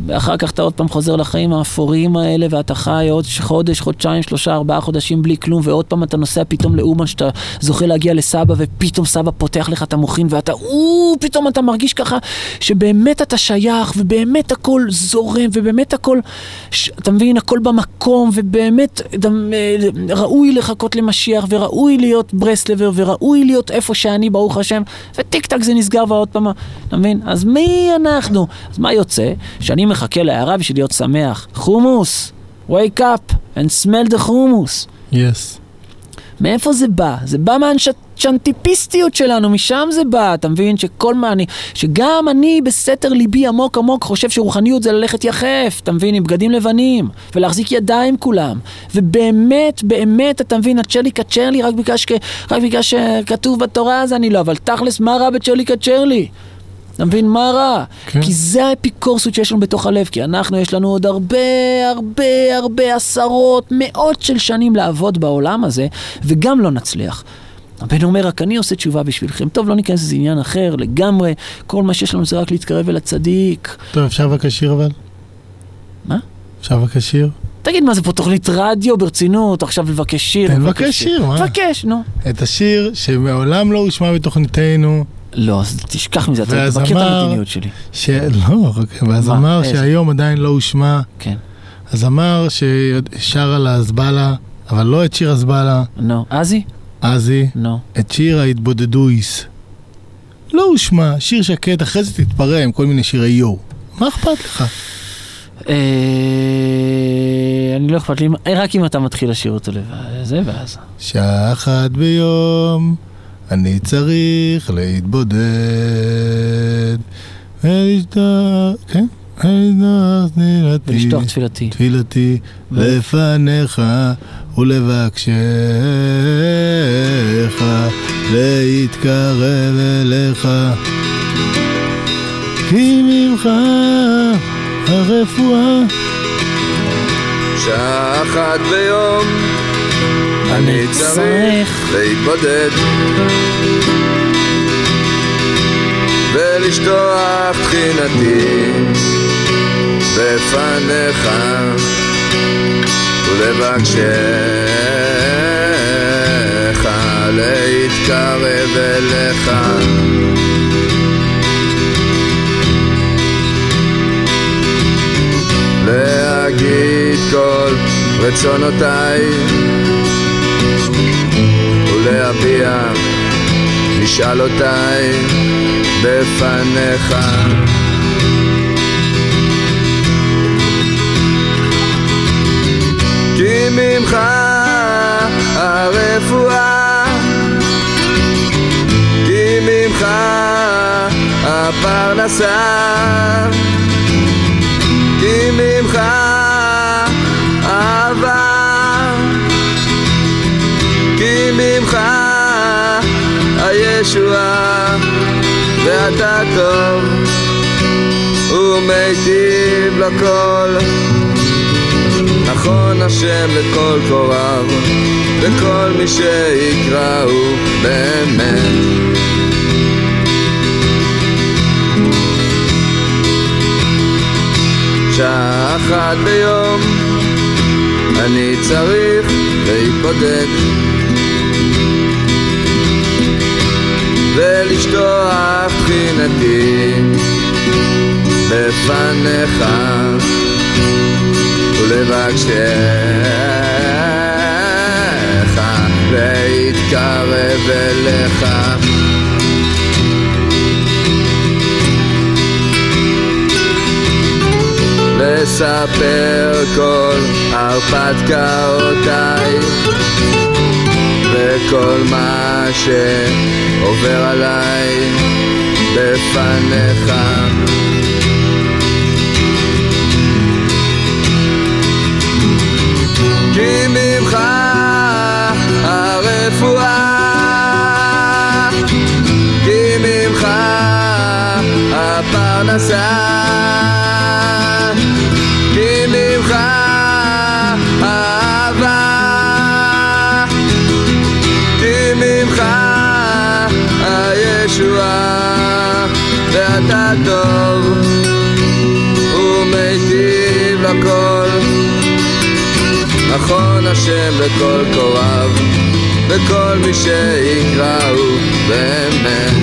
ואחר כך אתה עוד פעם חוזר לחיים האפוריים האלה, ואתה חי עוד חודש, חודשיים, שלושה, ארבעה חודשים בלי כלום, ועוד פעם אתה נוסע פתאום לאומן שאתה זוכה להגיע לסבא, ופתאום סבא פותח לך את המוחין, ואתה, או, פתאום אתה מרגיש ככה, שבאמת אתה שייך, ובאמת הכל זורם, ובאמת הכל, ש, אתה מבין, הכל במקום, ובאמת אתה, אה, ראוי לחכות למשיח, וראוי להיות ברסלבר, וראוי להיות איפה שאני, ברוך השם, וטיק טק זה נסגר, ועוד פעם, אתה מבין? אז מי אנחנו? אז מה יוצא? שאני מחכה להערה בשביל להיות שמח. חומוס, wake up and smell the חומוס. יס. מאיפה זה בא? זה בא מהשנטיפיסטיות שלנו, משם זה בא, אתה מבין? שכל מה אני, שגם אני בסתר ליבי עמוק עמוק חושב שרוחניות זה ללכת יחף, אתה מבין? עם בגדים לבנים, ולהחזיק ידיים כולם. ובאמת, באמת, אתה מבין, הצ'רליקה צ'רלי רק בגלל, שכתוב בתורה אז אני לא, אבל תכלס, מה רע בצ'רליקה צ'רלי? אתה מבין מה רע? כן. כי זה האפיקורסות שיש לנו בתוך הלב, כי אנחנו, יש לנו עוד הרבה, הרבה, הרבה עשרות, מאות של שנים לעבוד בעולם הזה, וגם לא נצליח. הבן אומר, רק אני עושה תשובה בשבילכם. טוב, לא ניכנס לזה עניין אחר לגמרי, כל מה שיש לנו זה רק להתקרב אל הצדיק. טוב, אפשר לבקש שיר אבל? מה? אפשר לבקש שיר? תגיד, מה זה פה תוכנית רדיו ברצינות, עכשיו לבקש שיר? תן לבקש שיר, מה? תבקש, נו. את השיר שמעולם לא הושמע בתוכניתנו. לא, אז תשכח מזה, אתה מכיר את המדיניות שלי. ש... לא, רק- והזמר איזה? שהיום עדיין לא הושמע. כן. הזמר ששר על הזבלה, אבל לא את שיר הזבלה. נו, עזי? עזי. נו. את שיר ההתבודדויס. לא הושמע, שיר שקט, אחרי זה תתפרע עם כל מיני שירי יו. מה אכפת לך? אה, אני לא אכפת לי, רק אם אתה מתחיל לשיר אותו לבד, זה ואז. שעה אחת ביום, אני צריך להתבודד. כן? ולשטוח תפילתי. תפילתי לפניך ולבקשך להתקרב אליך. כי ממך הרפואה שעה אחת ביום אני צריך להתבודד ולשטוח תחינתי בפניך ולבקשך להתקרב אליך. להגיד כל רצונותיי ולהביע משאלותיי בפניך. כי ממך הרפואה כי ממך הפרנסה כי ממך הישועה ואתה טוב ומיטיב לכל. נכון השם לכל קוריו וכל מי שיקראו באמת. שעה אחת ביום אני צריך להתבודד ולשטוח תחינתי בפניך. ולבקשך. להתקרב אליך. לספר כל הרפתקאותיי וכל מה שעובר עליי בפניך. כי ממך הרפואה כי ממך הפרנסה ואתה טוב ומיטיב לכל. נכון השם לכל קוריו וכל מי שיקראו באמת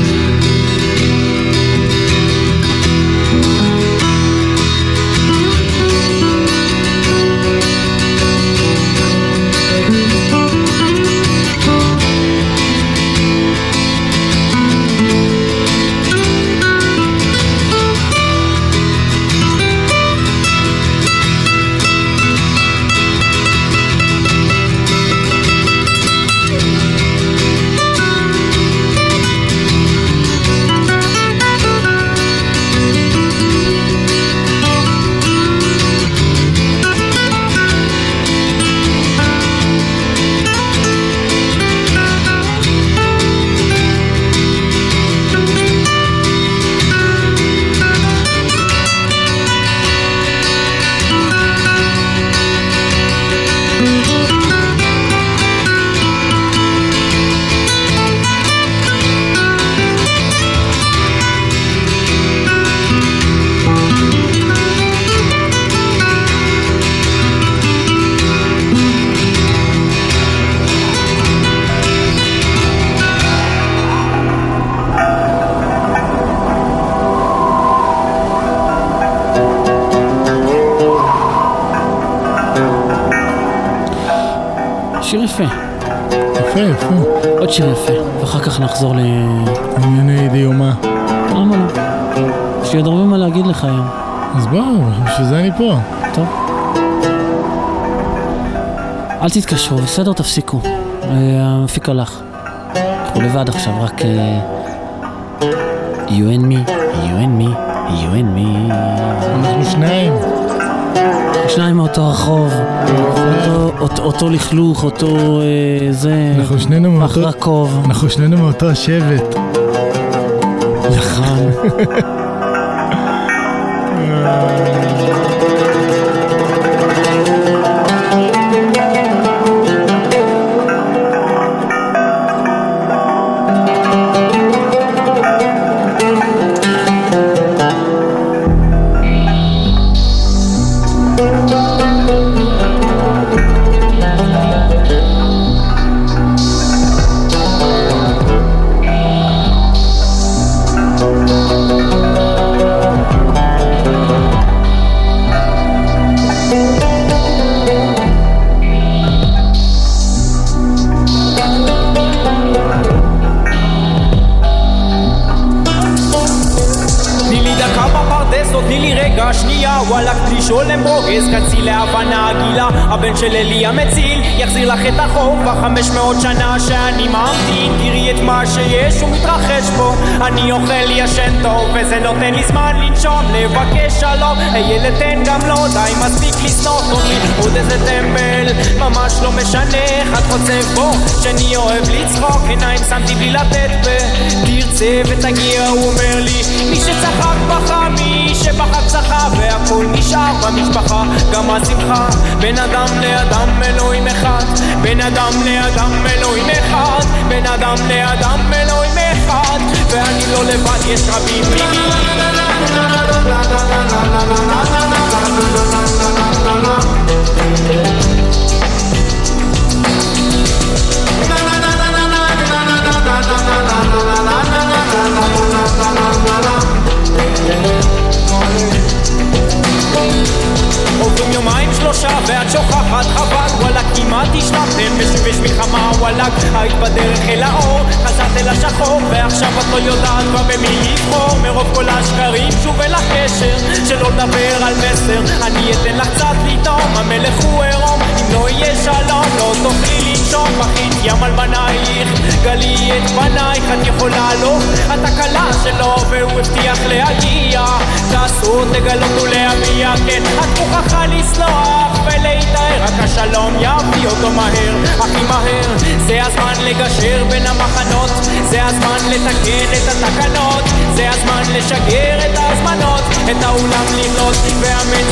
תתקשרו, בסדר? תפסיקו. אה, המפיק הלך. אנחנו לבד עכשיו, רק... אה, you and me, you and me, you and me. אנחנו שניים. שניים מאותו רחוב, אותו- אותו- אותו לכלוך, אותו אה, זה... אנחנו שנינו מאותו... אנחנו שנינו מאותו שבט. נכון. אדם אלוהים אחד בין אדם לאדם אלוהים אחד ואני לא לבד יש רבים. עוברים ואת שוכחת חבל וואלה כמעט השלמתם. בשביש מלחמה וואלאק היית בדרך אל האור חזרת אל השחור ועכשיו את לא יודעת כבר במי לבחור. מרוב כל השקרים שוב אל הקשר שלא לדבר על מסר. אני אתן לך קצת לטעום המלך הוא עירום. אם לא יהיה שלום לא תוכלי לנשום בכית ים על בנייך גלי את בנייך את יכולה לא את הכלה שלו והוא הבטיח להגיע. תעשו תגלות ולהביע כן. את מוכרחה לסלוח ולהיטהר. רק השלום יביא אותו מהר הכי מהר. זה הזמן לגשר בין המחנות. זה הזמן לתקן את התקנות. זה הזמן לשגר את ההזמנות את האולם למנות ואמן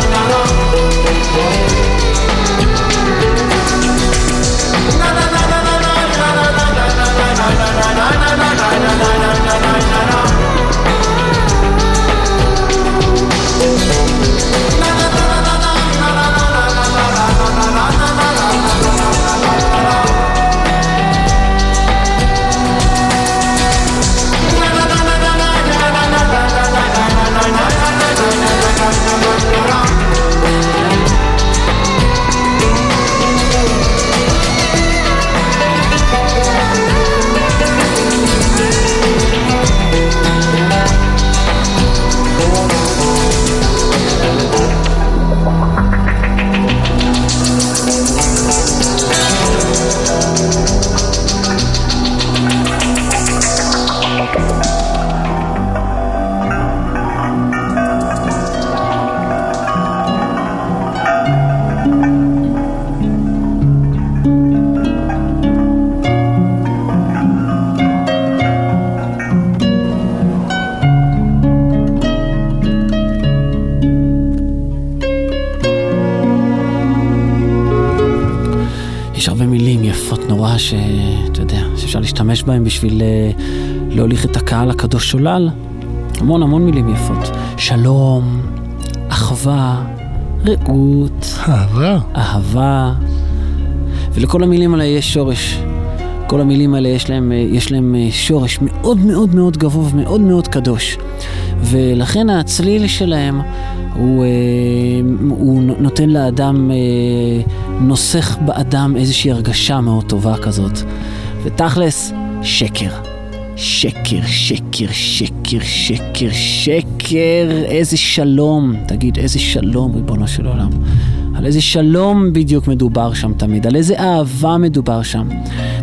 בשביל אה, להוליך את הקהל הקדוש שולל. המון המון מילים יפות. שלום, אחווה, רעות. אהבה. אהבה. ולכל המילים האלה יש שורש. כל המילים האלה יש להם, אה, יש להם אה, שורש מאוד מאוד מאוד גבוה ומאוד מאוד קדוש. ולכן הצליל שלהם הוא, הוא נותן לאדם, נוסך באדם איזושהי הרגשה מאוד טובה כזאת. ותכלס, שקר. שקר, שקר, שקר, שקר, שקר, איזה שלום. תגיד, איזה שלום, ריבונו של עולם. על איזה שלום בדיוק מדובר שם תמיד, על איזה אהבה מדובר שם.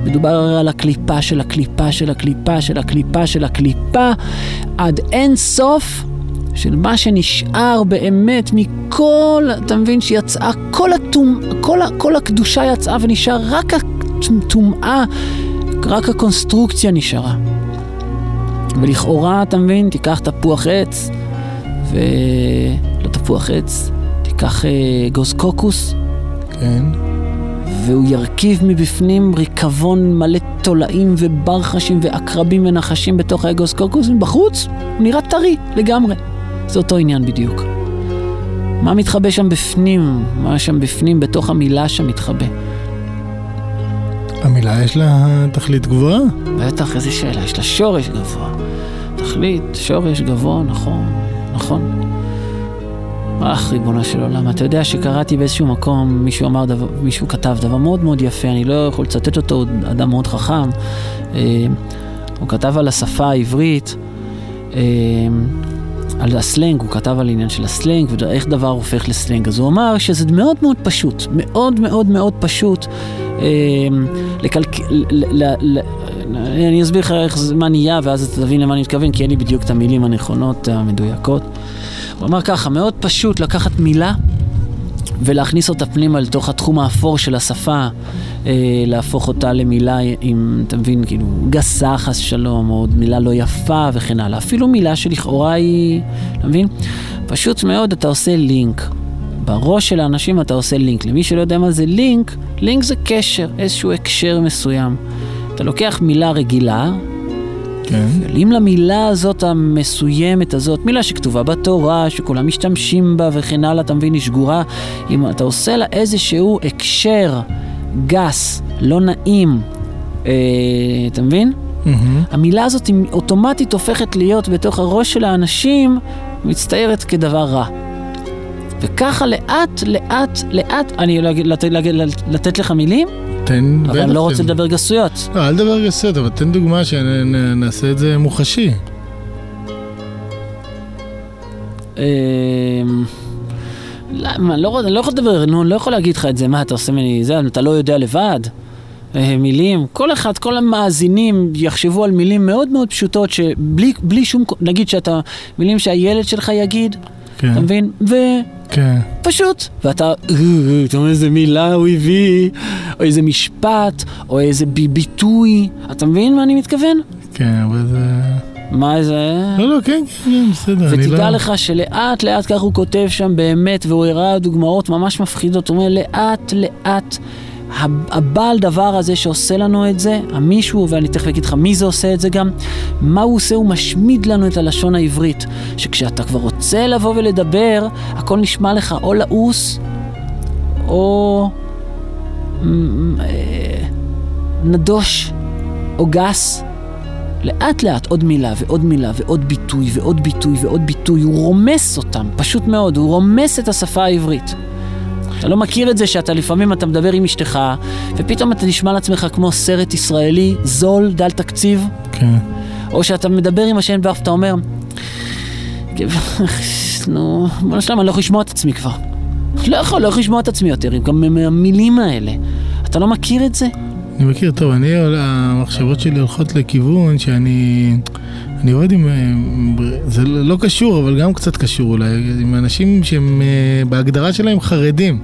מדובר על הקליפה של הקליפה של הקליפה של הקליפה של הקליפה עד אין סוף של מה שנשאר באמת מכל, אתה מבין, שיצאה, כל, הטומ, כל, כל הקדושה יצאה ונשאר רק הטומאה, רק הקונסטרוקציה נשארה. ולכאורה, אתה מבין, תיקח תפוח עץ, ולא תפוח עץ, תיקח אה, גוז קוקוס. כן. והוא ירכיב מבפנים ריקבון מלא תולעים וברחשים ועקרבים ונחשים בתוך האגוס קוקוס, ובחוץ הוא נראה טרי לגמרי. זה אותו עניין בדיוק. מה מתחבא שם בפנים? מה שם בפנים, בתוך המילה שם מתחבא? המילה יש לה תכלית גבוהה? בטח, איזה שאלה, יש לה שורש גבוה. תכלית, שורש גבוה, נכון, נכון. אך, ריבונו של עולם, אתה יודע שקראתי באיזשהו מקום, מישהו אמר, דבר, מישהו כתב דבר מאוד מאוד יפה, אני לא יכול לצטט אותו, הוא אדם מאוד חכם. אה, הוא כתב על השפה העברית, אה, על הסלנג, הוא כתב על עניין של הסלנג ואיך דבר הופך לסלנג. אז הוא אמר שזה מאוד מאוד פשוט, מאוד מאוד מאוד פשוט אה, לקלק... ל... ל... ל... אני אסביר לך איך זה, מה נהיה, ואז אתה תבין למה אני מתכוון, כי אין לי בדיוק את המילים הנכונות, המדויקות. הוא אמר ככה, מאוד פשוט לקחת מילה ולהכניס אותה פנימה לתוך התחום האפור של השפה, אה, להפוך אותה למילה, אם אתה מבין, כאילו, גסה חס שלום, או מילה לא יפה וכן הלאה. אפילו מילה שלכאורה היא, אתה מבין? פשוט מאוד אתה עושה לינק. בראש של האנשים אתה עושה לינק. למי שלא יודע מה זה לינק, לינק זה קשר, איזשהו הקשר מסוים. אתה לוקח מילה רגילה, כן. אם למילה הזאת המסוימת הזאת, מילה שכתובה בתורה, שכולם משתמשים בה וכן הלאה, אתה מבין, היא שגורה, אם אתה עושה לה איזשהו הקשר גס, לא נעים, אה, אתה מבין? Mm-hmm. המילה הזאת היא אוטומטית הופכת להיות בתוך הראש של האנשים, מצטיירת כדבר רע. וככה לאט, לאט, לאט, אני לתת, לתת לך מילים? תן... אבל אני לא רוצה לדבר גסויות. לא, אל תדבר גסויות, אבל תן דוגמה שנעשה את זה מוחשי. אמ, למה? לא, אני לא יכול לדבר, נו, אני לא יכול להגיד לך את זה, מה אתה עושה ממני, זה, אתה לא יודע לבד. אה, מילים, כל אחד, כל המאזינים יחשבו על מילים מאוד מאוד פשוטות שבלי שום, נגיד שאתה, מילים שהילד שלך יגיד, כן. אתה מבין? ו... כן. פשוט. ואתה, אתה אומר איזה מילה הוא הביא, או איזה משפט, או איזה ביטוי. אתה מבין מה אני מתכוון? כן, אבל זה... מה זה? לא, לא, כן, כן, בסדר, אני לא... ותדע לך שלאט לאט כך הוא כותב שם באמת, והוא הראה דוגמאות ממש מפחידות. הוא אומר, לאט לאט הבעל דבר הזה שעושה לנו את זה, המישהו, ואני תכף אגיד לך מי זה עושה את זה גם, מה הוא עושה? הוא משמיד לנו את הלשון העברית. שכשאתה כבר רוצה לבוא ולדבר, הכל נשמע לך או לעוס, או אה, נדוש, או גס. לאט לאט עוד מילה ועוד מילה ועוד ביטוי ועוד ביטוי ועוד ביטוי, הוא רומס אותם, פשוט מאוד, הוא רומס את השפה העברית. אתה לא מכיר את זה שאתה לפעמים אתה מדבר עם אשתך, ופתאום אתה נשמע לעצמך כמו סרט ישראלי זול, דל תקציב. כן. או שאתה מדבר עם השם ואף אתה אומר, נו, בוא נשלם, אני לא יכול לשמוע את עצמי כבר. לא יכול, לא יכול לשמוע את עצמי יותר, גם מהמילים האלה. אתה לא מכיר את זה? אני מכיר, טוב, אני, המחשבות שלי הולכות לכיוון שאני... אני עובד עם, אה, זה לא קשור, אבל גם קצת קשור אולי, עם אנשים שהם אה, בהגדרה שלהם חרדים.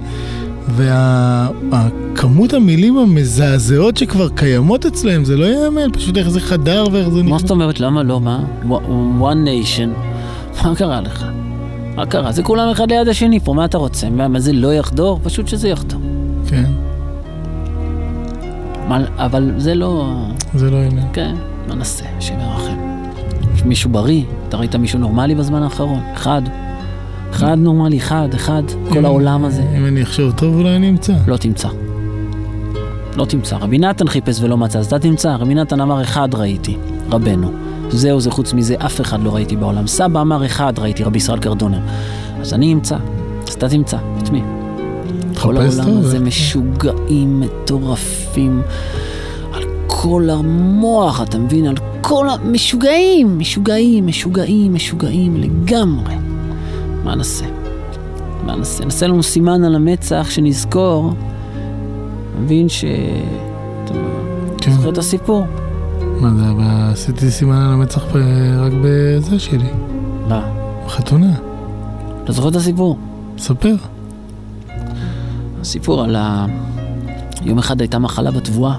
והכמות וה, המילים המזעזעות שכבר קיימות אצלהם, זה לא ייאמן, פשוט איך זה חדר ואיך זה... מה זאת אומרת? למה לא? מה? one nation. מה קרה לך? מה קרה? זה כולם אחד ליד השני פה, מה אתה רוצה? מה, זה לא יחדור? פשוט שזה יחדור. כן. אבל זה לא... זה לא עניין. כן, מה נעשה? השם ירחם. מישהו בריא? אתה ראית מישהו נורמלי בזמן האחרון? אחד. אחד נורמלי, אחד, אחד, כל העולם הזה. אם אני אחשוב טוב אולי אני אמצא. לא תמצא. לא תמצא. רבי נתן חיפש ולא מצא, אז אתה תמצא. רבי נתן אמר אחד ראיתי, רבנו. זהו זה, חוץ מזה אף אחד לא ראיתי בעולם. סבא אמר אחד ראיתי, רבי ישראל קרדונר. אז אני אמצא, אז אתה תמצא, את מי? כל תחפש העולם הזה משוגעים, מטורפים, על כל המוח, אתה מבין? על כל ה... משוגעים, משוגעים, משוגעים, משוגעים לגמרי. מה נעשה? מה נעשה? נעשה לנו סימן על המצח שנזכור, מבין ש... כן. זוכר את הסיפור? מה זה, אבל עשיתי סימן על המצח רק בזה שלי. מה? בחתונה. אתה זוכר את הסיפור? ספר. הסיפור על ה... יום אחד הייתה מחלה בתבואה,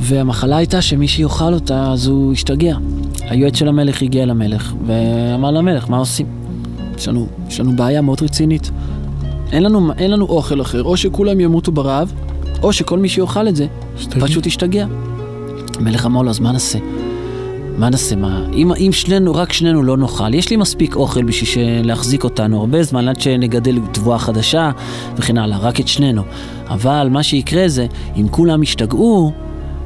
והמחלה הייתה שמי שיאכל אותה אז הוא השתגע. היועץ של המלך הגיע למלך ואמר למלך, מה עושים? יש לנו, יש לנו בעיה מאוד רצינית. אין לנו, אין לנו אוכל אחר, או שכולם ימותו ברעב, או שכל מי שיאכל את זה פשוט ישתגע. המלך אמר לו, אז מה נעשה? מה נעשה? מה? אם, אם שנינו, רק שנינו לא נאכל, יש לי מספיק אוכל בשביל להחזיק אותנו הרבה זמן עד שנגדל תבואה חדשה וכן הלאה, רק את שנינו. אבל מה שיקרה זה, אם כולם ישתגעו,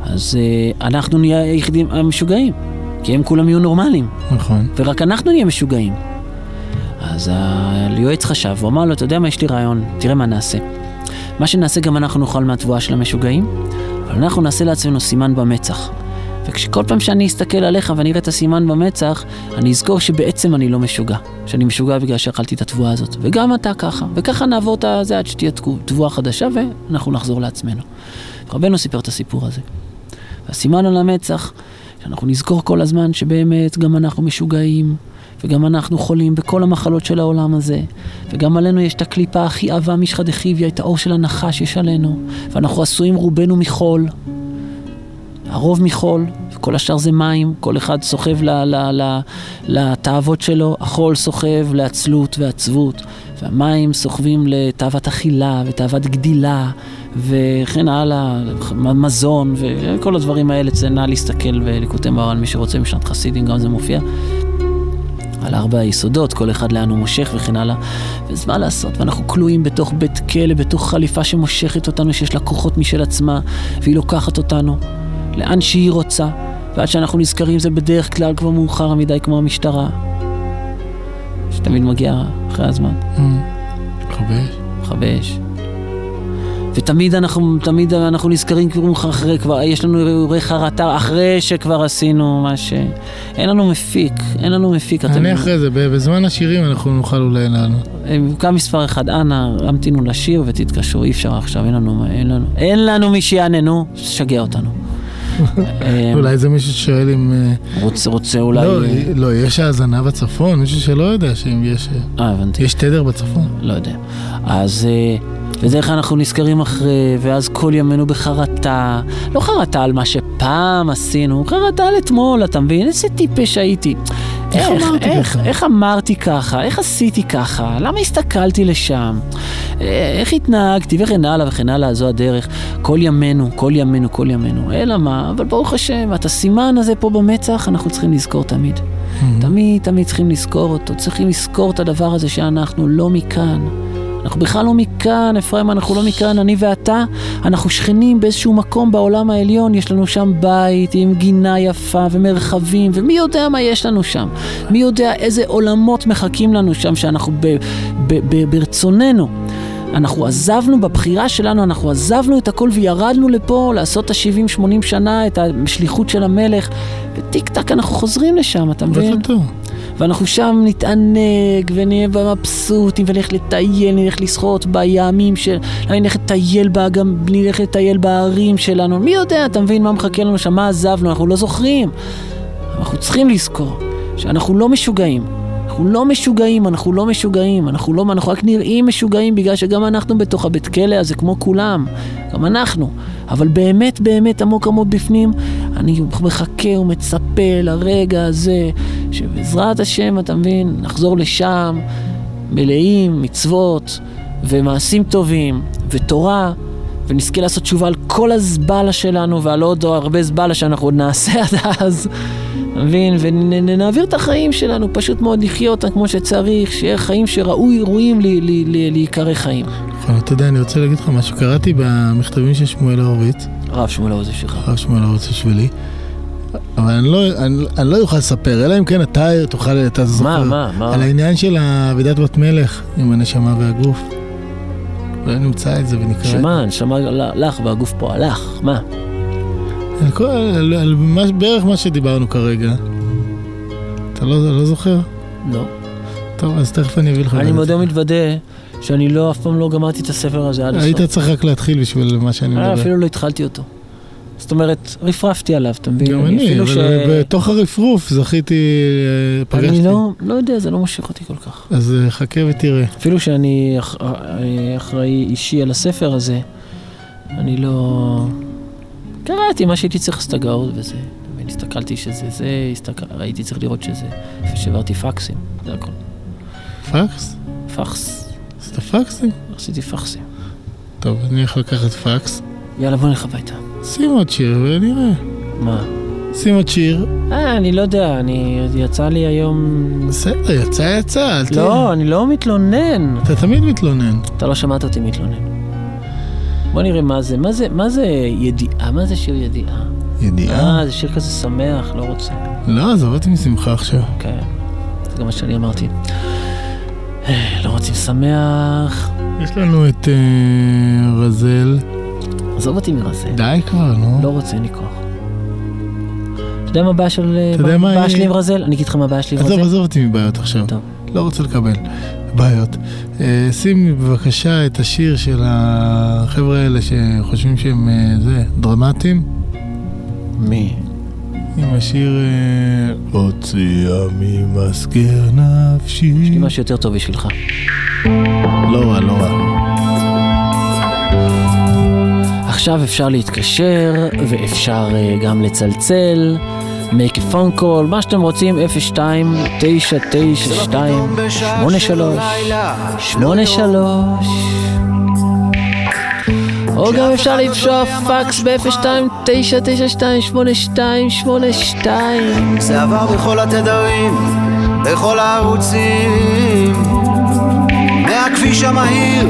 אז uh, אנחנו נהיה היחידים המשוגעים, כי הם כולם יהיו נורמליים, נכון. ורק אנחנו נהיה משוגעים. אז היועץ חשב, הוא אמר לו, אתה יודע מה, יש לי רעיון, תראה מה נעשה. מה שנעשה גם אנחנו נאכל מהתבואה של המשוגעים, אבל אנחנו נעשה לעצמנו סימן במצח. וכשכל פעם שאני אסתכל עליך ואני אראה את הסימן במצח, אני אזכור שבעצם אני לא משוגע. שאני משוגע בגלל שאכלתי את התבואה הזאת. וגם אתה ככה. וככה נעבור את זה עד שתהיה תבואה חדשה ואנחנו נחזור לעצמנו. רבנו סיפר את הסיפור הזה. והסימן על המצח, שאנחנו נזכור כל הזמן שבאמת גם אנחנו משוגעים, וגם אנחנו חולים בכל המחלות של העולם הזה, וגם עלינו יש את הקליפה הכי עבה משחא דחיביא, את האור של הנחש יש עלינו, ואנחנו עשויים רובנו מחול, הרוב מחול, וכל השאר זה מים, כל אחד סוחב לתאוות שלו, החול סוחב לעצלות ועצבות, והמים סוחבים לתאוות אכילה ותאוות גדילה, וכן הלאה, מזון, וכל הדברים האלה, זה נא להסתכל בליקוטי מרן, מי שרוצה משנת חסידים, גם זה מופיע. על ארבע היסודות, כל אחד לאן הוא מושך וכן הלאה. אז מה לעשות, ואנחנו כלואים בתוך בית כלא, בתוך חליפה שמושכת אותנו, שיש לה כוחות משל עצמה, והיא לוקחת אותנו לאן שהיא רוצה, ועד שאנחנו נזכרים זה בדרך כלל כבר מאוחר מדי כמו המשטרה, שתמיד מגיע אחרי הזמן. מכבי מכבי ותמיד אנחנו, תמיד אנחנו נזכרים כבר אחרי, כבר יש לנו אירועי חרטה אחרי שכבר עשינו מה ש... אין לנו מפיק, אין לנו מפיק. אני אחרי זה, בזמן השירים אנחנו נוכל אולי לענות. גם מספר אחד, אנא, המתינו לשיר ותתקשרו, אי אפשר עכשיו, אין לנו, אין לנו, אין לנו מי שיעננו, שגע אותנו. אה, אולי זה מישהו ששואל אם... אה, רוצה, רוצה אולי... לא, אה, לא, יש האזנה בצפון, מישהו שלא יודע שאם יש... אה, הבנתי. יש תדר בצפון. לא יודע. אז... אה, ודרך אנחנו נזכרים אחרי, ואז כל ימינו בחרטה. לא חרטה על מה שפעם עשינו, חרטה על אתמול, אתה מבין? איזה טיפש הייתי. איך אמרתי איך, ככה? איך אמרתי ככה? איך עשיתי ככה? למה הסתכלתי לשם? אה, איך התנהגתי? וכן הלאה וכן הלאה, זו הדרך. כל ימינו, כל ימינו, כל ימינו. אלא מה? אבל ברוך השם, את הסימן הזה פה במצח אנחנו צריכים לזכור תמיד. תמיד, תמיד צריכים לזכור אותו. צריכים לזכור את הדבר הזה שאנחנו לא מכאן. אנחנו בכלל לא מכאן, אפרים, אנחנו לא מכאן, אני ואתה, אנחנו שכנים באיזשהו מקום בעולם העליון, יש לנו שם בית עם גינה יפה ומרחבים, ומי יודע מה יש לנו שם. מי יודע איזה עולמות מחכים לנו שם, שאנחנו ב, ב, ב, ברצוננו. אנחנו עזבנו בבחירה שלנו, אנחנו עזבנו את הכל וירדנו לפה לעשות את ה-70-80 שנה, את השליחות של המלך, וטיק טק אנחנו חוזרים לשם, אתה מבין? ואנחנו שם נתענג ונהיה מבסוטים ונלך לטייל, נלך לשחות בימים של... נלך לטייל באגם, נלך לטייל בערים שלנו, מי יודע, אתה מבין מה מחכה לנו שם, מה עזבנו, אנחנו לא זוכרים. אנחנו צריכים לזכור שאנחנו לא משוגעים. אנחנו לא משוגעים, אנחנו לא משוגעים, אנחנו לא, אנחנו רק נראים משוגעים בגלל שגם אנחנו בתוך הבית כלא הזה כמו כולם, גם אנחנו. אבל באמת באמת עמוק עמוק בפנים, אני מחכה ומצפה לרגע הזה, שבעזרת השם, אתה מבין, נחזור לשם, מלאים מצוות ומעשים טובים ותורה. ונזכה לעשות תשובה על כל הזבלה שלנו ועל עוד הרבה זבלה שאנחנו עוד נעשה עד אז. אתה מבין? ונעביר את החיים שלנו, פשוט מאוד לחיות אותם כמו שצריך, שיהיה חיים שראוי, ראויים להיקרא חיים. נכון, אתה יודע, אני רוצה להגיד לך משהו. קראתי במכתבים של שמואל הורוביץ. הרב שמואל הורוביץ שלך. הרב שמואל הורוביץ בשבילי. אבל אני לא, אני, אני לא אוכל לספר, אלא אם כן אתה תוכל, אתה זוכר. מה, מה? על העניין של אבידת בת מלך עם הנשמה והגוף. אולי נמצא את זה ונקרא. שמה, הנשמה לך והגוף פה הלך, מה? על, כל, על, על מה, בערך מה שדיברנו כרגע. אתה לא, לא זוכר? לא. טוב, אז תכף אני אביא לך. אני מודה זה. ומתוודה שאני לא, אף פעם לא גמרתי את הספר הזה עד הסוף. היית צריך רק להתחיל בשביל מה שאני אה, מדבר. אפילו לא התחלתי אותו. זאת אומרת, רפרפתי עליו, אתה מבין? גם אני, אבל ש- בתוך הרפרוף זכיתי, אה, פגשתי. אני לא, לא יודע, זה לא מושך אותי כל כך. אז אה, חכה ותראה. אפילו שאני אח- אה, אחראי אישי על הספר הזה, אני לא... קראתי מה שהייתי צריך לעשות הגאות וזה. הסתכלתי שזה זה, הסתכל... ראיתי צריך לראות שזה. שהעברתי פקסים, זה הכל. פקס? פקס. עשית פקסים? עשיתי פקסים. טוב, אני הולך לקחת פקס. יאללה, בוא נלך הביתה. שים עוד שיר ונראה. מה? שים עוד שיר. אה, אני לא יודע, אני... יצא לי היום... בסדר, יצא יצא, אל תהיה. לא, אני לא מתלונן. אתה תמיד מתלונן. אתה לא שמעת אותי מתלונן. בוא נראה מה זה, מה זה, מה זה ידיעה? מה זה שיר ידיעה? ידיעה? אה, זה שיר כזה שמח, לא רוצה. לא, עזוב אותי משמחה עכשיו. כן, זה גם מה שאני אמרתי. אה, לא רוצים שמח. יש לנו את אה, רזל. עזוב אותי מרזה. די כבר, נו. לא רוצה, אין לי כוח. אתה יודע מה הבעיה של... אתה יודע מה הבעיה שלי עם רזל? אני אגיד לך מה הבעיה שלי עם רזל. עזוב, עזוב אותי מבעיות עכשיו. לא רוצה לקבל בעיות. אה, שים בבקשה את השיר של החבר'ה האלה שחושבים שהם אה, זה, דרמטיים. מי? עם השיר אה, הוציאה ממסגר נפשי. יש לי משהו יותר טוב בשבילך. לא רע, לא רע. עכשיו אפשר להתקשר, ואפשר אה, גם לצלצל, make a phone call, מה שאתם רוצים, 02 992 83 83 או גם אפשר לפשוע פקס ב-02 992 82 82 זה עבר בכל התדרים, בכל הערוצים מהכביש המהיר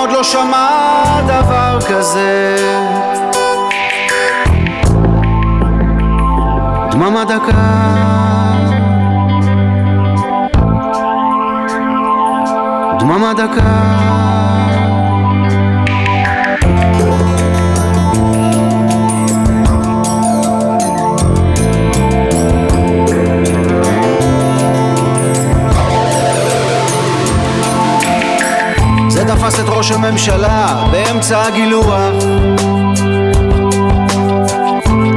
עוד לא שמע דבר כזה. דממה דקה. דממה דקה תפס את ראש הממשלה באמצע הגילוח.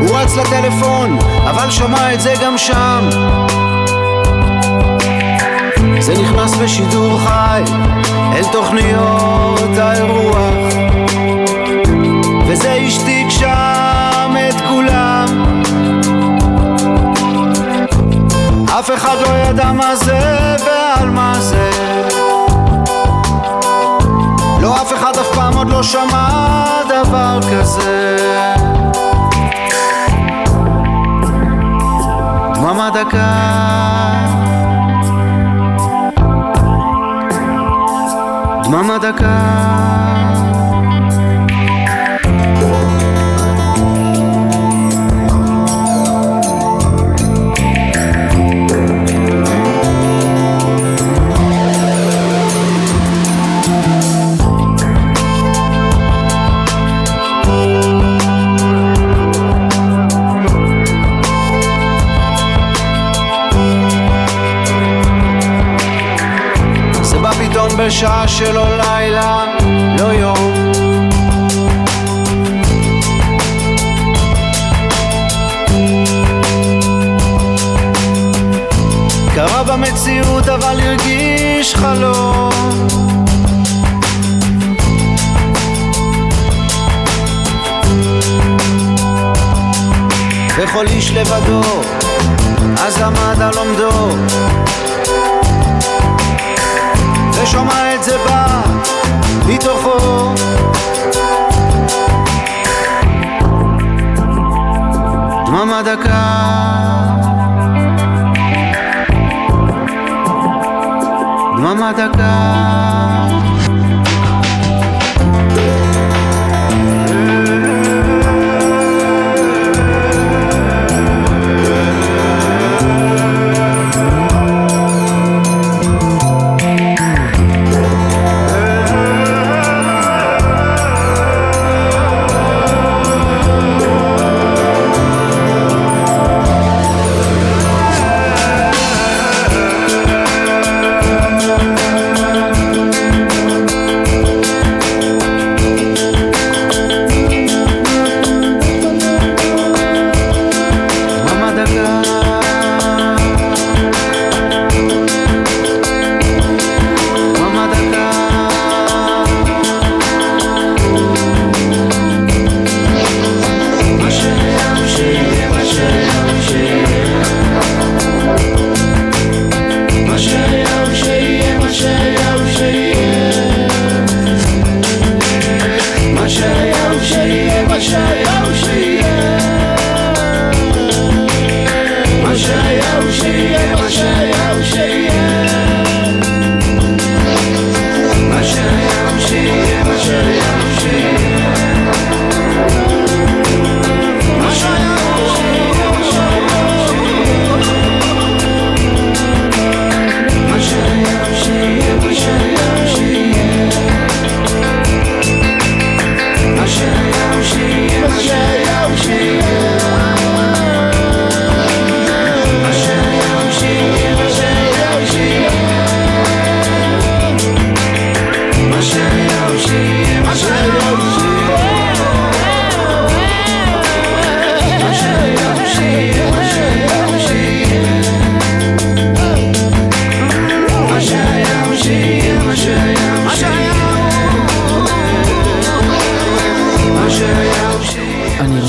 הוא רץ לטלפון, אבל שמע את זה גם שם. זה נכנס בשידור חי אל תוכניות האירוח. וזה השתיק שם את כולם. אף אחד לא ידע מה זה ועל מה זה לא אף אחד אף פעם עוד לא שמע דבר כזה. דממה דקה. דממה דקה בשעה שלא לילה, לא יום. קרה במציאות אבל הרגיש חלום. וכל איש לבדו אז עמד על עומדו שומע את זה בא מתוכו. דממה דקה. דממה דקה.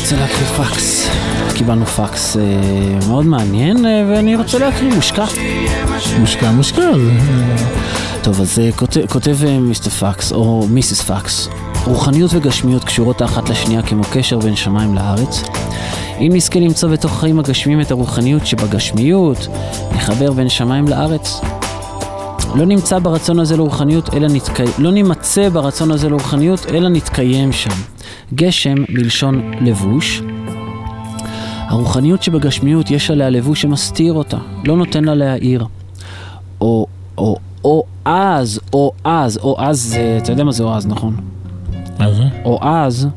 רוצה להקריא פקס. קיבלנו פקס אה, מאוד מעניין, אה, ואני רוצה להקריא מושקע. מושקע, מושקע. זה- טוב, אז אה, כותב, אה, מיסטר פקס, או מיסיס פקס, רוחניות וגשמיות קשורות האחת לשנייה כמו קשר בין שמיים לארץ. אם נזכה למצוא בתוך החיים הגשמיים את הרוחניות שבגשמיות, נחבר בין שמיים לארץ. לא נמצא ברצון הזה לרוחניות, אלא נתקיים, לא נמצא ברצון הזה לרוחניות, אלא נתקיים שם. גשם מלשון לבוש. הרוחניות שבגשמיות יש עליה לבוש שמסתיר אותה, לא נותן לה להאיר. או, או, או אז, או אז, או אז, זה- אתה יודע מה זה או אז, נכון? זה? או אז,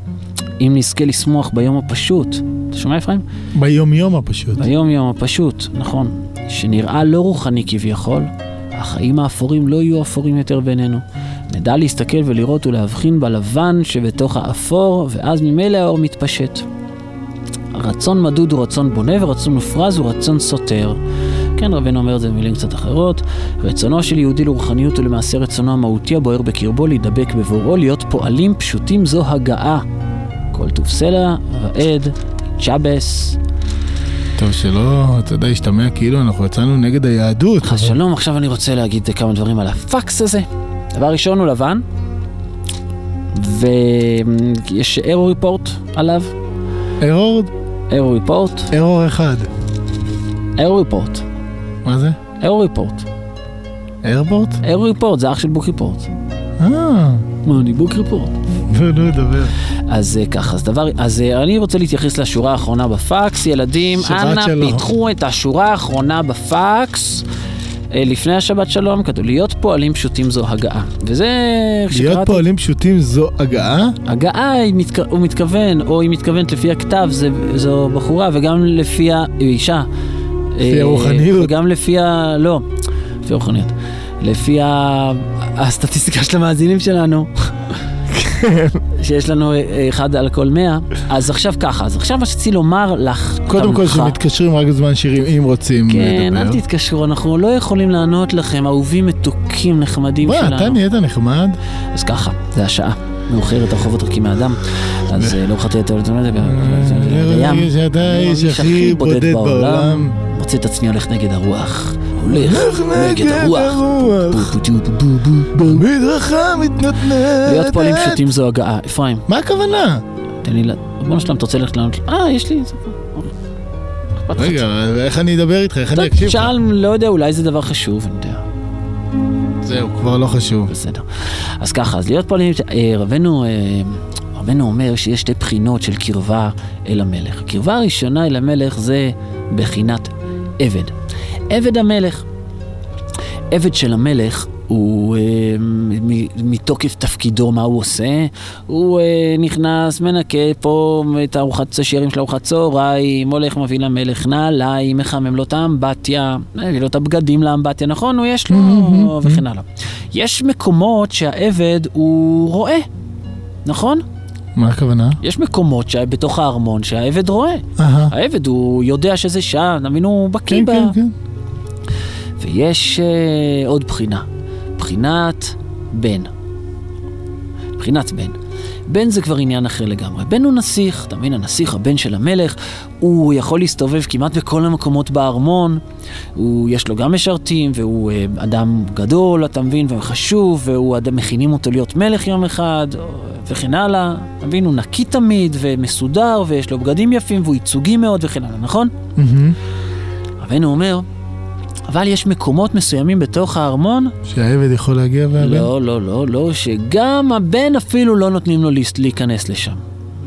אם נזכה לשמוח ביום הפשוט. אתה שומע אפרים? ביום יום הפשוט. ביום יום הפשוט, נכון. שנראה לא רוחני כביכול, החיים האפורים לא יהיו אפורים יותר בינינו. נדע להסתכל ולראות ולהבחין בלבן שבתוך האפור, ואז ממילא האור מתפשט. רצון מדוד הוא רצון בונה ורצון מופרז הוא רצון סותר. כן, רבנו אומר את זה במילים קצת אחרות. רצונו של יהודי לרוחניות הוא למעשה רצונו המהותי הבוער בקרבו להידבק בבוראו, להיות פועלים פשוטים זו הגעה. כל טוב סלע, ועד, צ'אבס. טוב, שלא, אתה יודע, השתמע כאילו אנחנו יצאנו נגד היהדות. חס שלום, עכשיו אני רוצה להגיד כמה דברים על הפקס הזה. דבר ראשון הוא לבן, ויש אירו ריפורט עליו. אירו? אירו ריפורט. אירו אחד. אירו ריפורט. מה זה? אירו ריפורט. איירפורט? אירו ריפורט, זה אח של בוק ריפורט. אה. מה, אני בוק ריפורט. נו, נו, דבר. אז אה, ככה, אז דבר, אז אה, אני רוצה להתייחס לשורה האחרונה בפקס, ילדים, אנא. פיתחו את השורה האחרונה בפקס. אה, לפני השבת שלום, כתוב להיות פועלים פשוטים זו הגעה. וזה, להיות כשקראתי- פועלים פשוטים זו הגעה? הגעה, מתכ... הוא מתכוון, או היא מתכוונת לפי הכתב, זה, זו בחורה, וגם לפי ה... היא אישה. לפי הרוחניות. וגם לפי ה... לא, לפי הרוחניות. לפי ה... הסטטיסטיקה של המאזינים שלנו. שיש לנו אה, אחד על כל מאה. אז עכשיו ככה, אז עכשיו מה שרציתי לומר לך, קודם כל שמתקשרים רק בזמן שירים, אם רוצים כן, לדבר. אל תתקשרו, אנחנו לא יכולים לענות לכם, אהובים מתוקים נחמדים וואי, שלנו. אתה נהיית נחמד. אז ככה, זה השעה. מאוחרת הרחובות ריקים מאדם, אז אה, לא חטא יותר לטמא את רגע שאתה האיש הכי בודד בעולם. מוצא את עצמי הולך נגד הרוח. הולך נגד הרוח. במדרכה מתנתנת. להיות פועלים פשוטים זו הגעה. אפרים. מה הכוונה? תן לי, ל- ריבונו שלם, אתה רוצה ללכת לענות? אה, יש לי את זה פה. רגע, איך אני אדבר איתך? איך אני אקשיב לך? שאל, לא יודע, אולי זה דבר חשוב, אני יודע. זהו, כבר לא חשוב. בסדר. אז ככה, אז להיות פה, אה, רבנו, אה, רבנו אומר שיש שתי בחינות של קרבה אל המלך. הקרבה הראשונה אל המלך זה בחינת עבד. עבד המלך. עבד של המלך הוא אה, מתוקף תפקידו, מה הוא עושה? הוא אה, נכנס, מנקה פה את הארוחת השערים של ארוחת צהריים, הולך מביא למלך נעליים, מחמם לו את האמבטיה, מביא לו את הבגדים לאמבטיה, נכון? הוא יש לו, וכן הלאה. יש מקומות שהעבד הוא רואה, נכון? מה הכוונה? יש מקומות שבתוך הארמון שהעבד רואה. העבד הוא יודע שזה שעה, תבין, הוא בקיא כן, ב... כן, כן. ויש אה, עוד בחינה, בחינת בן. בחינת בן. בן זה כבר עניין אחר לגמרי. בן הוא נסיך, אתה מבין, הנסיך, הבן של המלך, הוא יכול להסתובב כמעט בכל המקומות בארמון, הוא, יש לו גם משרתים, והוא אה, אדם גדול, אתה מבין, וחשוב, והוא אדם, מכינים אותו להיות מלך יום אחד, וכן הלאה. אתה מבין, הוא נקי תמיד, ומסודר, ויש לו בגדים יפים, והוא ייצוגי מאוד, וכן הלאה, נכון? מהמם. רבנו אומר, אבל יש מקומות מסוימים בתוך הארמון, שהעבד יכול להגיע והבן? לא, לא, לא, לא, שגם הבן אפילו לא נותנים לו להיכנס לשם.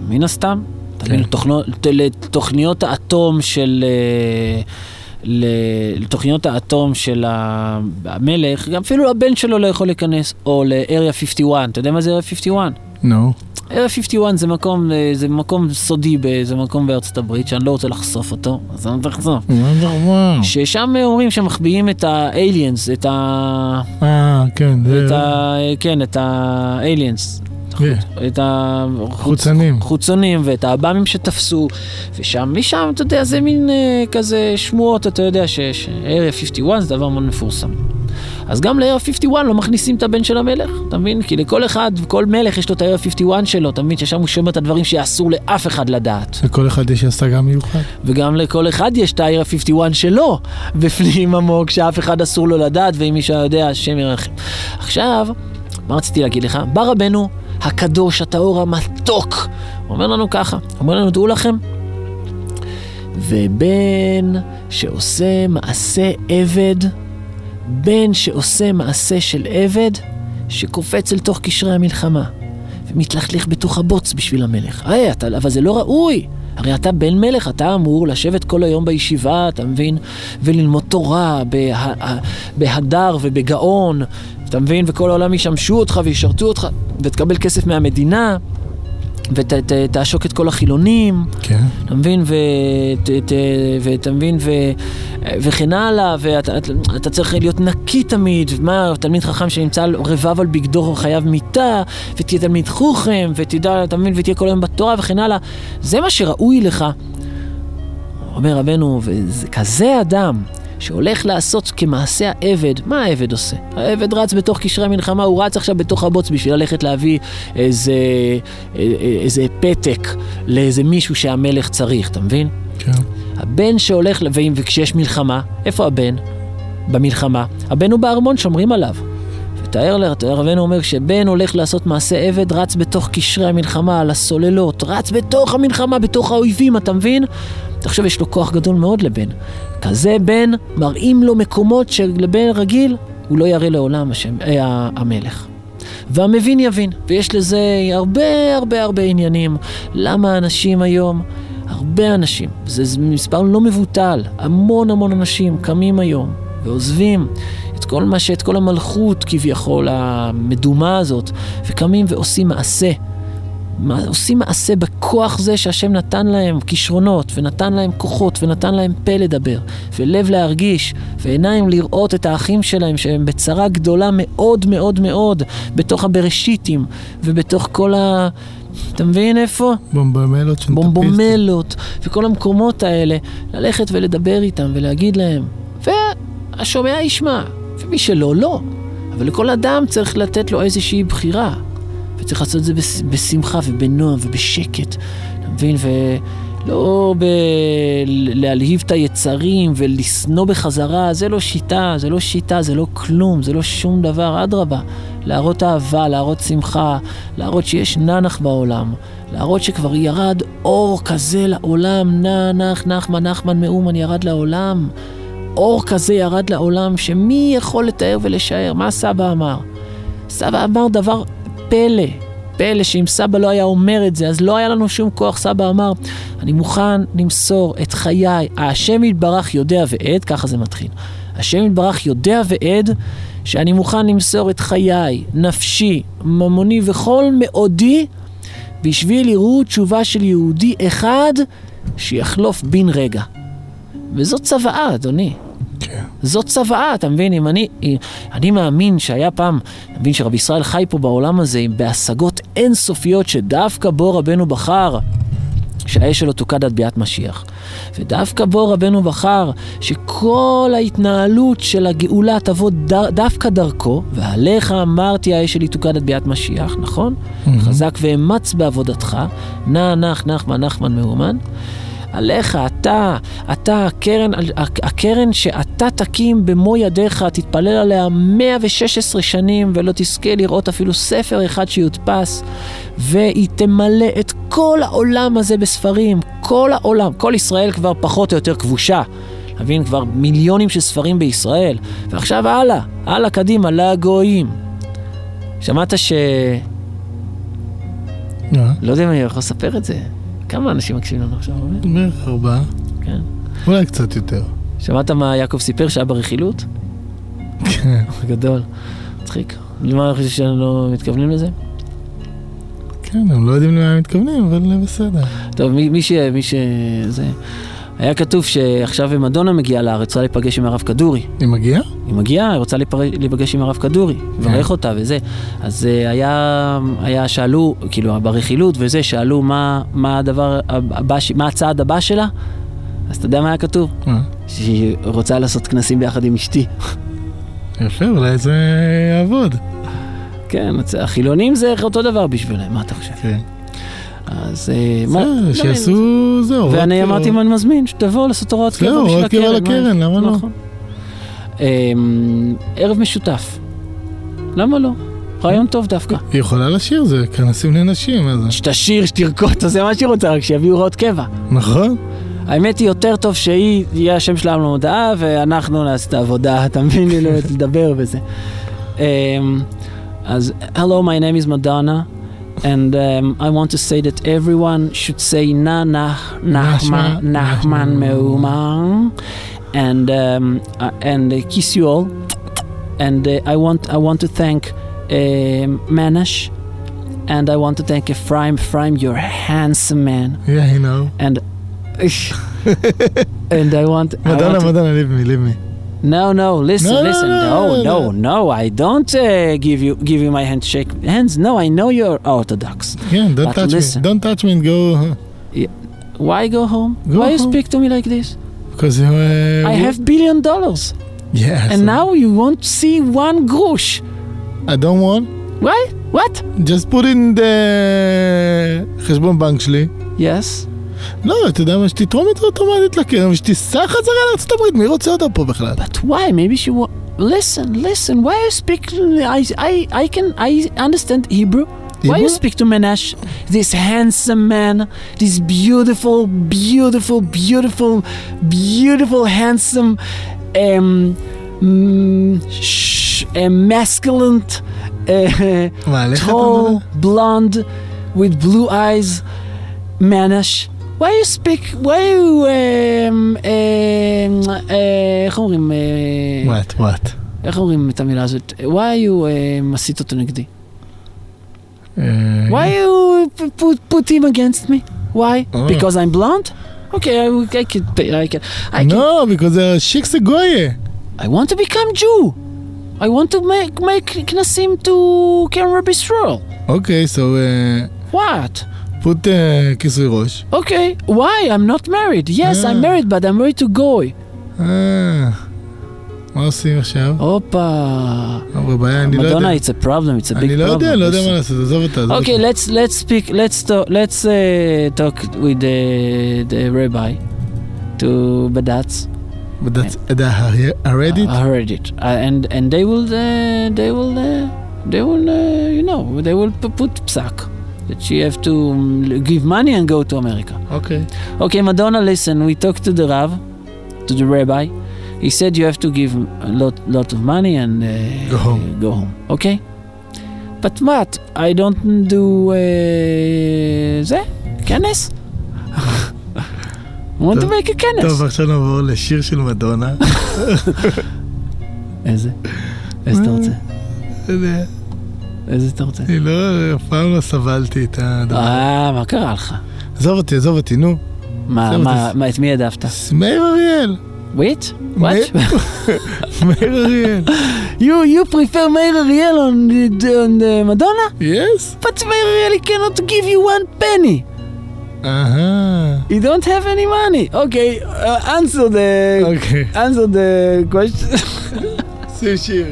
מן הסתם. אתה מבין, לתוכנו- ת- לתוכניות האטום של... אה, לתוכניות האטום של המלך, גם אפילו הבן שלו לא יכול להיכנס, או ל-Area 51, אתה יודע מה זה Area 51? נו. Area 51 זה מקום, אה, זה מקום סודי, ב- זה מקום בארצות הברית, שאני לא רוצה לחשוף אותו, אז אני לא רוצה לחשוף. ששם אומרים שמחביאים את ה-aliens, את ה... אה, כן. את ה... כן, את. כן. את חוצנים. החוצונים ואת האב"מים שתפסו, ושם, משם, אתה יודע, זה מין אה, כזה שמועות, אתה יודע, ש-Area 51 זה דבר מאוד מפורסם. אז גם ל-Area 51 לא מכניסים את הבן של המלך, אתה מבין? כי לכל אחד, כל מלך יש לו את ה-Area 51 שלו, אתה מבין? ששם הוא שומר את הדברים שאסור לאף אחד לדעת. לכל אחד יש השגה מיוחד. וגם לכל אחד יש את ה-Area 51 שלו, בפנים עמוק, שאף אחד אסור לו לדעת, ואם מישהו יודע, השם ירחם. עכשיו, מה רציתי להגיד לך? בא רבנו הקדוש, הטהור המתוק, אומר לנו ככה, אומר לנו, דעו לכם, ובן שעושה מעשה עבד, בן שעושה מעשה של עבד, שקופץ אל תוך קשרי המלחמה, ומתלכלך בתוך הבוץ בשביל המלך. היי, אתה, אבל זה לא ראוי. הרי אתה בן מלך, אתה אמור לשבת כל היום בישיבה, אתה מבין? וללמוד תורה בה, בהדר ובגאון, אתה מבין? וכל העולם ישמשו אותך וישרתו אותך, ותקבל כסף מהמדינה, ותעשוק את כל החילונים. כן. אתה מבין? ואתה מבין? ו- וכן הלאה, ואתה אתה- אתה צריך להיות נקי תמיד, מה, תלמיד חכם שנמצא רבב על בגדו חייב מיתה, ותהיה תלמיד חוכם, ותדע, אתה מבין? ותהיה כל היום בתורה וכן הלאה. זה מה שראוי לך. אומר רבנו, וכזה אדם שהולך לעשות כמעשה העבד, מה העבד עושה? העבד רץ בתוך קשרי המלחמה, הוא רץ עכשיו בתוך הבוץ בשביל ללכת להביא איזה, איזה פתק לאיזה מישהו שהמלך צריך, אתה מבין? כן. הבן שהולך, וכשיש מלחמה, איפה הבן? במלחמה. הבן הוא בארמון, שומרים עליו. ותאר רבנו אומר, כשבן הולך לעשות מעשה עבד, רץ בתוך קשרי המלחמה, על הסוללות, רץ בתוך המלחמה, בתוך האויבים, אתה מבין? תחשוב, יש לו כוח גדול מאוד לבן. כזה בן, מראים לו מקומות שלבן רגיל, הוא לא יראה לעולם השם, אה, המלך. והמבין יבין, ויש לזה הרבה הרבה הרבה עניינים. למה אנשים היום, הרבה אנשים, זה מספר לא מבוטל, המון המון אנשים קמים היום ועוזבים את כל מה ש... את כל המלכות כביכול המדומה הזאת, וקמים ועושים מעשה. מה- עושים מעשה בכוח זה שהשם נתן להם כישרונות, ונתן להם כוחות, ונתן להם פה לדבר, ולב להרגיש, ועיניים לראות את האחים שלהם שהם בצרה גדולה מאוד מאוד מאוד, בתוך הבראשיתים, ובתוך כל ה... אתה מבין איפה? בומבמלות של בומבומלות, וכל המקומות האלה, ללכת ולדבר איתם ולהגיד להם, והשומע ישמע, ומי שלא, לא. אבל לכל אדם צריך לתת לו איזושהי בחירה, וצריך לעשות את זה בש- בשמחה ובנועם ובשקט, אתה מבין? לא בלהלהיב את היצרים ולשנוא בחזרה, זה לא שיטה, זה לא שיטה, זה לא כלום, זה לא שום דבר, אדרבה. להראות אהבה, להראות שמחה, להראות שיש ננח בעולם, להראות שכבר ירד אור כזה לעולם, נח, נחמן, נחמן מאומן ירד לעולם. אור כזה ירד לעולם, שמי יכול לתאר ולשער? מה סבא אמר? סבא אמר דבר פלא, פלא שאם סבא לא היה אומר את זה, אז לא היה לנו שום כוח. סבא אמר, אני מוכן למסור את חיי, השם יתברך יודע ועד, ככה זה מתחיל. השם יתברך יודע ועד שאני מוכן למסור את חיי, נפשי, ממוני וכל מאודי בשביל יראו תשובה של יהודי אחד שיחלוף בן רגע. וזאת צוואה, אדוני. כן. זאת צוואה, אתה מבין? אם אני, אני מאמין שהיה פעם, אתה מבין שרבי ישראל חי פה בעולם הזה בהשגות אינסופיות שדווקא בו רבנו בחר שהאש שלו תוקד עד ביאת משיח. ודווקא בו רבנו בחר שכל ההתנהלות של הגאולה תבוא ד, דווקא דרכו, ועליך אמרתי האש שלי תוקד עד ביאת משיח, נכון? Mm-hmm. חזק ואמץ בעבודתך, נע נח נחמן נחמן מאומן. עליך, אתה, אתה הקרן, הקרן שאתה תקים במו ידיך, תתפלל עליה 116 שנים ולא תזכה לראות אפילו ספר אחד שיודפס, והיא תמלא את כל העולם הזה בספרים, כל העולם, כל ישראל כבר פחות או יותר כבושה. מבין, כבר מיליונים של ספרים בישראל, ועכשיו הלאה, הלאה קדימה, לגויים. שמעת ש... לא יודע אם אני יכול לספר את זה. כמה אנשים מקשיבים לנו עכשיו? בערך ארבעה. כן. אולי קצת יותר. שמעת מה יעקב סיפר שהיה ברכילות? כן. גדול. מצחיק. למה אני חושב שאנחנו לא מתכוונים לזה? כן, הם לא יודעים למה הם מתכוונים, אבל בסדר. טוב, מי, מי ש... מי ש... זה... היה כתוב שעכשיו מדונה מגיעה לארץ, רוצה להיפגש עם הרב כדורי. היא מגיעה? היא מגיעה, היא רוצה להיפגש עם הרב כדורי, לברך אותה וזה. אז אה, היה, היה, שאלו, כאילו, ברכילות וזה, שאלו מה, מה הדבר הבא, מה הצעד הבא שלה? אז אתה יודע מה היה כתוב? מה? שהיא רוצה לעשות כנסים ביחד עם אשתי. יפה, אולי זה יעבוד. כן, החילונים זה אותו דבר בשבילם, מה אתה חושב? כן. אז מה... בסדר, שיעשו זהו. ואני אמרתי מה אני מזמין, שתבואו לעשות הוראות קבע זהו, בשביל הוראות קבע הקרן. לקרן, למה לא? נכון. אמ, ערב משותף. למה לא? רעיון טוב דווקא. היא יכולה לשיר, זה כנסים לנשים, אז... שתשיר, שתרקוד, זה מה שהיא רוצה, רק שיביאו הוראות קבע. נכון. האמת היא יותר טוב שהיא, יהיה השם שלה למודעה, ואנחנו נעשה את העבודה, אתה מבין לי, לא לדבר וזה. אמ, אז, hello, my name is Madonna. And um, I want to say that everyone should say Na na Nachman Nachman Meuman and um, uh, and uh, kiss you all. And uh, I want I want to thank um Manash and I want to thank Ephraim. Ephraim, you're a handsome man. Yeah, you know. And and I want I Madonna, want to- Madonna, leave me, leave me. no, no, listen, No, no, listen. no, No, no, no, no, I don't uh, give you give you my handshake hands. No, I know you're Orthodox. Yeah, don't But touch listen. me. Don't touch me and go. Why go home? Go Why you home. speak to me like this? Because you. Uh, I have billion dollars. Yes. And now you won't see one grosh. I don't want. Why? What? Just put in the חשבון בנק שלי. Yes. לא, אתה יודע מה, שתתרום את זה אוטומטית לקרן ושתיסע חזרה לארצות הברית, מי רוצה אותה פה בכלל? But why? Maybe she wa- listen, listen. Why you speak? I, I, I can, I understand Hebrew. Why you Hebrew? speak to Menash, this handsome man, this beautiful, beautiful, beautiful, beautiful, handsome, um, mm, sh- uh, masculine, uh, מה, עליך אתה tall, blonde, with blue eyes, Menash. Why you speak, why you, um, um, uh, איך אומרים, uh, What, what? איך אומרים את המילה הזאת? why you uh, מסית אותו נגדי? אה, Why you put, put him against me? Why? Oh. Because I'm blonde? Okay, I, I can, I can, I can, No, because they're a chic segoye. I want to become Jew. I want to make, make כנסים to Rabbi Stroll. Okay, so uh, What? put uh, כיסוי ראש. Okay, why? I'm not married. Yes, I'm Ah. married, but I'm married to Goy. אה, מה עושים עכשיו? הופה. אבל בעיה, אני לא יודע. מדונה, it's a problem, it's a big problem. אני לא יודע, לא יודע מה לעשות, עזוב אותה. עזוב Okay, אותה. let's let's speak. Let's talk. Let's uh, talk with the the rabbi to Badatz. But that's, I I read it? I heard it, uh, and and they will uh, they will uh, they will uh, you know they will pu- put psak that she have to um, give money and go to America. Okay. Okay, Madonna, listen. We talked to the Rav, to the rabbi. He said you have to give a lot lot of money and uh, Go home. Go home. Okay. But what? I don't do uh, זה כנס. I want to make a כנס. טוב, עכשיו נעבור לשיר של מדונה. איזה? איזה אתה רוצה? לא יודע. איזה אתה רוצה? אני לא, אף פעם לא סבלתי את הדבר. אה, מה קרה לך? עזוב אותי, עזוב אותי, נו. מה, עזוב מה, אותי. מה, את מי העדפת? מאיר אריאל. Wait? What? מאיר אריאל. You you prefer Meir Ariel on the, on the Madonna? Yes. But Meir Ariel he cannot give you one penny. אהה. He don't have any money. Okay, uh, answer the Okay. answer the question. שים שיר.